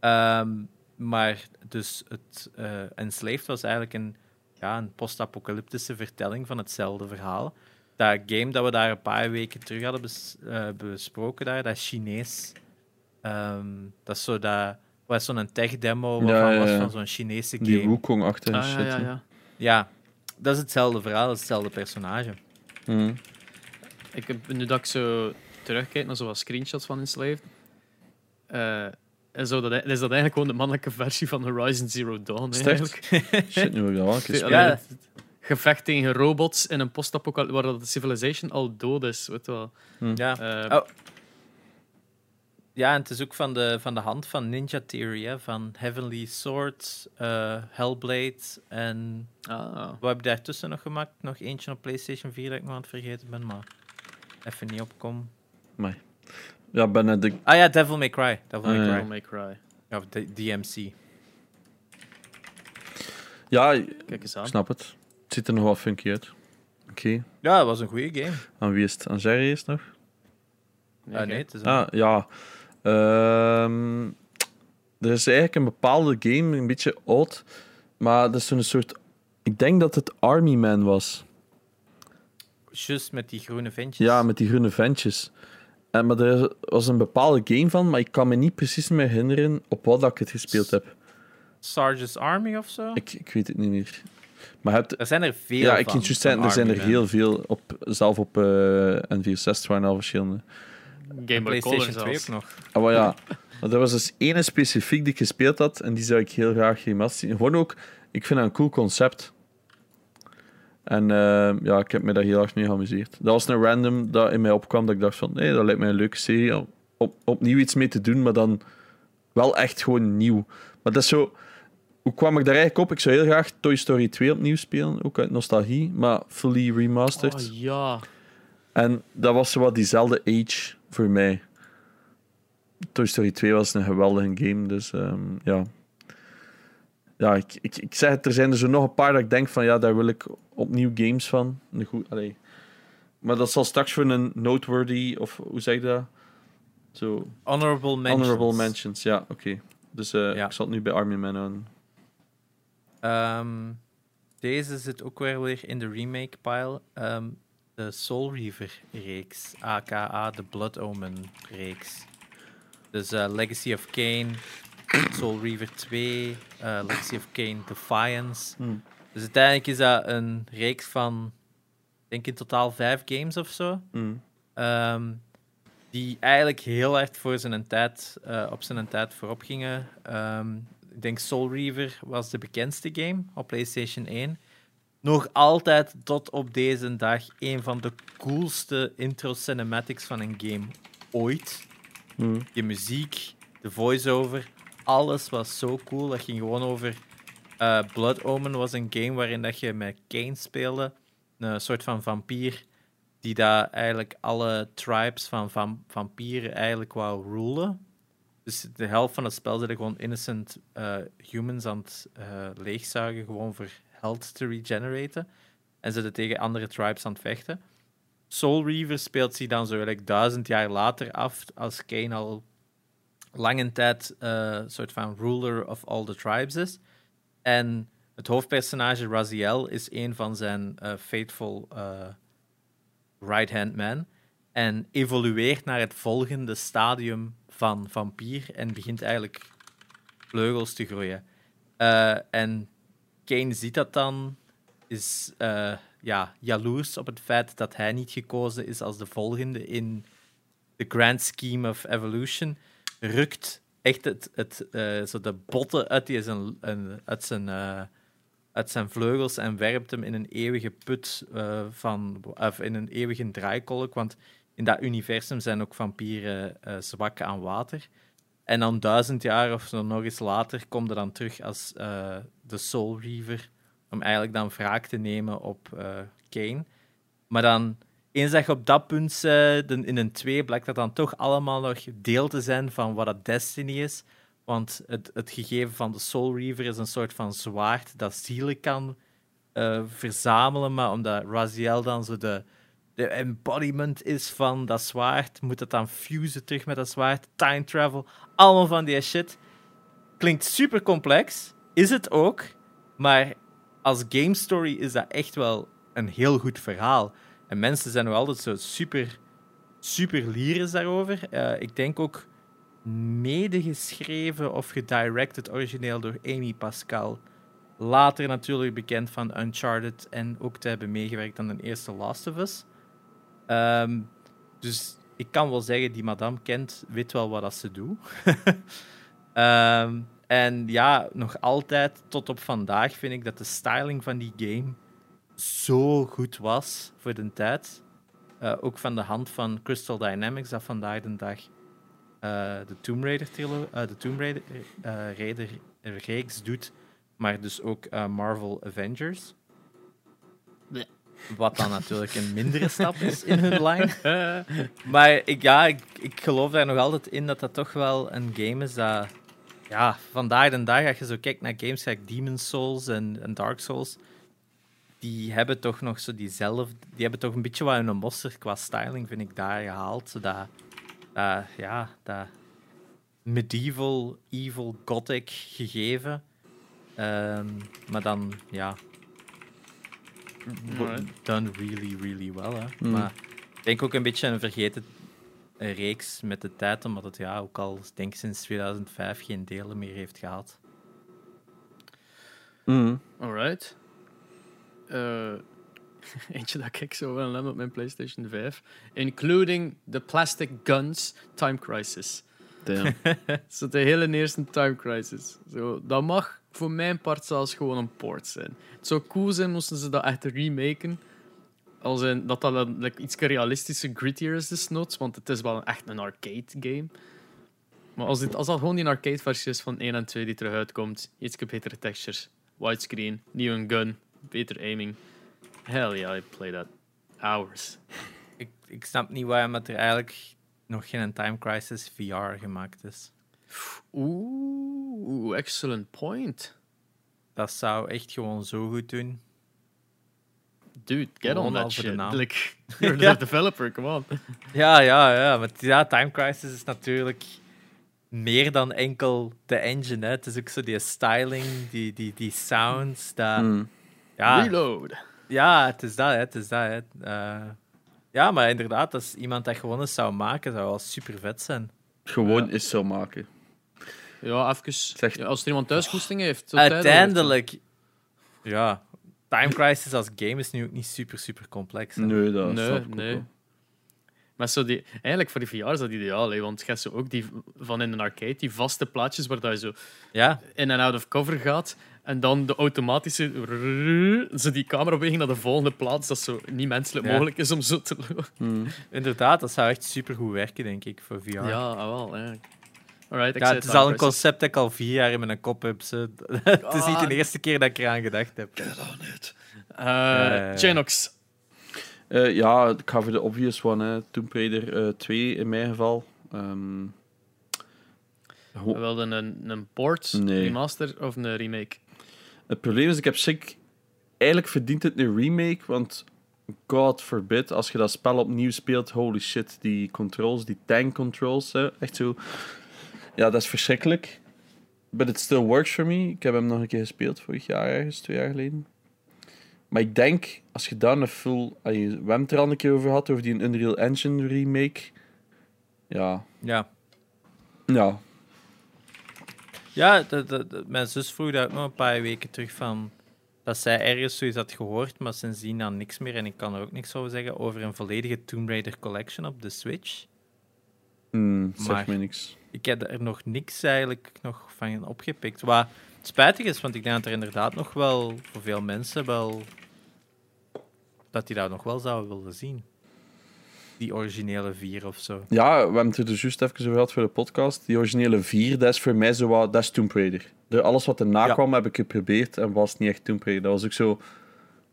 Um, maar dus het uh, Enslaved was eigenlijk een, ja, een post-apocalyptische vertelling van hetzelfde verhaal. Dat game dat we daar een paar weken terug hadden bes, uh, besproken, daar, dat Chinees Um, dat is zo dat was zo'n tech-demo waarvan ja, ja, was van zo'n Chinese game. Die Wukong-achtige ah, shit. Ja, ja, ja, dat is hetzelfde verhaal, dat is hetzelfde personage. Mm. Ik heb, nu dat ik zo terugkijk naar zo'n screenshots van Enslaved, uh, en zo, dat, is dat eigenlijk gewoon de mannelijke versie van Horizon Zero Dawn. Eigenlijk. Shit, nu heb ik dat wel gespeeld. Ja, gevecht tegen robots in een post-apocalypse waar de civilization al dood is. Weet wel. Mm. Ja. Uh, oh. Ja, en het is ook van de, van de hand van Ninja Theory, hè, van Heavenly Sword, uh, Hellblade en... Ah. Wat heb je daartussen nog gemaakt? Nog eentje op PlayStation 4 dat ik nog aan het vergeten ben, maar even niet opkom. Nee. Ja, ben de... Ah ja, Devil May Cry. Devil May, uh, Cry. Devil May Cry. Of de DMC. Ja, Kijk eens aan. snap het. Het ziet er nog wel funky uit. Oké. Okay. Ja, dat was een goede game. Aan wie is het? Aan Jerry is het nog? Nee, uh, nee het is ah, ja. Um, er is eigenlijk een bepaalde game, een beetje oud, maar dat is zo'n soort. Ik denk dat het Army Man was. Just met die groene ventjes. Ja, met die groene ventjes. En, maar er was een bepaalde game van, maar ik kan me niet precies meer herinneren op wat dat ik het gespeeld heb. Sarge's Army of zo? Ik, ik weet het niet meer. Maar hebt, er zijn er veel. Ja, ik kan juist er zijn er heel veel. Op, zelf op uh, N64 waren al verschillende. Game Boy PlayStation Color 2 ook nog. Ah, maar ja. Maar er was dus ene specifiek die ik gespeeld had en die zou ik heel graag remaster zien. Gewoon ook, ik vind dat een cool concept. En uh, ja, ik heb me daar heel erg mee geamuseerd. Dat was een random dat in mij opkwam dat ik dacht van, nee, dat lijkt mij een leuke serie om op, opnieuw iets mee te doen, maar dan wel echt gewoon nieuw. Maar dat is zo... Hoe kwam ik daar eigenlijk op? Ik zou heel graag Toy Story 2 opnieuw spelen, ook uit nostalgie, maar fully remastered. Oh ja. En dat was zo wat diezelfde age voor mij. Toy Story 2 was een geweldige game, dus um, ja. Ja, ik, ik, ik zeg het, er zijn er zo nog een paar dat ik denk van ja, daar wil ik opnieuw games van. Een goed, allee. Maar dat zal straks voor een noteworthy, of hoe zeg je dat? Zo. Honorable mentions. Honorable mentions, ja, oké. Okay. Dus uh, ja. ik zal het nu bij Army Man aan. Um, deze zit ook weer weer in de remake pile. Um, de Soul Reaver reeks, aka de Blood Omen reeks. Dus uh, Legacy of Kane, Soul Reaver 2, uh, Legacy of Kane Defiance. Hmm. Dus uiteindelijk is dat een reeks van, ik denk in totaal vijf games of zo. Hmm. Um, die eigenlijk heel erg voor zijn tijd, uh, op zijn tijd voorop gingen. Um, ik denk Soul Reaver was de bekendste game op PlayStation 1 nog altijd tot op deze dag een van de coolste intro cinematics van een game ooit. Mm. De muziek, de voice-over, alles was zo cool. Dat ging gewoon over. Uh, Blood Omen was een game waarin dat je met Kane speelde, een soort van vampier die daar eigenlijk alle tribes van, vampieren eigenlijk wou rulen. Dus de helft van het spel zitten gewoon innocent uh, humans aan het uh, leegzuigen, gewoon voor health te regeneraten. En ze tegen andere tribes aan het vechten. Soul Reaver speelt zich dan zo like, duizend jaar later af, als Kane al lange tijd een uh, soort van ruler of all the tribes is. En het hoofdpersonage Raziel is een van zijn uh, faithful uh, right-hand man. En evolueert naar het volgende stadium van vampier en begint eigenlijk vleugels te groeien. En Kane ziet dat dan, is uh, ja, jaloers op het feit dat hij niet gekozen is als de volgende in the grand scheme of evolution, rukt echt het, het, uh, zo de botten uit, die zijn, uit, zijn, uh, uit zijn vleugels en werpt hem in een eeuwige put van, of in een eeuwige draaikolk. Want in dat universum zijn ook vampieren zwak aan water. En dan duizend jaar of zo nog eens later komt er dan terug als de Soul Reaver om eigenlijk dan wraak te nemen op Kane. Maar dan eens dat op dat punt in een 2, blijkt dat dan toch allemaal nog deel te zijn van wat het Destiny is. Want het, het gegeven van de Soul Reaver is een soort van zwaard dat zielen kan uh, verzamelen. Maar omdat Raziel dan zo de, de embodiment is van dat zwaard, moet het dan fusen terug met dat zwaard. Time travel, allemaal van die shit. Klinkt super complex, is het ook. Maar als game story is dat echt wel een heel goed verhaal. En mensen zijn nog altijd zo super, super lyrisch daarover. Uh, ik denk ook medegeschreven of gedirected origineel door Amy Pascal. Later natuurlijk bekend van Uncharted en ook te hebben meegewerkt aan de eerste Last of Us. Um, dus ik kan wel zeggen, die madame kent, weet wel wat dat ze doet. um, en ja, nog altijd tot op vandaag vind ik dat de styling van die game zo goed was voor de tijd. Uh, ook van de hand van Crystal Dynamics, dat vandaag de dag uh, de Tomb Raider, uh, de Tomb Raider, Raider reeks doet, maar dus ook Marvel Avengers. Nee. Wat dan natuurlijk een mindere stap is in hun lijn. maar ik, ja, ik, ik geloof daar nog altijd in dat dat toch wel een game is dat... Ja, vandaag de dag, als je zo kijkt naar games zoals Demon's Souls en, en Dark Souls die hebben toch nog zo diezelfde... Die hebben toch een beetje wat hun mosterd qua styling, vind ik, daar gehaald. Dat, ja, dat medieval, evil, gothic gegeven. Um, maar dan, ja... Done really, really well, hè. Mm. Maar ik denk ook een beetje een vergeten reeks met de tijd, omdat het ja, ook al denk sinds 2005 geen delen meer heeft gehad. Mm. Alright. Uh, eentje dat ik zo wel heb op mijn PlayStation 5. Including the plastic guns Time Crisis. Damn. Zo de hele eerste Time Crisis. Zo, dat mag voor mijn part zelfs gewoon een port zijn. Het zou cool zijn moesten ze dat echt remaken. Als in, dat dat like, iets realistischer, grittier is desnoods. Want het is wel echt een arcade game. Maar als, dit, als dat gewoon die arcade versie is van 1 en 2 die terug uitkomt, iets betere textures, widescreen, nieuwe gun, beter aiming. Hell yeah, I play that hours. Ik, ik snap niet waarom er eigenlijk nog geen Time Crisis VR gemaakt is. Oeh, excellent point. Dat zou echt gewoon zo goed doen. Dude, get on that shit. Like, you're the developer, come on. Ja, ja, ja. Maar ja, Time Crisis is natuurlijk meer dan enkel de engine. Hè. Het is ook zo die styling, die, die, die sounds. Dat, hmm. Ja. Reload. Ja, het is dat, hè. het is dat. Hè. Uh, ja, maar inderdaad, als iemand dat gewoon eens zou maken, zou wel super vet zijn. Gewoon eens zou maken. Ja, even. Ja, als er iemand thuisgoesting heeft. Uiteindelijk. Ja, Time Crisis als game is nu ook niet super, super complex. Hè. Nee, dat nee, nee. Maar zo die, eigenlijk voor die VR is dat ideaal, hè, want je hebt zo ook die van in een arcade, die vaste plaatjes waar je zo ja. in en out of cover gaat. En dan de automatische... Zo die camerabeweging naar de volgende plaats, dat zo niet menselijk mogelijk is om zo te lopen. Hmm. Inderdaad, dat zou echt super goed werken, denk ik, voor VR. Ja, wel. Ja. Alright, ja, het is al een concept dat ik al vier jaar in mijn kop heb. Het is niet de ah. eerste keer dat ik eraan gedacht heb. Get on it. Uh, Genox. Uh, ja, ik ga voor de obvious one. Hè. Tomb Raider uh, 2 in mijn geval. Um, We wilden een, een port, nee. remaster of een remake? Het probleem is, ik heb sick... Eigenlijk verdient het een remake, want God forbid, als je dat spel opnieuw speelt, holy shit, die controls, die tank controls, hè, echt zo... Ja, dat is verschrikkelijk. But it still works for me. Ik heb hem nog een keer gespeeld vorig jaar, ergens twee jaar geleden. Maar ik denk, als je daar een full... We hebben er al een keer over gehad, over die Unreal Engine remake. Ja. Ja. Ja, ja, de, mijn zus vroeg daar ook nog een paar weken terug van dat zij ergens zoiets had gehoord, maar sindsdien dan niks meer. En ik kan er ook niks over zeggen over een volledige Tomb Raider collection op de Switch. Hmm, zeg me niks. Ik heb er nog niks eigenlijk nog van opgepikt. Wat spijtig is, want ik denk dat er inderdaad nog wel voor veel mensen wel. dat die dat nog wel zouden willen zien. Die originele vier of zo. Ja, we hebben het er dus juist even over gehad voor de podcast. Die originele vier, dat is voor mij zo wat. Dat is Tomb Raider. De, alles wat erna ja. kwam heb ik geprobeerd en was niet echt Tomb Raider. Dat was ook zo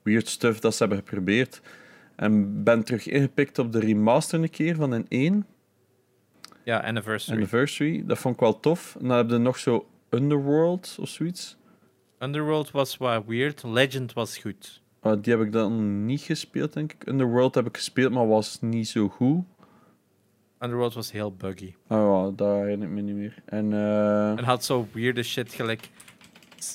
weird stuff dat ze hebben geprobeerd. En ben terug ingepikt op de remaster een keer van een 1. Ja, Anniversary. Anniversary. Dat vond ik wel tof. En dan heb je nog zo Underworld of zoiets. Underworld was wat weird. Legend was goed. Uh, die heb ik dan niet gespeeld, denk ik. Underworld heb ik gespeeld, maar was niet zo goed. Underworld was heel buggy. Oh, ja, daar herinner ik me niet meer. En, uh... en had zo weirde shit gelijk.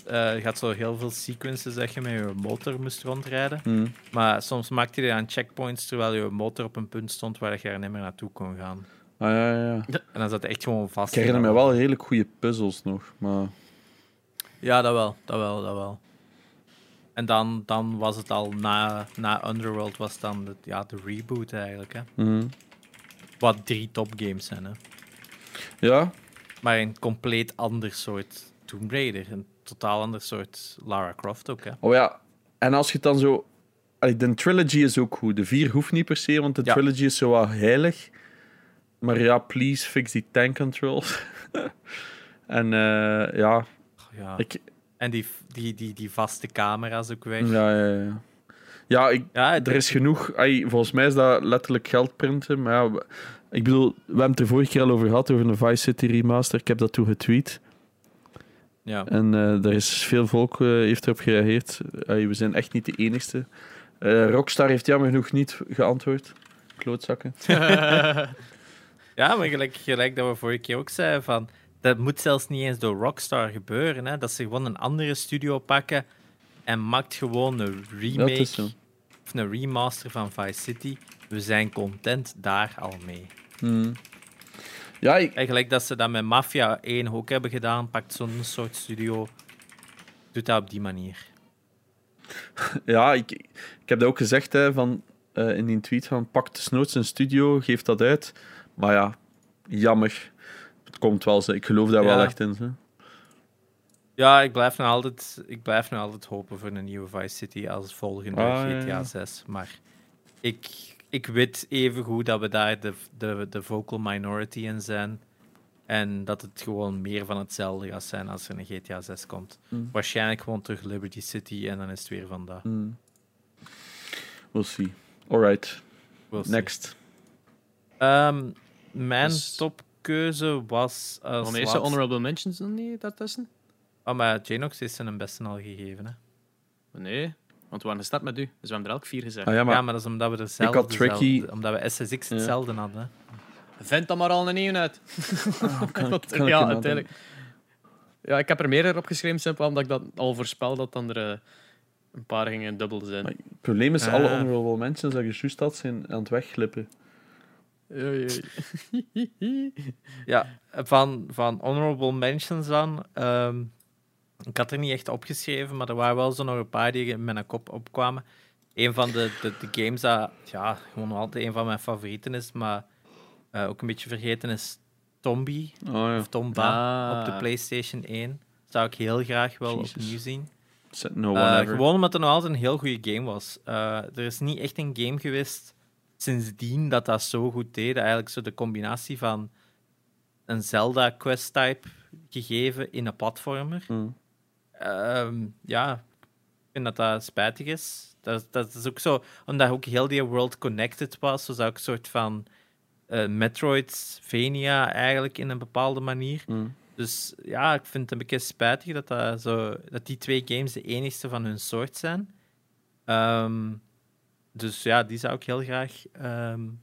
Uh, je had zo heel veel sequences dat je met je motor moest rondrijden. Hmm. Maar soms maakte je aan checkpoints terwijl je motor op een punt stond waar je er niet meer naartoe kon gaan. Ah, ja, ja. En dan zat echt gewoon vast. Ik herinner me wel redelijk goede puzzels nog, maar... Ja, dat wel, dat wel, dat wel. En dan, dan was het al na, na Underworld was dan de, ja, de reboot eigenlijk. Hè? Mm Wat drie topgames zijn. Hè? Ja. Maar een compleet ander soort Tomb Raider. Een totaal ander soort Lara Croft ook. Hè? Oh ja, en als je het dan zo. De trilogy is ook goed. De vier hoeft niet per se, want de trilogy is zo heilig. Maar ja, please fix die tank controls. en uh, ja. ja. Ik, en die, die, die, die vaste camera's ook weg. Ja, ja, ja. Ja, ik, ja er is genoeg. Ay, volgens mij is dat letterlijk geld printen. Maar ja, ik bedoel, we hebben het er vorige keer al over gehad, over een Vice City remaster. Ik heb dat toen getweet. Ja. En uh, er is veel volk uh, heeft erop gereageerd. Ay, we zijn echt niet de enigste. Uh, Rockstar heeft jammer genoeg niet geantwoord. Klootzakken. ja, maar gelijk, gelijk dat we vorige keer ook zeiden van dat moet zelfs niet eens door Rockstar gebeuren. Hè? Dat ze gewoon een andere studio pakken en maakt gewoon een remake of een remaster van Vice City. We zijn content daar al mee. Hmm. Ja, ik... Eigenlijk dat ze dat met Mafia 1 ook hebben gedaan, pakt zo'n soort studio, doet dat op die manier. Ja, ik, ik heb dat ook gezegd hè, van, uh, in die tweet van pak desnoods een studio, geef dat uit. Maar ja, jammer komt wel. Ik geloof daar wel echt in. Hè. Ja, ik blijf, nog altijd, ik blijf nog altijd hopen voor een nieuwe Vice City als volgende ah, GTA 6. Maar ik, ik weet even goed dat we daar de, de, de vocal minority in zijn. En dat het gewoon meer van hetzelfde gaat zijn als er een GTA 6 komt. Mm. Waarschijnlijk gewoon terug Liberty City en dan is het weer van dat. Mm. We'll see. Alright. Next. Um, mijn dus... top keuze was. Als Wanneer is honorable mentions dan niet daartussen? Oh, maar Janox is zijn beste al gegeven. Hè? Nee, want we waren gestart met u, dus we hebben er elk vier gezegd. Ah, ja, maar... maar dat is omdat we dezelfde, had tricky... omdat we SSX hetzelfde ja. hadden. Vent dan maar al een nieuw uit. Oh, kan, kan ja, uiteindelijk. Ja, ik heb er meer op geschreven, simpel omdat ik dat al voorspel dat dan er uh, een paar gingen dubbel zijn. Maar het probleem is, uh, alle honorable mentions dat je juist had, zijn aan het wegglippen. ja, van, van honorable mentions dan. Um, ik had er niet echt opgeschreven, maar er waren wel zo nog een paar die in mijn kop opkwamen. Een van de, de, de games dat ja, gewoon altijd een van mijn favorieten is, maar uh, ook een beetje vergeten is Tombi. Oh, ja. Of Tomba ah. op de PlayStation 1. Zou ik heel graag wel Jesus. opnieuw zien. No uh, gewoon omdat het nog altijd een heel goede game was. Uh, er is niet echt een game geweest sindsdien dat dat zo goed deed. Eigenlijk zo de combinatie van een Zelda-quest-type gegeven in een platformer. Mm. Um, ja, ik vind dat dat spijtig is. Dat, dat is ook zo, omdat ook heel die world connected was, zo zou ik een soort van uh, Metroidvania eigenlijk in een bepaalde manier. Mm. Dus ja, ik vind het een beetje spijtig dat, dat, zo, dat die twee games de enigste van hun soort zijn. Um, dus ja, die zou ik heel graag. Um...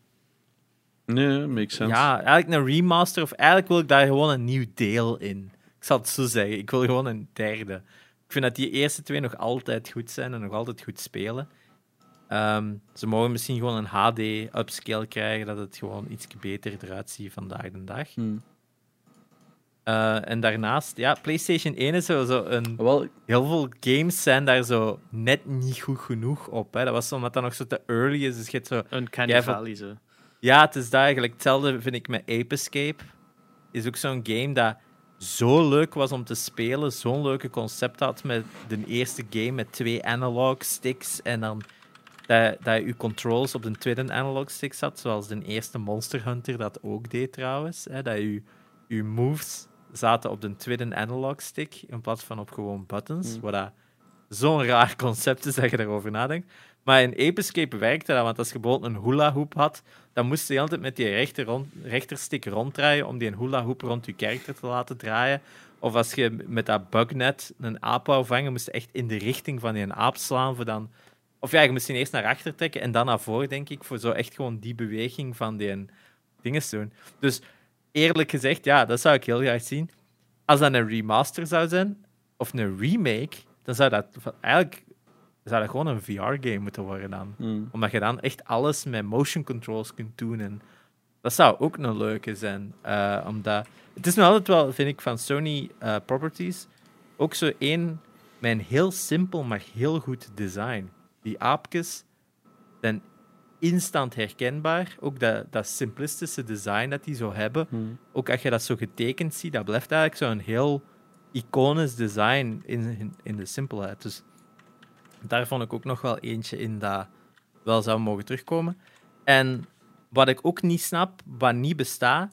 Nee, makes sense. Ja, eigenlijk een remaster, of eigenlijk wil ik daar gewoon een nieuw deel in. Ik zal het zo zeggen. Ik wil gewoon een derde. Ik vind dat die eerste twee nog altijd goed zijn en nog altijd goed spelen. Um, ze mogen misschien gewoon een HD-upscale krijgen, dat het gewoon iets beter eruit ziet vandaag de dag. Hmm. Uh, en daarnaast, ja, PlayStation 1 is zo, zo een. Wel, heel veel games zijn daar zo net niet goed genoeg op. Hè. Dat was omdat dat nog zo te early is. Dus je hebt zo. Een Valley, zo. Ja, het is daar eigenlijk hetzelfde, vind ik, met Ape Escape. Is ook zo'n game dat zo leuk was om te spelen. Zo'n leuke concept had met de eerste game met twee analog sticks. En dan dat, dat je je controls op de tweede analog stick zat. Zoals de eerste Monster Hunter dat ook deed trouwens. Hè, dat je, je moves zaten op de tweede analog stick in plaats van op gewoon buttons. Mm. Wat zo'n raar concept is dat je daarover nadenkt. Maar in Ape Escape werkte dat, want als je bijvoorbeeld een hula hoop had, dan moest je altijd met die rechter rond, rechterstick ronddraaien om die hula hoop rond je karakter te laten draaien. Of als je met dat bugnet een aap wou vangen, moest je echt in de richting van die aap slaan. Voor dan... Of ja, je moest die eerst naar achter trekken en dan naar voren, denk ik, voor zo echt gewoon die beweging van die dingen te doen. Dus eerlijk gezegd, ja, dat zou ik heel graag zien. Als dat een remaster zou zijn, of een remake, dan zou dat eigenlijk zou dat gewoon een VR-game moeten worden dan. Hmm. Omdat je dan echt alles met motion controls kunt doen. En dat zou ook een leuke zijn. Uh, omdat, het is nog altijd wel, vind ik, van Sony uh, Properties ook zo één met een heel simpel, maar heel goed design. Die aapjes zijn instant herkenbaar. Ook dat, dat simplistische design dat die zo hebben. Hmm. Ook als je dat zo getekend ziet, dat blijft eigenlijk zo'n heel iconisch design in, in, in de simpelheid. Dus daar vond ik ook nog wel eentje in dat wel zou mogen terugkomen. En wat ik ook niet snap, wat niet bestaat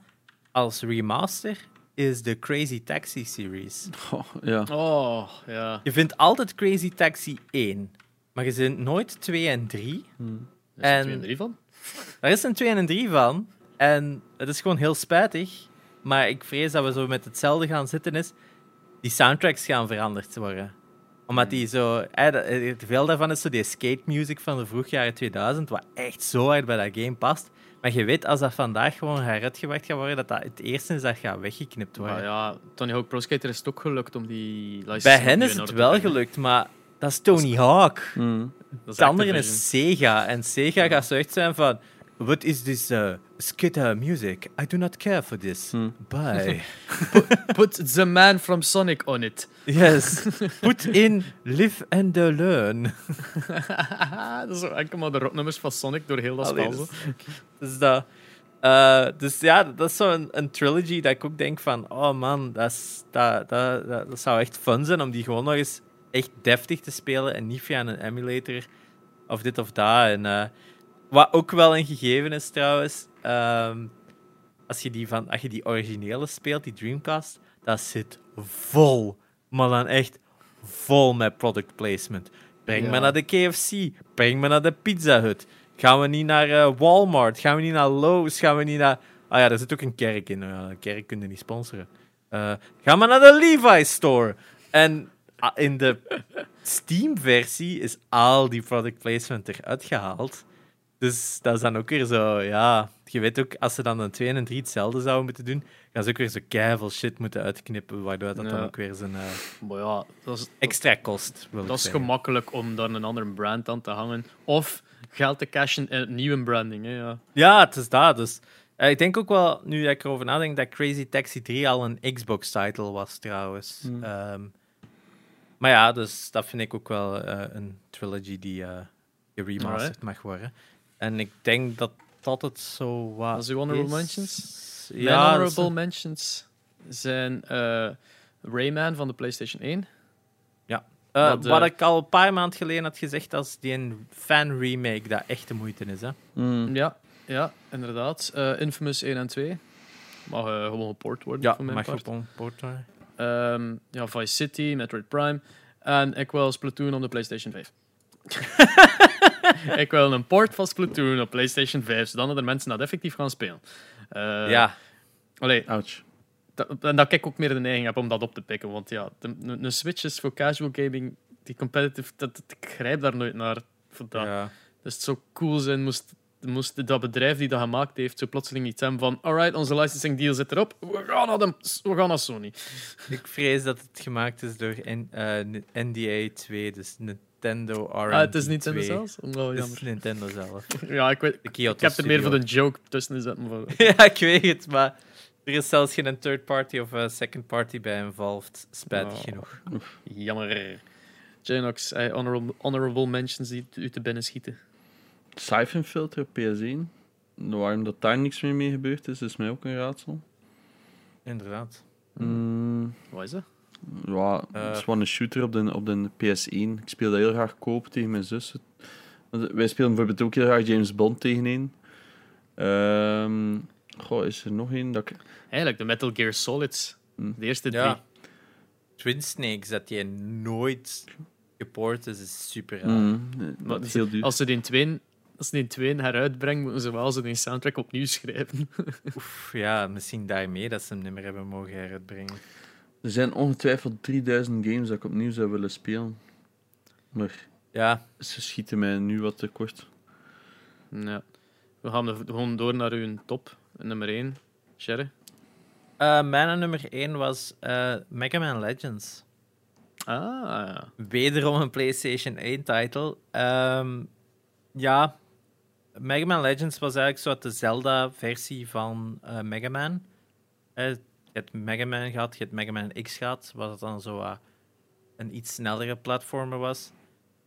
als remaster, is de Crazy Taxi series. Oh, ja. Oh, ja. Je vindt altijd Crazy Taxi 1, maar je vindt nooit 2 en 3. Hmm. Er is een 2 en 3 van? Er is een 2 en 3 van. En het is gewoon heel spijtig. Maar ik vrees dat we zo met hetzelfde gaan zitten is. Die soundtracks gaan veranderd worden omdat die zo... Veel daarvan is zo die skate music van de vroeg jaren 2000, wat echt zo hard bij dat game past. Maar je weet, als dat vandaag gewoon heruitgebracht gaat worden, dat dat het eerste is dat gaat weggeknipt worden. Maar ja, Tony Hawk Pro Skater is het ook gelukt om die Bij hen is het wel gelukt, maar dat is Tony Hawk. Mm. Het andere is Sega. En Sega gaat zo echt zijn van... What is this uh, skitter music? I do not care for this. Hmm. Bye. put, put, the man from Sonic on it. Yes. Put in live and learn. dat is enkel maar de rotnummers van Sonic door heel dat spel. Dus, dus, dat, uh, dus ja, dat is zo'n een trilogy dat ik ook denk van... Oh man, dat, is, dat, dat, dat, zou echt fun zijn om die gewoon nog eens echt deftig te spelen en niet via een emulator of dit of dat. En... Uh, wat ook wel een gegeven is trouwens, ehm, als, je die van, als je die originele speelt, die Dreamcast, dat zit vol. Maar dan echt vol met product placement. Breng me naar de KFC, breng me naar de Pizza Hut. Gaan we niet naar uh, Walmart, gaan we niet naar Lowe's, gaan we niet naar... Ah ja, er zit ook een kerk in. Ja, een kerk kun je niet sponsoren. Uh, gaan we naar de Levi's store. En in de Steam-versie is al die product placement eruit gehaald. Dus dat is dan ook weer zo, ja. Je weet ook, als ze dan een 2 en 3 hetzelfde zouden moeten doen, gaan ze ook weer zo keihard shit moeten uitknippen, waardoor dat dan ook weer zijn uh, ja, dat is, extra kost. Dat is gemakkelijk om dan een andere brand aan te hangen. Of geld te cashen in een nieuwe branding. Hè, ja. ja, het is dat. Dus, uh, ik denk ook wel, nu dat ik erover nadenk, dat Crazy Taxi 3 al een Xbox-title was trouwens. Hmm. Um, maar ja, dus dat vind ik ook wel uh, een trilogy die geremasterd right. mag worden. En ik denk dat dat het zo was. Als uw honorable mentions? Ja, honorable mentions zijn uh, Rayman van de PlayStation 1. Ja. Uh, wat, wat, ik al een paar maanden geleden had gezegd als die een fan remake dat echt de moeite is. Hè? Mm. Ja, ja, inderdaad. Uh, Infamous 1 en 2. Mag gewoon geport worden. Ja, van mijn mag geport worden. Um, ja, Vice City, Metroid Prime. En ik wil Splatoon op de PlayStation 5. ik wil een port van Splatoon op PlayStation 5, zodat er mensen dat effectief gaan spelen. Uh, ja. Allee, Ouch. En dat ik ook meer de neiging heb om dat op te pikken. Want ja, een Switch is voor casual gaming, die competitive, dat, ik grijp daar nooit naar. Dat. Ja. Dus het zou cool zijn moest, moest dat bedrijf die dat gemaakt heeft zo plotseling iets hebben van alright, onze licensing deal zit erop, we gaan naar, de, we gaan naar Sony. Ik vrees dat het gemaakt is door N, uh, NDA 2, dus Nintendo R&D Ah, het is Nintendo? Oh. Het is Nintendo zelf. ja, ik, weet, ik heb er meer voor een joke tussen gezet. ja, ik weet het, maar er is zelfs geen third party of a second party bij involved. Spijtig oh. genoeg. Jammer. Janox, honorable, honorable mentions die u te binnen schieten. Siphon Filter PS1. waarom dat daar niks meer mee gebeurd is, is mij ook een raadsel. Inderdaad. Mm, Wat is dat? ja, Eh. het is gewoon een shooter op de, op de PS1. Ik speel dat heel graag koop tegen mijn zus. Wij spelen bijvoorbeeld ook heel graag James Bond tegenin. Ehm goh, is er nog één dat ik... Eigenlijk de Metal Gear Solids. Hm. De eerste drie. Ja. Twin Snakes, dat je nooit geport is, is super raar. Mm, dat is heel duur. Als ze die twee, als ze die twee heruitbrengen, moeten ze wel zo die soundtrack opnieuw schrijven. Oef, ja, misschien daarmee dat ze hem niet meer hebben mogen heruitbrengen. Er zijn ongetwijfeld 3000 games dat ik opnieuw zou willen spelen. Maar Ja, ze schieten mij nu wat tekort. ja. We gaan er gewoon door naar uw top. Nummer 1. Sherry. Eh, mijn nummer 1 was eh, Mega Man Legends. Ah, ja. Wederom een PlayStation 1-title. Ehm, ja, Mega Man Legends was eigenlijk zo de Zelda-versie van eh Mega Man. Eh, je hebt Mega Man gehad, je hebt Mega Man X gehad, wat dan zo een iets snellere platformer was.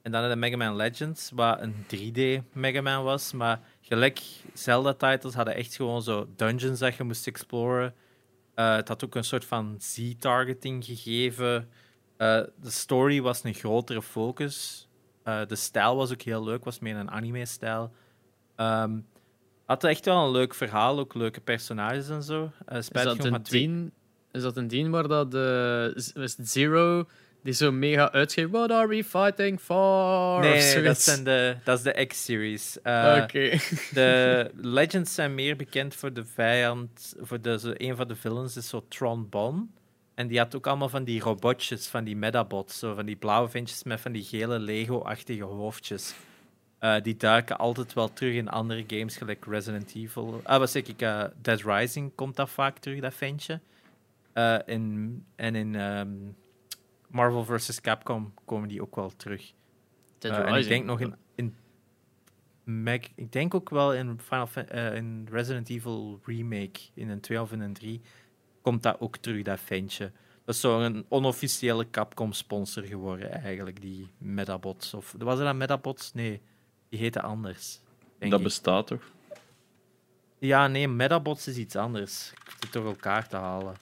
En dan je Mega Man Legends, wat een 3D Mega Man was. Maar gelijk Zelda-titles hadden echt gewoon zo dungeons dat je moest exploren. Eh, het had ook een soort van Z-targeting gegeven. De story was een grotere focus. De stijl was ook heel leuk, was meer een anime-stijl. Ehm had echt wel een leuk verhaal, ook leuke personages en zo. Eh Is, dat een dien, is dat een dien waar dat de is het Zero die zo mega uitgeeft? What are we fighting for? Nee, dat, zijn de, dat is de X-series. Eh, Oké. De Legends zijn meer bekend voor de vijand, voor de, zo, een van de villains is zo Tron Bon. En die had ook allemaal van die robotjes, van die Medabots, zo van die blauwe ventjes met van die gele Lego-achtige hoofdjes. Eh, die duiken altijd wel terug in andere games, gelijk Resident Evil. Ah, wat zeg ik? eh, Dead Rising komt dat vaak terug, dat ventje. Eh, in, en in ehm, Marvel vs. Capcom komen die ook wel terug. Dead Eh, en ik Rising. denk nog in, in Mac, ik denk ook wel in Final in Resident Evil remake in een 2 of in een 3 komt dat ook terug dat ventje. Dat is zo'n onofficiële Capcom sponsor geworden eigenlijk die Metabots of was er dan Metabots? Nee, die heette anders. dat ik. bestaat toch? Ja, nee, Metabots is iets anders. Ik zit door elkaar te halen.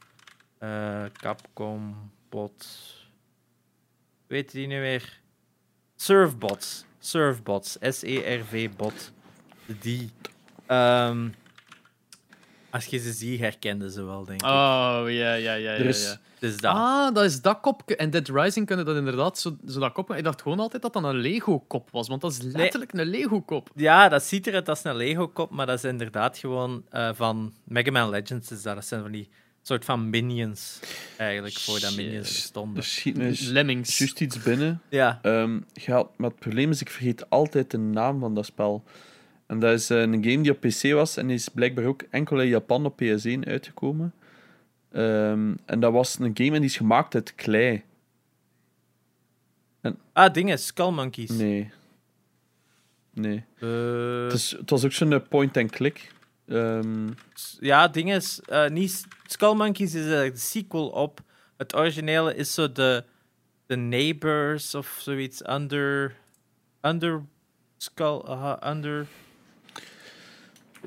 Eh, Capcom bot. Weet die nu weer? Surfbots. Surfbots. S-E-R-V bot. Die. Ehm, als je ze ziet, herkende ze wel, denk ik. Oh, ja, ja, ja. ja, is- ja. Dus dat. Ah, dat is dat kopje. En Dead Rising kunnen dat inderdaad zo, zo dat kopje. Ik dacht gewoon altijd dat dat een Lego-kop was, want dat is letterlijk een Lego-kop. Ja, dat ziet eruit als een Lego-kop, maar dat is inderdaad gewoon eh, van Mega Man Legends. Is dat. dat zijn van die soort van minions, eigenlijk, voordat Shit. minions bestonden. Er schiet me juist- Lemmings. juist iets binnen. Ja, Ehm, gaat, maar het probleem is, ik vergeet altijd de naam van dat spel. En dat is eh, een game die op PC was en die is blijkbaar ook enkel in Japan op PS1 uitgekomen. Ehm, en dat was een game en die is gemaakt uit klei. Ah, dingen, Skull Monkeys. Nee. Nee. Eh, Het, is, het was ook zo'n eh, point-and-click. Ehm, ja, dingen, niet Skull Monkeys is de sequel op. Het originele is zo de, de Neighbors of zoiets. Under. Under. Skull. aha, under.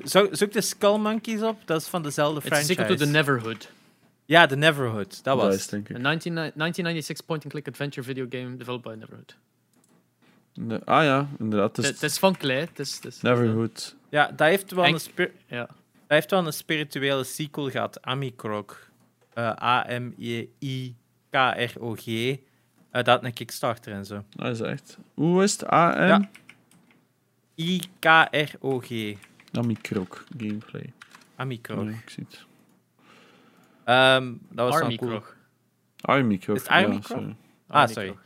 Zo, zoek de Skull Monkeys op, dat is van dezelfde Het is franchise. zeker to the Neverhood. Ja, de Neverhood, dat was. denk ik. Een 19 1996 point-and-click adventure video game developed by Neverhood. Ne- ah ja, inderdaad. Het is het is van is, Neverhood. Ja, dat heeft wel, En- een, Ja. dat heeft wel een spirituele sequel gehad, Amikrog. Eh, A-M-I-K-R-O-G. Eh, dat had een Kickstarter en zo. Dat is echt. Hoe is het? AM? Ja. I-K-R-O-G. Amikrok gameplay. Amikrog. Ja, ik zie het. Ehm, dat was Army cool. Armikrok. Is het Army ja, sorry. Ah, sorry.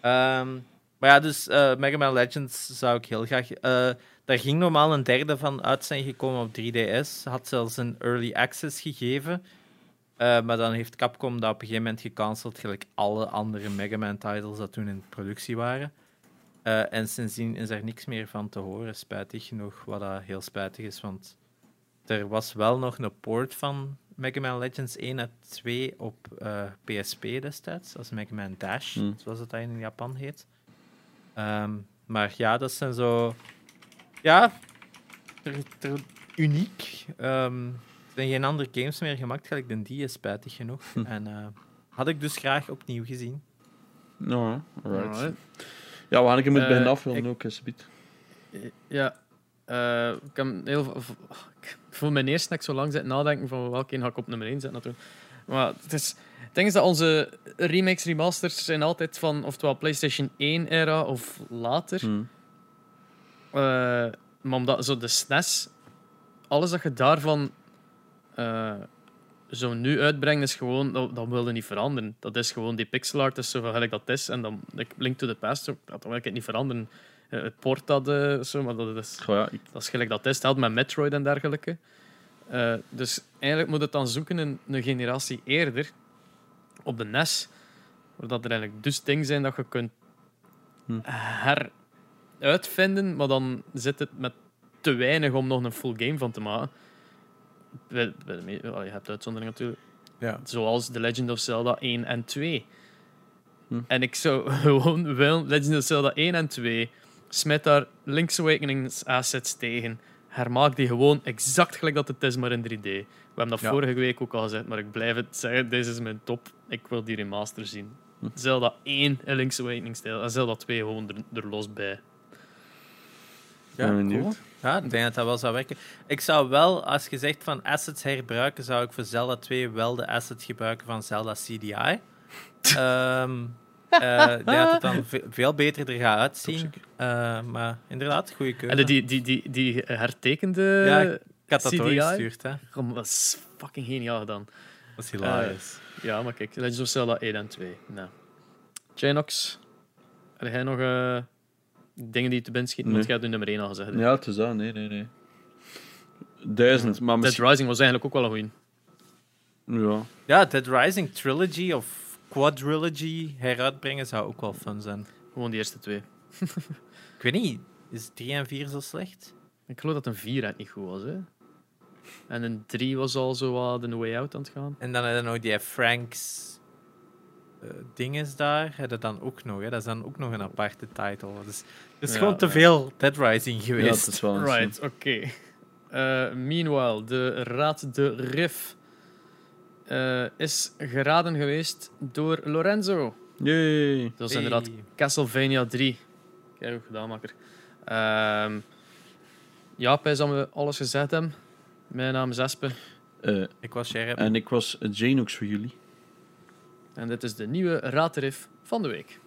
Ehm, maar ja, dus eh Mega Man Legends zou ik heel graag... eh daar ging normaal een derde van uit zijn gekomen op 3DS. Had zelfs een early access gegeven. Eh, maar dan heeft Capcom dat op een gegeven moment gecanceld, gelijk alle andere Mega Man titles dat toen in productie waren. Eh, en sindsdien is er niks meer van te horen, spijtig genoeg. Wat dat heel spijtig is, want er was wel nog een port van Mega Man Legends 1 en 2 op eh, PSP destijds, als Mega Man Dash, Hmm. zoals het daar in Japan heet. Ehm, maar ja, dat zijn zo. Ja, uniek. Um, er zijn geen andere games meer gemaakt, gelijk dan die is spijtig genoeg. Hm. En uh, had ik dus graag opnieuw gezien. Nou, alright. Ja, we gaan ik moet uh, beginnen afvullen ook, alsjeblieft. Ja, uh, ik, heb heel, ik voel me eerst dat ik zo lang zit nadenken van welke ga ik op nummer 1 zetten natuurlijk. Maar het is, het ding is dat onze remakes, remasters zijn altijd van oftewel PlayStation 1-era of later. Hmm. Uh, maar omdat zo de SNES, alles dat je daarvan uh, zo nu uitbrengt, is gewoon, dat, dat wilde niet veranderen. Dat is gewoon die pixel art, is zo gelijk dat is. En dan Link to the Past, dat wil ik het niet veranderen. Uh, het port dat, uh, zo, maar dat is, Goh, ja, ik... dat is gelijk dat is. Het met Metroid en dergelijke. Uh, dus eigenlijk moet het dan zoeken in een generatie eerder, op de NES, waar dat er eigenlijk dus dingen zijn dat je kunt hm. heruitvinden, maar dan zit het met te weinig om nog een full game van te maken. Je hebt uitzonderingen natuurlijk. Ja. Zoals The Legend of Zelda 1 en 2. Hm. En ik zou gewoon wel Legend of Zelda 1 en 2 smet daar Link's Awakening assets tegen. Hermaak die gewoon exact gelijk dat het is, maar in 3D. We hebben dat vorige week ook al gezegd, maar ik blijf het zeggen. Deze is mijn top. Ik wil die remaster zien. Hm. Zelda 1 in Link's Awakening stijl en Zelda 2 gewoon er, er los bij. Ja, cool. Ja, ik denk dat dat wel zou werken. Ik zou wel, als je zegt van assets herbruiken, zou ik voor Zelda 2 wel de assets gebruiken van Zelda CDI. um, ehm, uh, ik denk dat het dan veel beter er gaat uitzien. Uh, maar inderdaad, goede keuze. En die, die, die, die hertekende ja, ik had dat CDI? gestuurd. Hè. dat is fucking geniaal gedaan. Dat is hilarisch. Uh, ja, maar kijk, Legends of Zelda 1 en 2. Nou. Janox, heb jij nog uh, dingen die te binnen schieten? Nee. Want jij hebt nummer 1 al gezegd. Ja, het is dat. Nee, nee, nee. Duizend. Maar Dead Rising was eigenlijk ook wel een goeie. Ja. Ja, Dead Rising Trilogy of quadrilogy heruitbrengen zou ook wel fun zijn. Gewoon die eerste twee. ik weet niet, is 3 en 4 zo slecht? Ik geloof dat een 4 uit niet goed was. Hè? En een 3 was al zo wat de way out aan het gaan. En dan heb je nog die Franks uh, dinges daar. Heb je dan ook nog. Hè? Dat is dan ook nog een aparte title. Dus het is gewoon te veel Dead Rising geweest. Ja, dat is wel right, oké. Okay. Uh, meanwhile, de Raad de Rif uh, is geraden geweest door Lorenzo. Yay. Dat is inderdaad Castlevania 3. Kijk hoe gedaan, makker. Uh, ja, pijs dat we alles gezet hebben. Mijn naam is Espe. Uh, ik was Sherp. En ik was Janux voor jullie. En dit is de nieuwe raadrif van de week.